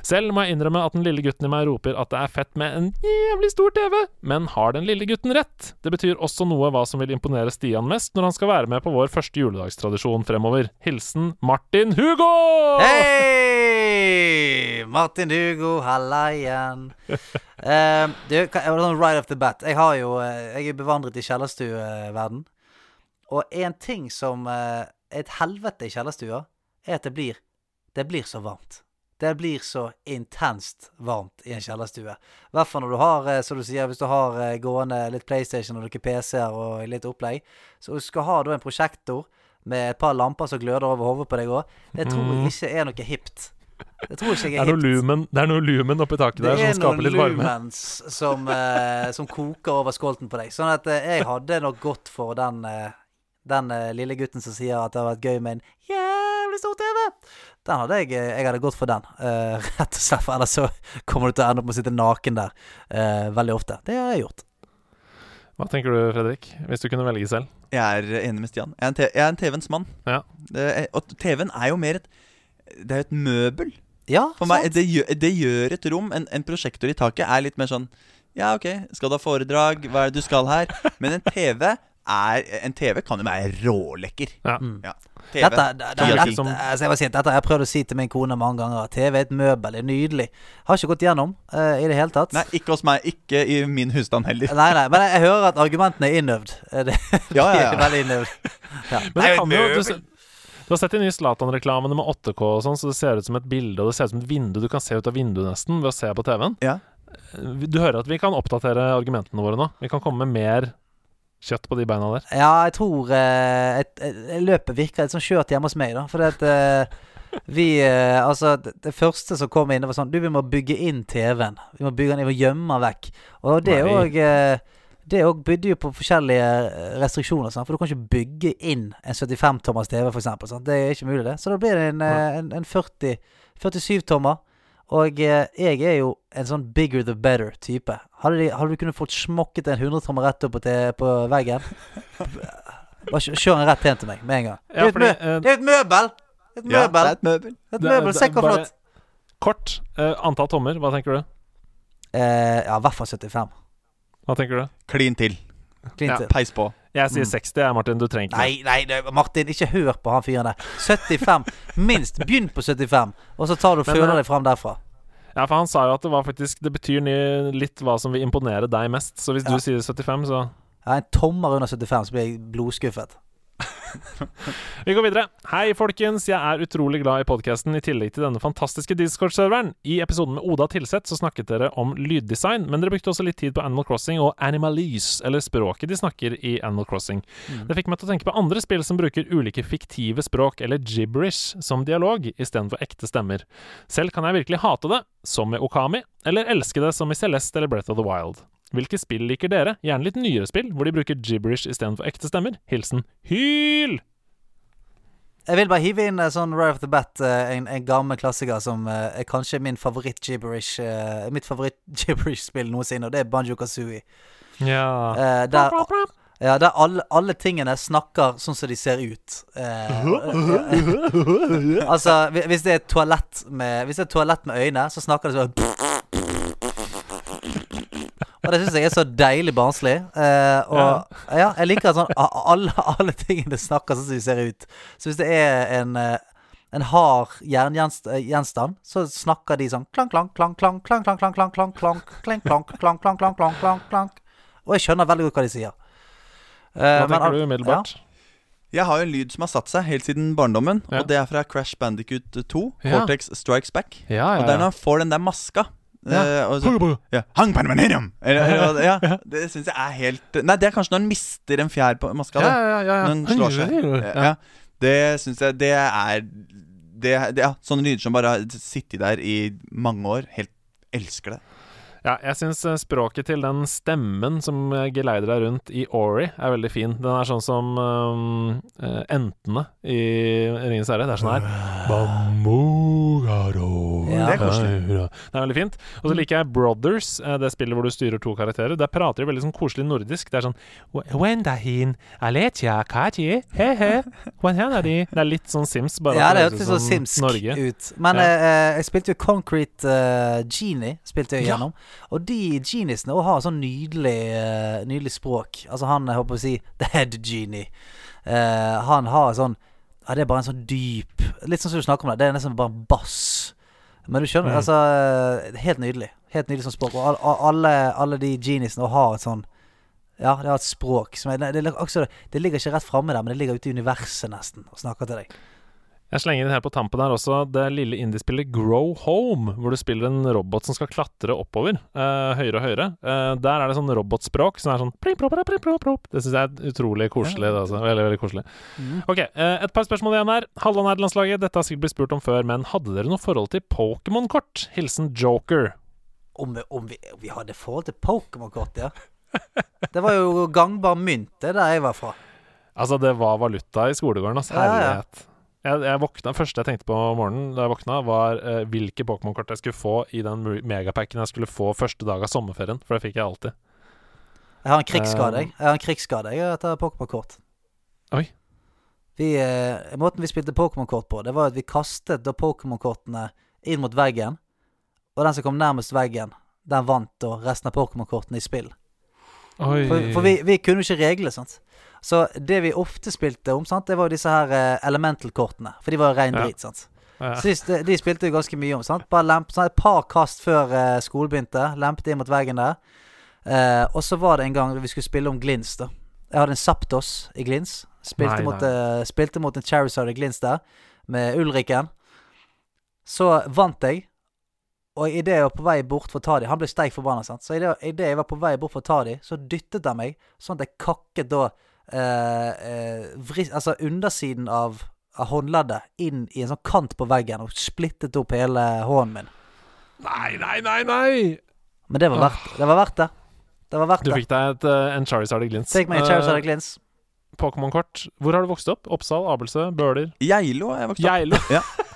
Selv må jeg innrømme at den lille gutten i meg roper at det er fett med en jævlig stor TV, men har den lille gutten rett? Det betyr også noe hva som vil imponere Stian mest når han skal være med på vår første juledagstradisjon fremover. Hilsen Martin Hugo! Hei! Martin Hugo, halla igjen. Uh, du, jeg sånn right off the bat. Jeg har jo eh, Jeg er bevandret i kjellerstueverden. Og en ting som eh, er et helvete i kjellerstua, er at det blir Det blir så varmt. Det blir så intenst varmt i en kjellerstue. I hvert fall når du har, eh, som du sier, hvis du har eh, gående litt PlayStation og noen PC-er og litt opplegg. Så du skal ha da en prosjektor med et par lamper som gløder over hodet på deg òg. Det tror jeg ikke er noe hipt Det tror ikke jeg er er noe lumen, det er noe lumen oppi taket der er som skaper litt varme. Det lumens som, eh, som koker over skolten på deg. Sånn at eh, jeg hadde nok gått for den, eh, den eh, lille gutten som sier at det har vært gøy med en jævlig stor TV. Den hadde jeg eh, Jeg hadde gått for den, eh, rett og slett. For ellers så kommer du til å ende opp med å sitte naken der eh, veldig ofte. Det har jeg gjort. Hva tenker du, Fredrik? Hvis du kunne velge selv? Jeg er enig med Stian. Jeg er en, TV-ens mann. Ja. Det er, og TV-en er jo mer et Det er jo et møbel. Ja, For meg, sant? det gjør, det gjør et rom. En, en prosjektor i taket er litt mer sånn Ja, ok, skal du ha foredrag? Hva er det du skal her? Men en TV er En TV kan jo være rålekker. Ja. Ja. TV. Dette, det, det, det, dette, altså jeg si, dette har jeg prøvd å si til min kone mange ganger. TV er et møbel, det er nydelig. Har ikke gått gjennom uh, i det hele tatt. Nei, ikke hos meg. Ikke i min husstand heller. Nei, nei, men jeg, jeg hører at argumentene er innøvd. Eh, Det, Ja, ja, ja. veldig innøvd. Ja. Men det kan jo du, du har sett de nye Zlatan-reklamene med 8K og sånn, så det ser ut som et bilde, og det ser ut som et vindu. Du kan se ut av vinduet nesten ved å se på TV-en. Ja. Du hører at vi kan oppdatere argumentene våre nå. Vi kan komme med mer kjøtt på de beina der. Ja, jeg tror eh, et, et, Løpet virker litt sånn skjørt hjemme hos meg, da. For at eh, vi eh, Altså, det, det første som kom inn, det var sånn Du, vi må bygge inn TV-en. Vi må bygge den, vi må gjemme den vekk. Og det òg Det òg bydde jo på forskjellige eh, restriksjoner. For du kan ikke bygge inn en 75-tommers TV, eksempel. Det er ikke mulig, det. Så da blir det en, eh, en, en 40 47-tommer. Og eh, jeg er jo en sånn bigger the better-type. Hadde, hadde du kunnet fått smokket en 100-tommer rett opp på, veggen Bare kjør- den rett hen til meg med en gang. Det er fordi, eh, det er et møbel! Et Ja, det er et møbel. Et møbel, Se hvor flott. Kort. Uh, antall tommer, hva tenker du? Uh, ja, i hvert fall 75. Hva tenker du? Klin til. Klint Ja. til. Peis på. Jeg sier 60, Martin. Du trenger ikke Nei, nei, Martin, ikke hør på han fyren der. 75. Minst. Begynn på 75, og så tar du føler deg fram derfra. Ja, for han sa jo at det var faktisk Det betyr litt hva som vil imponere deg mest. Så hvis Ja. du sier 75, så Ja, en tommer under 75, så blir jeg blodskuffet. Vi går videre. Hei, folkens. Jeg er utrolig glad i podkasten, i tillegg til denne fantastiske Discord-serveren. I episoden med Oda Tilseth så snakket dere om lyddesign, men dere brukte også litt tid på Animal Crossing og Animalese, eller språket de snakker i Animal Crossing. Det fikk meg til å tenke på andre spill som bruker ulike fiktive språk, eller gibberish, som dialog istedenfor ekte stemmer. Selv kan jeg virkelig hate det, som med Okami, eller elske det, som i Celeste eller Breath of the Wild. Hvilke spill liker dere? Gjerne litt nyere spill, hvor de bruker gibberish istedenfor ekte stemmer. Hilsen Hyl! Jeg vil bare hive inn eh, sånn right off the bat eh, en, en gammel klassiker som eh, er kanskje min favoritt-gibberish Mitt favoritt-gibberish-spill noensinne, og det er Banjo Kazooie. Ja. Der ja, der alle, alle tingene snakker sånn som de ser ut. Eh, altså, hvis det er et toalett med Hvis det er et toalett med øyne, så snakker det sånn Og det syns jeg er så deilig barnslig. Eh, og ja. jeg liker at sånn alle, alle tingene snakker sånn som de ser ut. Så hvis det er en eh, en hard jerngjenstand, så snakker de sånn klang, klang, klang, klang, klang, klang, klang, klang, klang, klang, klang, klang, klang, klang, klang, klang, klang, klang. Og jeg skjønner veldig godt hva de sier. Hva tenker du umiddelbart? Jeg har jo en lyd som har satt seg helt siden barndommen, Ja. og det er fra Crash Bandicoot 2. Ja. Cortex Strikes Back. Ja, Og det er når han får den der maska. Eh, Uh, så, ja. Hang eller, ja, det syns jeg er helt Nei, det er kanskje når han mister en fjær på maska. Ja, ja, ja, ja. Når slår seg. Ja, ja. Det syns jeg Det er det, det, ja, Sånne lyder som bare har sittet der i mange år. Helt elsker det. Ja, jeg syns språket til den stemmen som eh, geleider deg rundt i Ori, er veldig fin. Den er sånn som um, eh, entene i Ringens herre. Det er sånn her Bamugaro. Ja. Det er koselig. Det er veldig fint. Og så liker jeg Brothers, eh, det spillet hvor du styrer to karakterer. Der prater de veldig sånn koselig nordisk. Det er sånn Wendahin, Aletia, Kaji, he-he, Det er litt sånn Sims, bare Ja, det høres hørtes så som simsk Norge. ut. Men Ja. eh, jeg spilte jo Concrete uh, Genie. Spilte jeg Ja. gjennom Og de geniesene har sånn nydelig uh, Nydelig språk. Altså han, jeg håper å si The Head Genie. Uh, han har sånn Ja, det er bare en sånn dyp Litt sånn som du snakker om det. Det er nesten bare en bass. Men du skjønner, Mm. altså eh, Helt nydelig. Helt nydelig som språk. Og al- al- alle, alle de geniesene har et sånn Ja, det har et språk som er, det, det, det ligger ikke rett framme der, men det ligger ute i universet nesten og snakker til deg. Jeg slenger inn her på tampen her også det lille indiespillet Grow Home, hvor du spiller en robot som skal klatre oppover. eh, høyere og høyere. Eh, der er det sånn robotspråk som er sånn. Det syns jeg er utrolig koselig. Det, altså. Veldig, veldig koselig. Ok, eh, et par spørsmål igjen her. Halve nederlandslaget, dette har sikkert blitt spurt om før, men hadde dere noe forhold til Pokémon-kort? Hilsen Joker. Om, vi- om, vi, om vi hadde forhold til Pokémon-kort, ja. Det var jo gangbar mynt, det der jeg var fra. Altså, det var valuta i skolegården, altså. Ja, ja. Herlighet. Jeg, jeg våkna, første jeg tenkte på om morgenen da jeg våkna, var eh, hvilke Pokémon-kort jeg skulle få i den megapacken jeg skulle få første dag av sommerferien, for det fikk jeg alltid. Jeg har en krigsskade, Um, jeg. Har en krigsskade jeg etter Pokémon-kort. Oi. Vi, eh, måten vi spilte Pokémon-kort på, det var at vi kastet da Pokémon-kortene inn mot veggen. Og den som kom nærmest veggen, den vant da resten av Pokémon-kortene i spill. Oi. For, for vi, vi kunne jo ikke reglene, sant. Så det vi ofte spilte om, sant, det var jo disse her uh, elemental-kortene. For de var jo rein Ja. sant. Ja. Sist, de, spilte jo ganske mye om. Sant? Bare lemp, sånn et par kast før uh, skolen begynte. Lempet inn mot veggen der. Uh, og så var det en gang vi skulle spille om Glins. da Jeg hadde en Saptos i Glins. Spilte, Nei, mot, nei. spilte mot en Charizard i Glins der, med Ulriken. Så vant jeg. Og idet jeg var på vei bort for å ta dem Han ble steik forbanna. sant? Så idet jeg var på vei bort for å ta dem, så dyttet han meg sånn at jeg kakket da eh, eh, vri, Altså undersiden av, av håndleddet inn i en sånn kant på veggen og splittet opp hele hånden min. Nei, nei, nei, nei! Men det var verdt det. var verdt det. Det var verdt Du fikk deg et, eh, en Charizard-glins. Fikk meg en Charizard-glins. Uh, glins. Pokémon-kort. Hvor har du vokst opp? Oppsal, Abelsø, Bøler? Geilo har jeg vokst opp. Geilo. Fakt-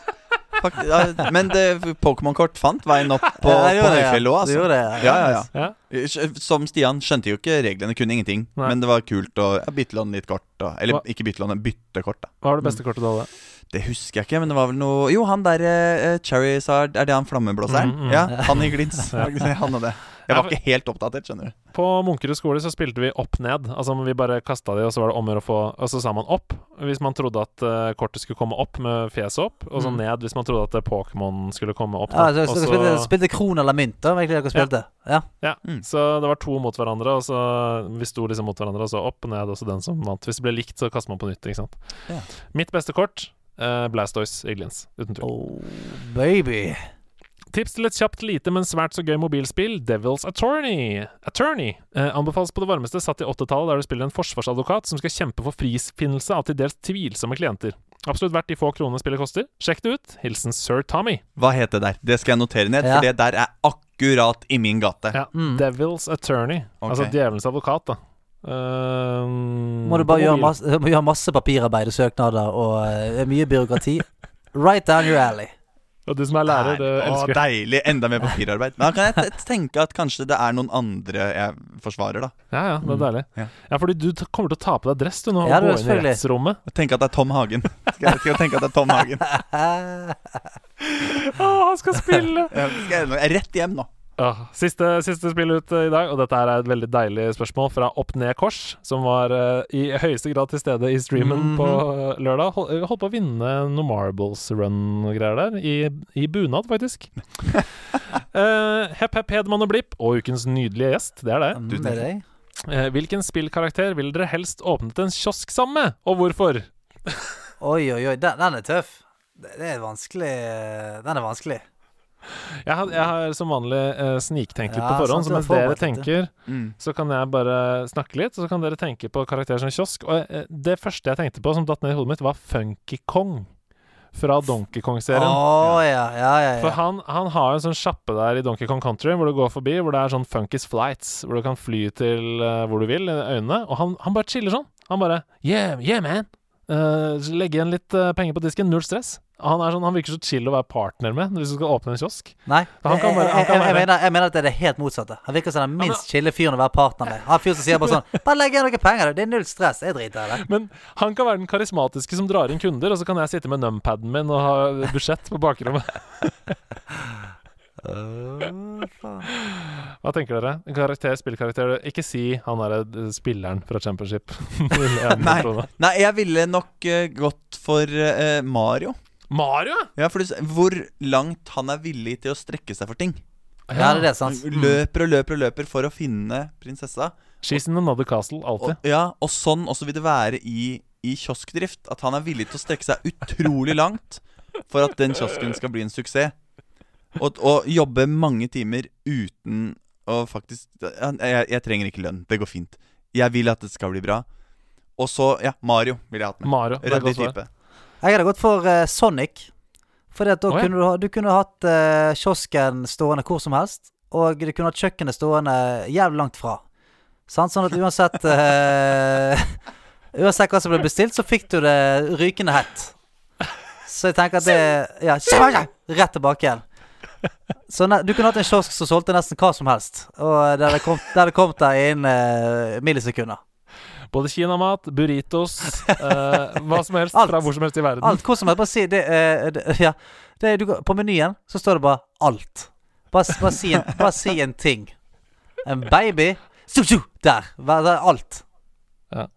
ja, men det- Pokémon-kort fant veien opp på, Ja, på høyfjellet òg, altså. det, Ja, ja, ja. Som Stian skjønte jo ikke reglene, kunne ingenting. Nei. Men det var kult å ja, bytte låne litt kort. Da. eller Hva- ikke bytte låne, bytte kort, da. Hva var det beste kortet du hadde? Det husker jeg ikke, men det var vel noe Jo, han der uh, Charizard Er det han flammeblåseren? Mm, mm. Ja, han i glins. Ja. Han hadde det. Jeg var ikke helt oppdatert, skjønner du. På Munkerud skole så spilte vi opp-ned. Altså Vi bare kasta de, og så var det om å gjøre å få Og så sa man opp hvis man trodde at uh, kortet skulle komme opp med fjeset opp, og så Mm. ned hvis man trodde at eh, Pokémon skulle komme opp. Ja, så, så, så- spilte, spilte kron eller mynt, da? Egentlig dere spilte? Ja. Ja, Mm. Så det var to mot hverandre, og så vi sto liksom mot hverandre, og så opp og ned, og så den som vant. Hvis det ble likt, så kaster man på nytt, ikke sant. Ja. Mitt beste kort, uh, Blastoise i glins, uten tvil. Oh, baby. Tips til et kjapt, lite, men svært så gøy mobilspill, Devil's Attorney. Attorney eh, anbefales på det varmeste satt i 80-tallet, der du spiller en forsvarsadvokat som skal kjempe for frifinnelse av til dels tvilsomme klienter. Absolutt verdt de få kronene spillet koster. Sjekk det ut. Hilsen Sir Tommy. Hva het det der? Det skal jeg notere ned, Ja. for det der er akkurat i min gate. Ja, Mm. Devil's Attorney. Okay. Altså djevelens advokat, da. Uh, Må du bare gjøre masse, gjør masse papirarbeid og søknader, og uh, er mye byråkrati. Right down your alley. Og du som er lærer, det Å, elsker deilig. Enda mer papirarbeid. Men da kan jeg tenke at kanskje det er noen andre jeg forsvarer, da. Ja, ja, det er deilig. Ja. Ja, fordi du t- kommer til å ta på deg dress du nå Ja, og gå inn i rettsrommet. Tenk at det er Tom Hagen. Skal jeg, skal jeg tenke at det er Tom Hagen Å, han skal spille! Jeg skal rett hjem nå. Ah, siste, siste spill ut eh, i dag, og dette er et veldig deilig spørsmål fra Opp Ned Kors, som var uh, i høyeste grad til stede i streamen Mhm. på eh, lørdag. Hol, eh, holdt på å vinne noe Marbles Run og greier der, i, i bunad, faktisk. uh, Hepp Hepp Hedman og Blipp, og ukens nydelige gjest, det er det. Du, det er hvilken spillkarakter vil dere helst åpnet en kiosk sammen med, og hvorfor? Oi, oi, oi. Den, den er tøff. Det, det er vanskelig Den er vanskelig. Jeg har, jeg har som vanlig uh, sniktenkt litt Ja, på forhånd, sant, så mens dere tenker Mm. så kan jeg bare snakke litt, og så kan dere tenke på karakterer som kiosk. Og uh, det første jeg tenkte på som datt ned i hodet mitt, var Funky Kong. Fra Donkey Kong-serien. ja, ja, ja. For ja. han, han har en sånn sjappe der i Donkey Kong Country hvor du går forbi, hvor det er sånn Funkies Flights, hvor du kan fly til uh, hvor du vil, i øynene. Og han, han bare chiller sånn. Han bare Yeah, yeah, man. Uh, legge igjen litt uh, penger på disken. Null stress. Han, er sånn, han virker så chill å være partner med hvis du skal åpne en kiosk. Nei, han kan jeg, bare- han jeg, kan jeg, jeg, være- mener, jeg mener at det er det helt motsatte. Han virker som den minst chille fyren å være partner med. Han fyren som sier bare sånn Bare legg igjen noen penger, du. Det er null stress. Jeg driter i det. Men han kan være den karismatiske som drar inn kunder, og så kan jeg sitte med numpaden min og ha budsjett på bakrommet. Hva tenker dere? Karakter, spillkarakter Ikke si han derre eh, spilleren fra Championship. Nei. Nei, jeg ville nok eh, gått for uh, Mario. Mario? Ja, for du, hvor langt han er villig til å strekke seg for ting. Ja, det er det, sant. Løper og løper og løper for å finne prinsessa. She's in another castle, alltid. Og, ja, og sånn også vil det være i, i kioskdrift at han er villig til å strekke seg utrolig langt for at den kiosken skal bli en suksess. Og, og jobbe mange timer uten å faktisk jeg, jeg trenger ikke lønn. Det går fint. Jeg vil at det skal bli bra. Og så, ja, Mario ville jeg hatt med. Mario. det er Ryddig godt svar. type. Jeg hadde gått for uh, Sonic. At da oh, ja. kunne du, du kunne hatt uh, kiosken stående hvor som helst, og du kunne hatt kjøkkenet stående jævlig langt fra. Sant? Sånn at uansett uh, Uansett hva som ble bestilt, så fikk du det rykende hett. Så jeg tenker at det Ja, rett tilbake igjen. Så ne, du kunne hatt en kiosk som solgte nesten hva som helst, og det hadde kommet der innen uh, millisekunder. Både kinamat, burritos, eh, hva som helst Alt. fra hvor som helst i verden. Alt, hvor som helst. Bare si det, eh, det Ja. Det, du, på menyen så står det bare 'alt'. Bare, bare, si, en, bare si en ting. En baby su, su, Der. Det er alt. Ja.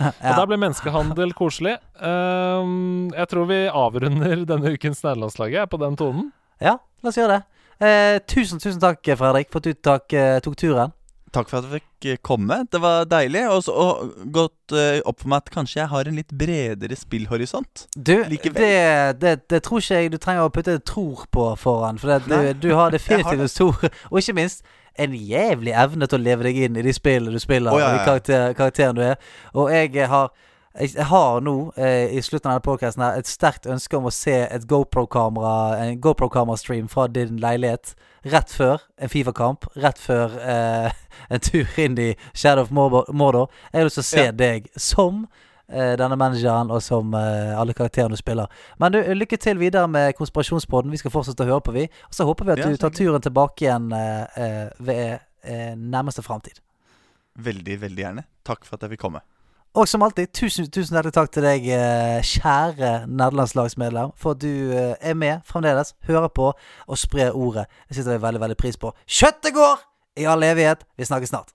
Ja. Og da ble menneskehandel koselig. Um, jeg tror vi avrunder denne ukens nederlandslaget på den tonen. ja, la oss gjøre det. Eh, tusen, tusen takk, Fredrik, for at du tok, eh, tok turen. Takk for at jeg fikk eh, komme. Det var deilig. Og så og gått eh, opp for meg at kanskje jeg har en litt bredere spillhorisont. Du, det, det, det tror ikke jeg du trenger å putte et tror på foran. For du, du har definitivt en stor Og ikke minst en jævlig evne til å leve deg inn i de spillene du spiller, oh, ja, og de ja. karakter, karakterene du er. Og jeg har jeg har nå, eh, i slutten av denne podcasten her, et sterkt ønske om å se et GoPro-kamera En GoPro-kamerastream fra din leilighet rett før en Fifa-kamp. Rett før eh, en tur inn i Shadow of Mordor. Jeg har lyst til å se Ja. deg som eh, denne manageren, og som eh, alle karakterene du spiller. Men du, lykke til videre med Konspirasjonspodden. Vi skal fortsette å høre på, vi. Og så håper vi at Ja, du tar turen tilbake igjen eh, eh, ved nærmeste framtid. Veldig, veldig gjerne. Takk for at jeg fikk komme. Og som alltid, tusen, tusen hjertelig takk til deg, eh, kjære nederlandslagsmedlem, for at du eh, er med fremdeles, hører på og sprer ordet. Det setter jeg veldig, veldig pris på. Kjøttet går i all evighet. Vi snakkes snart.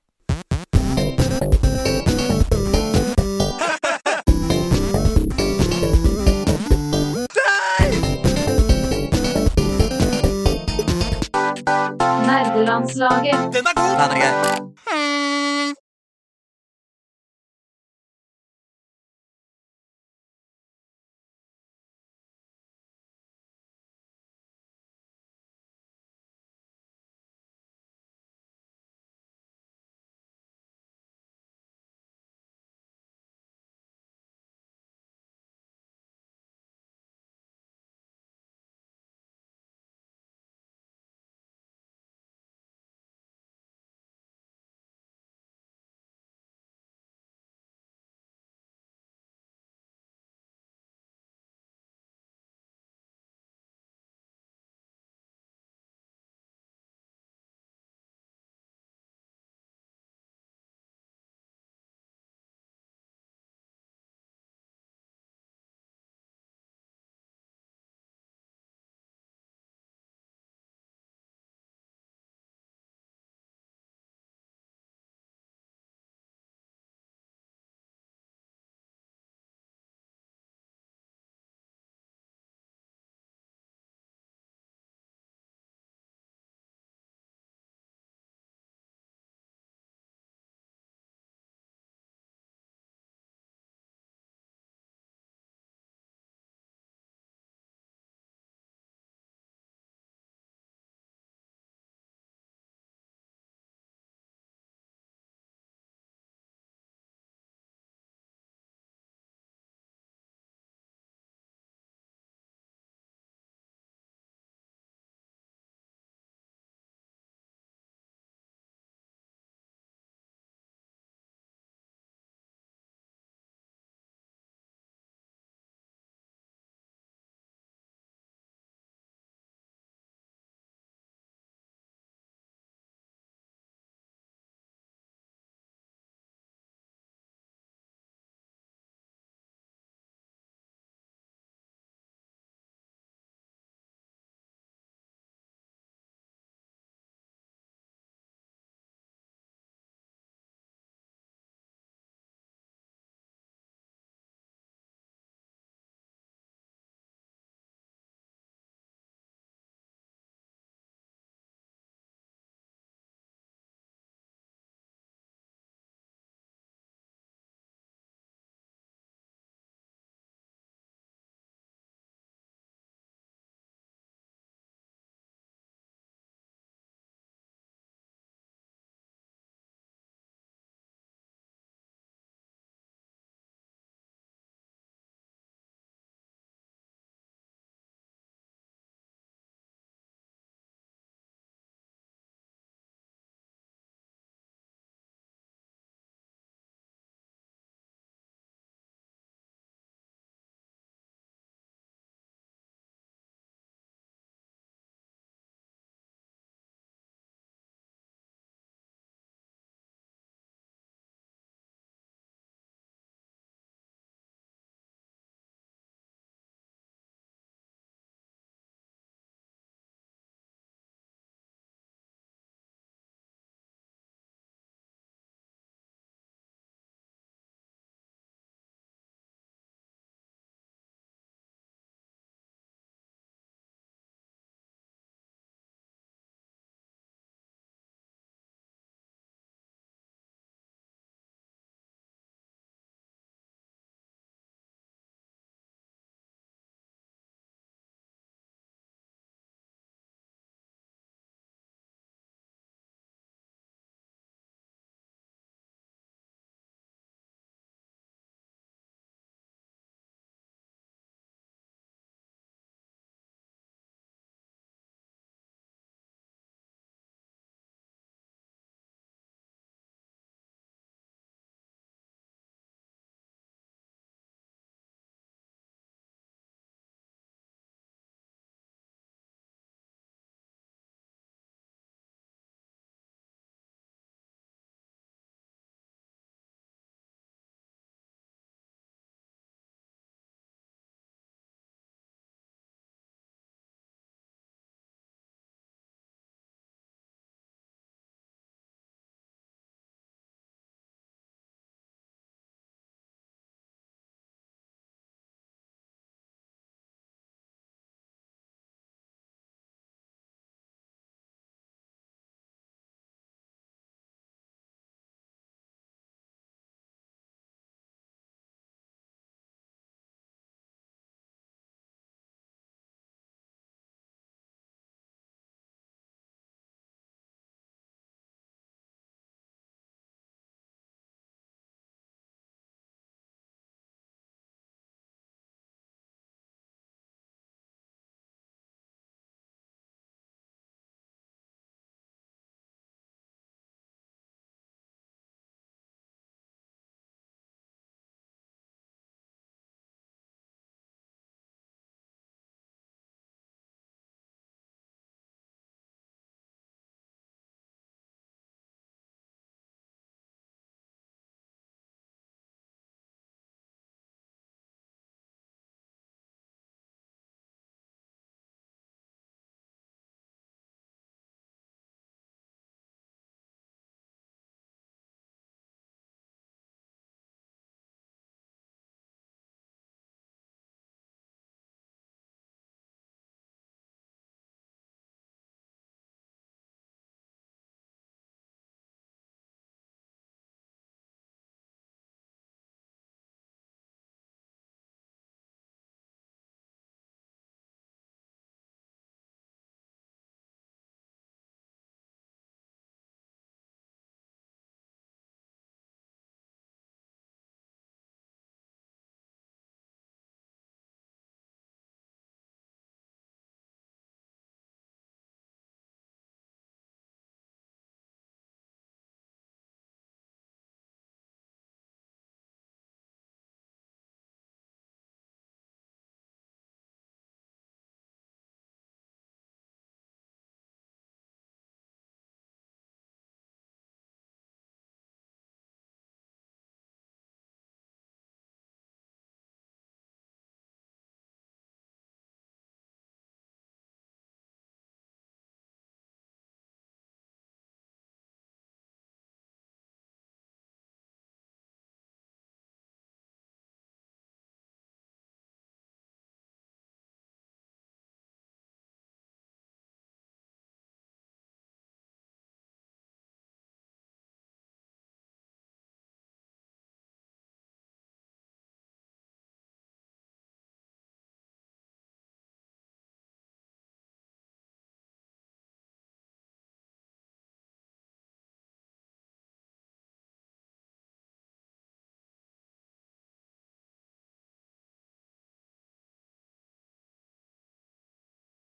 Nerdelandslaget. Den er grei.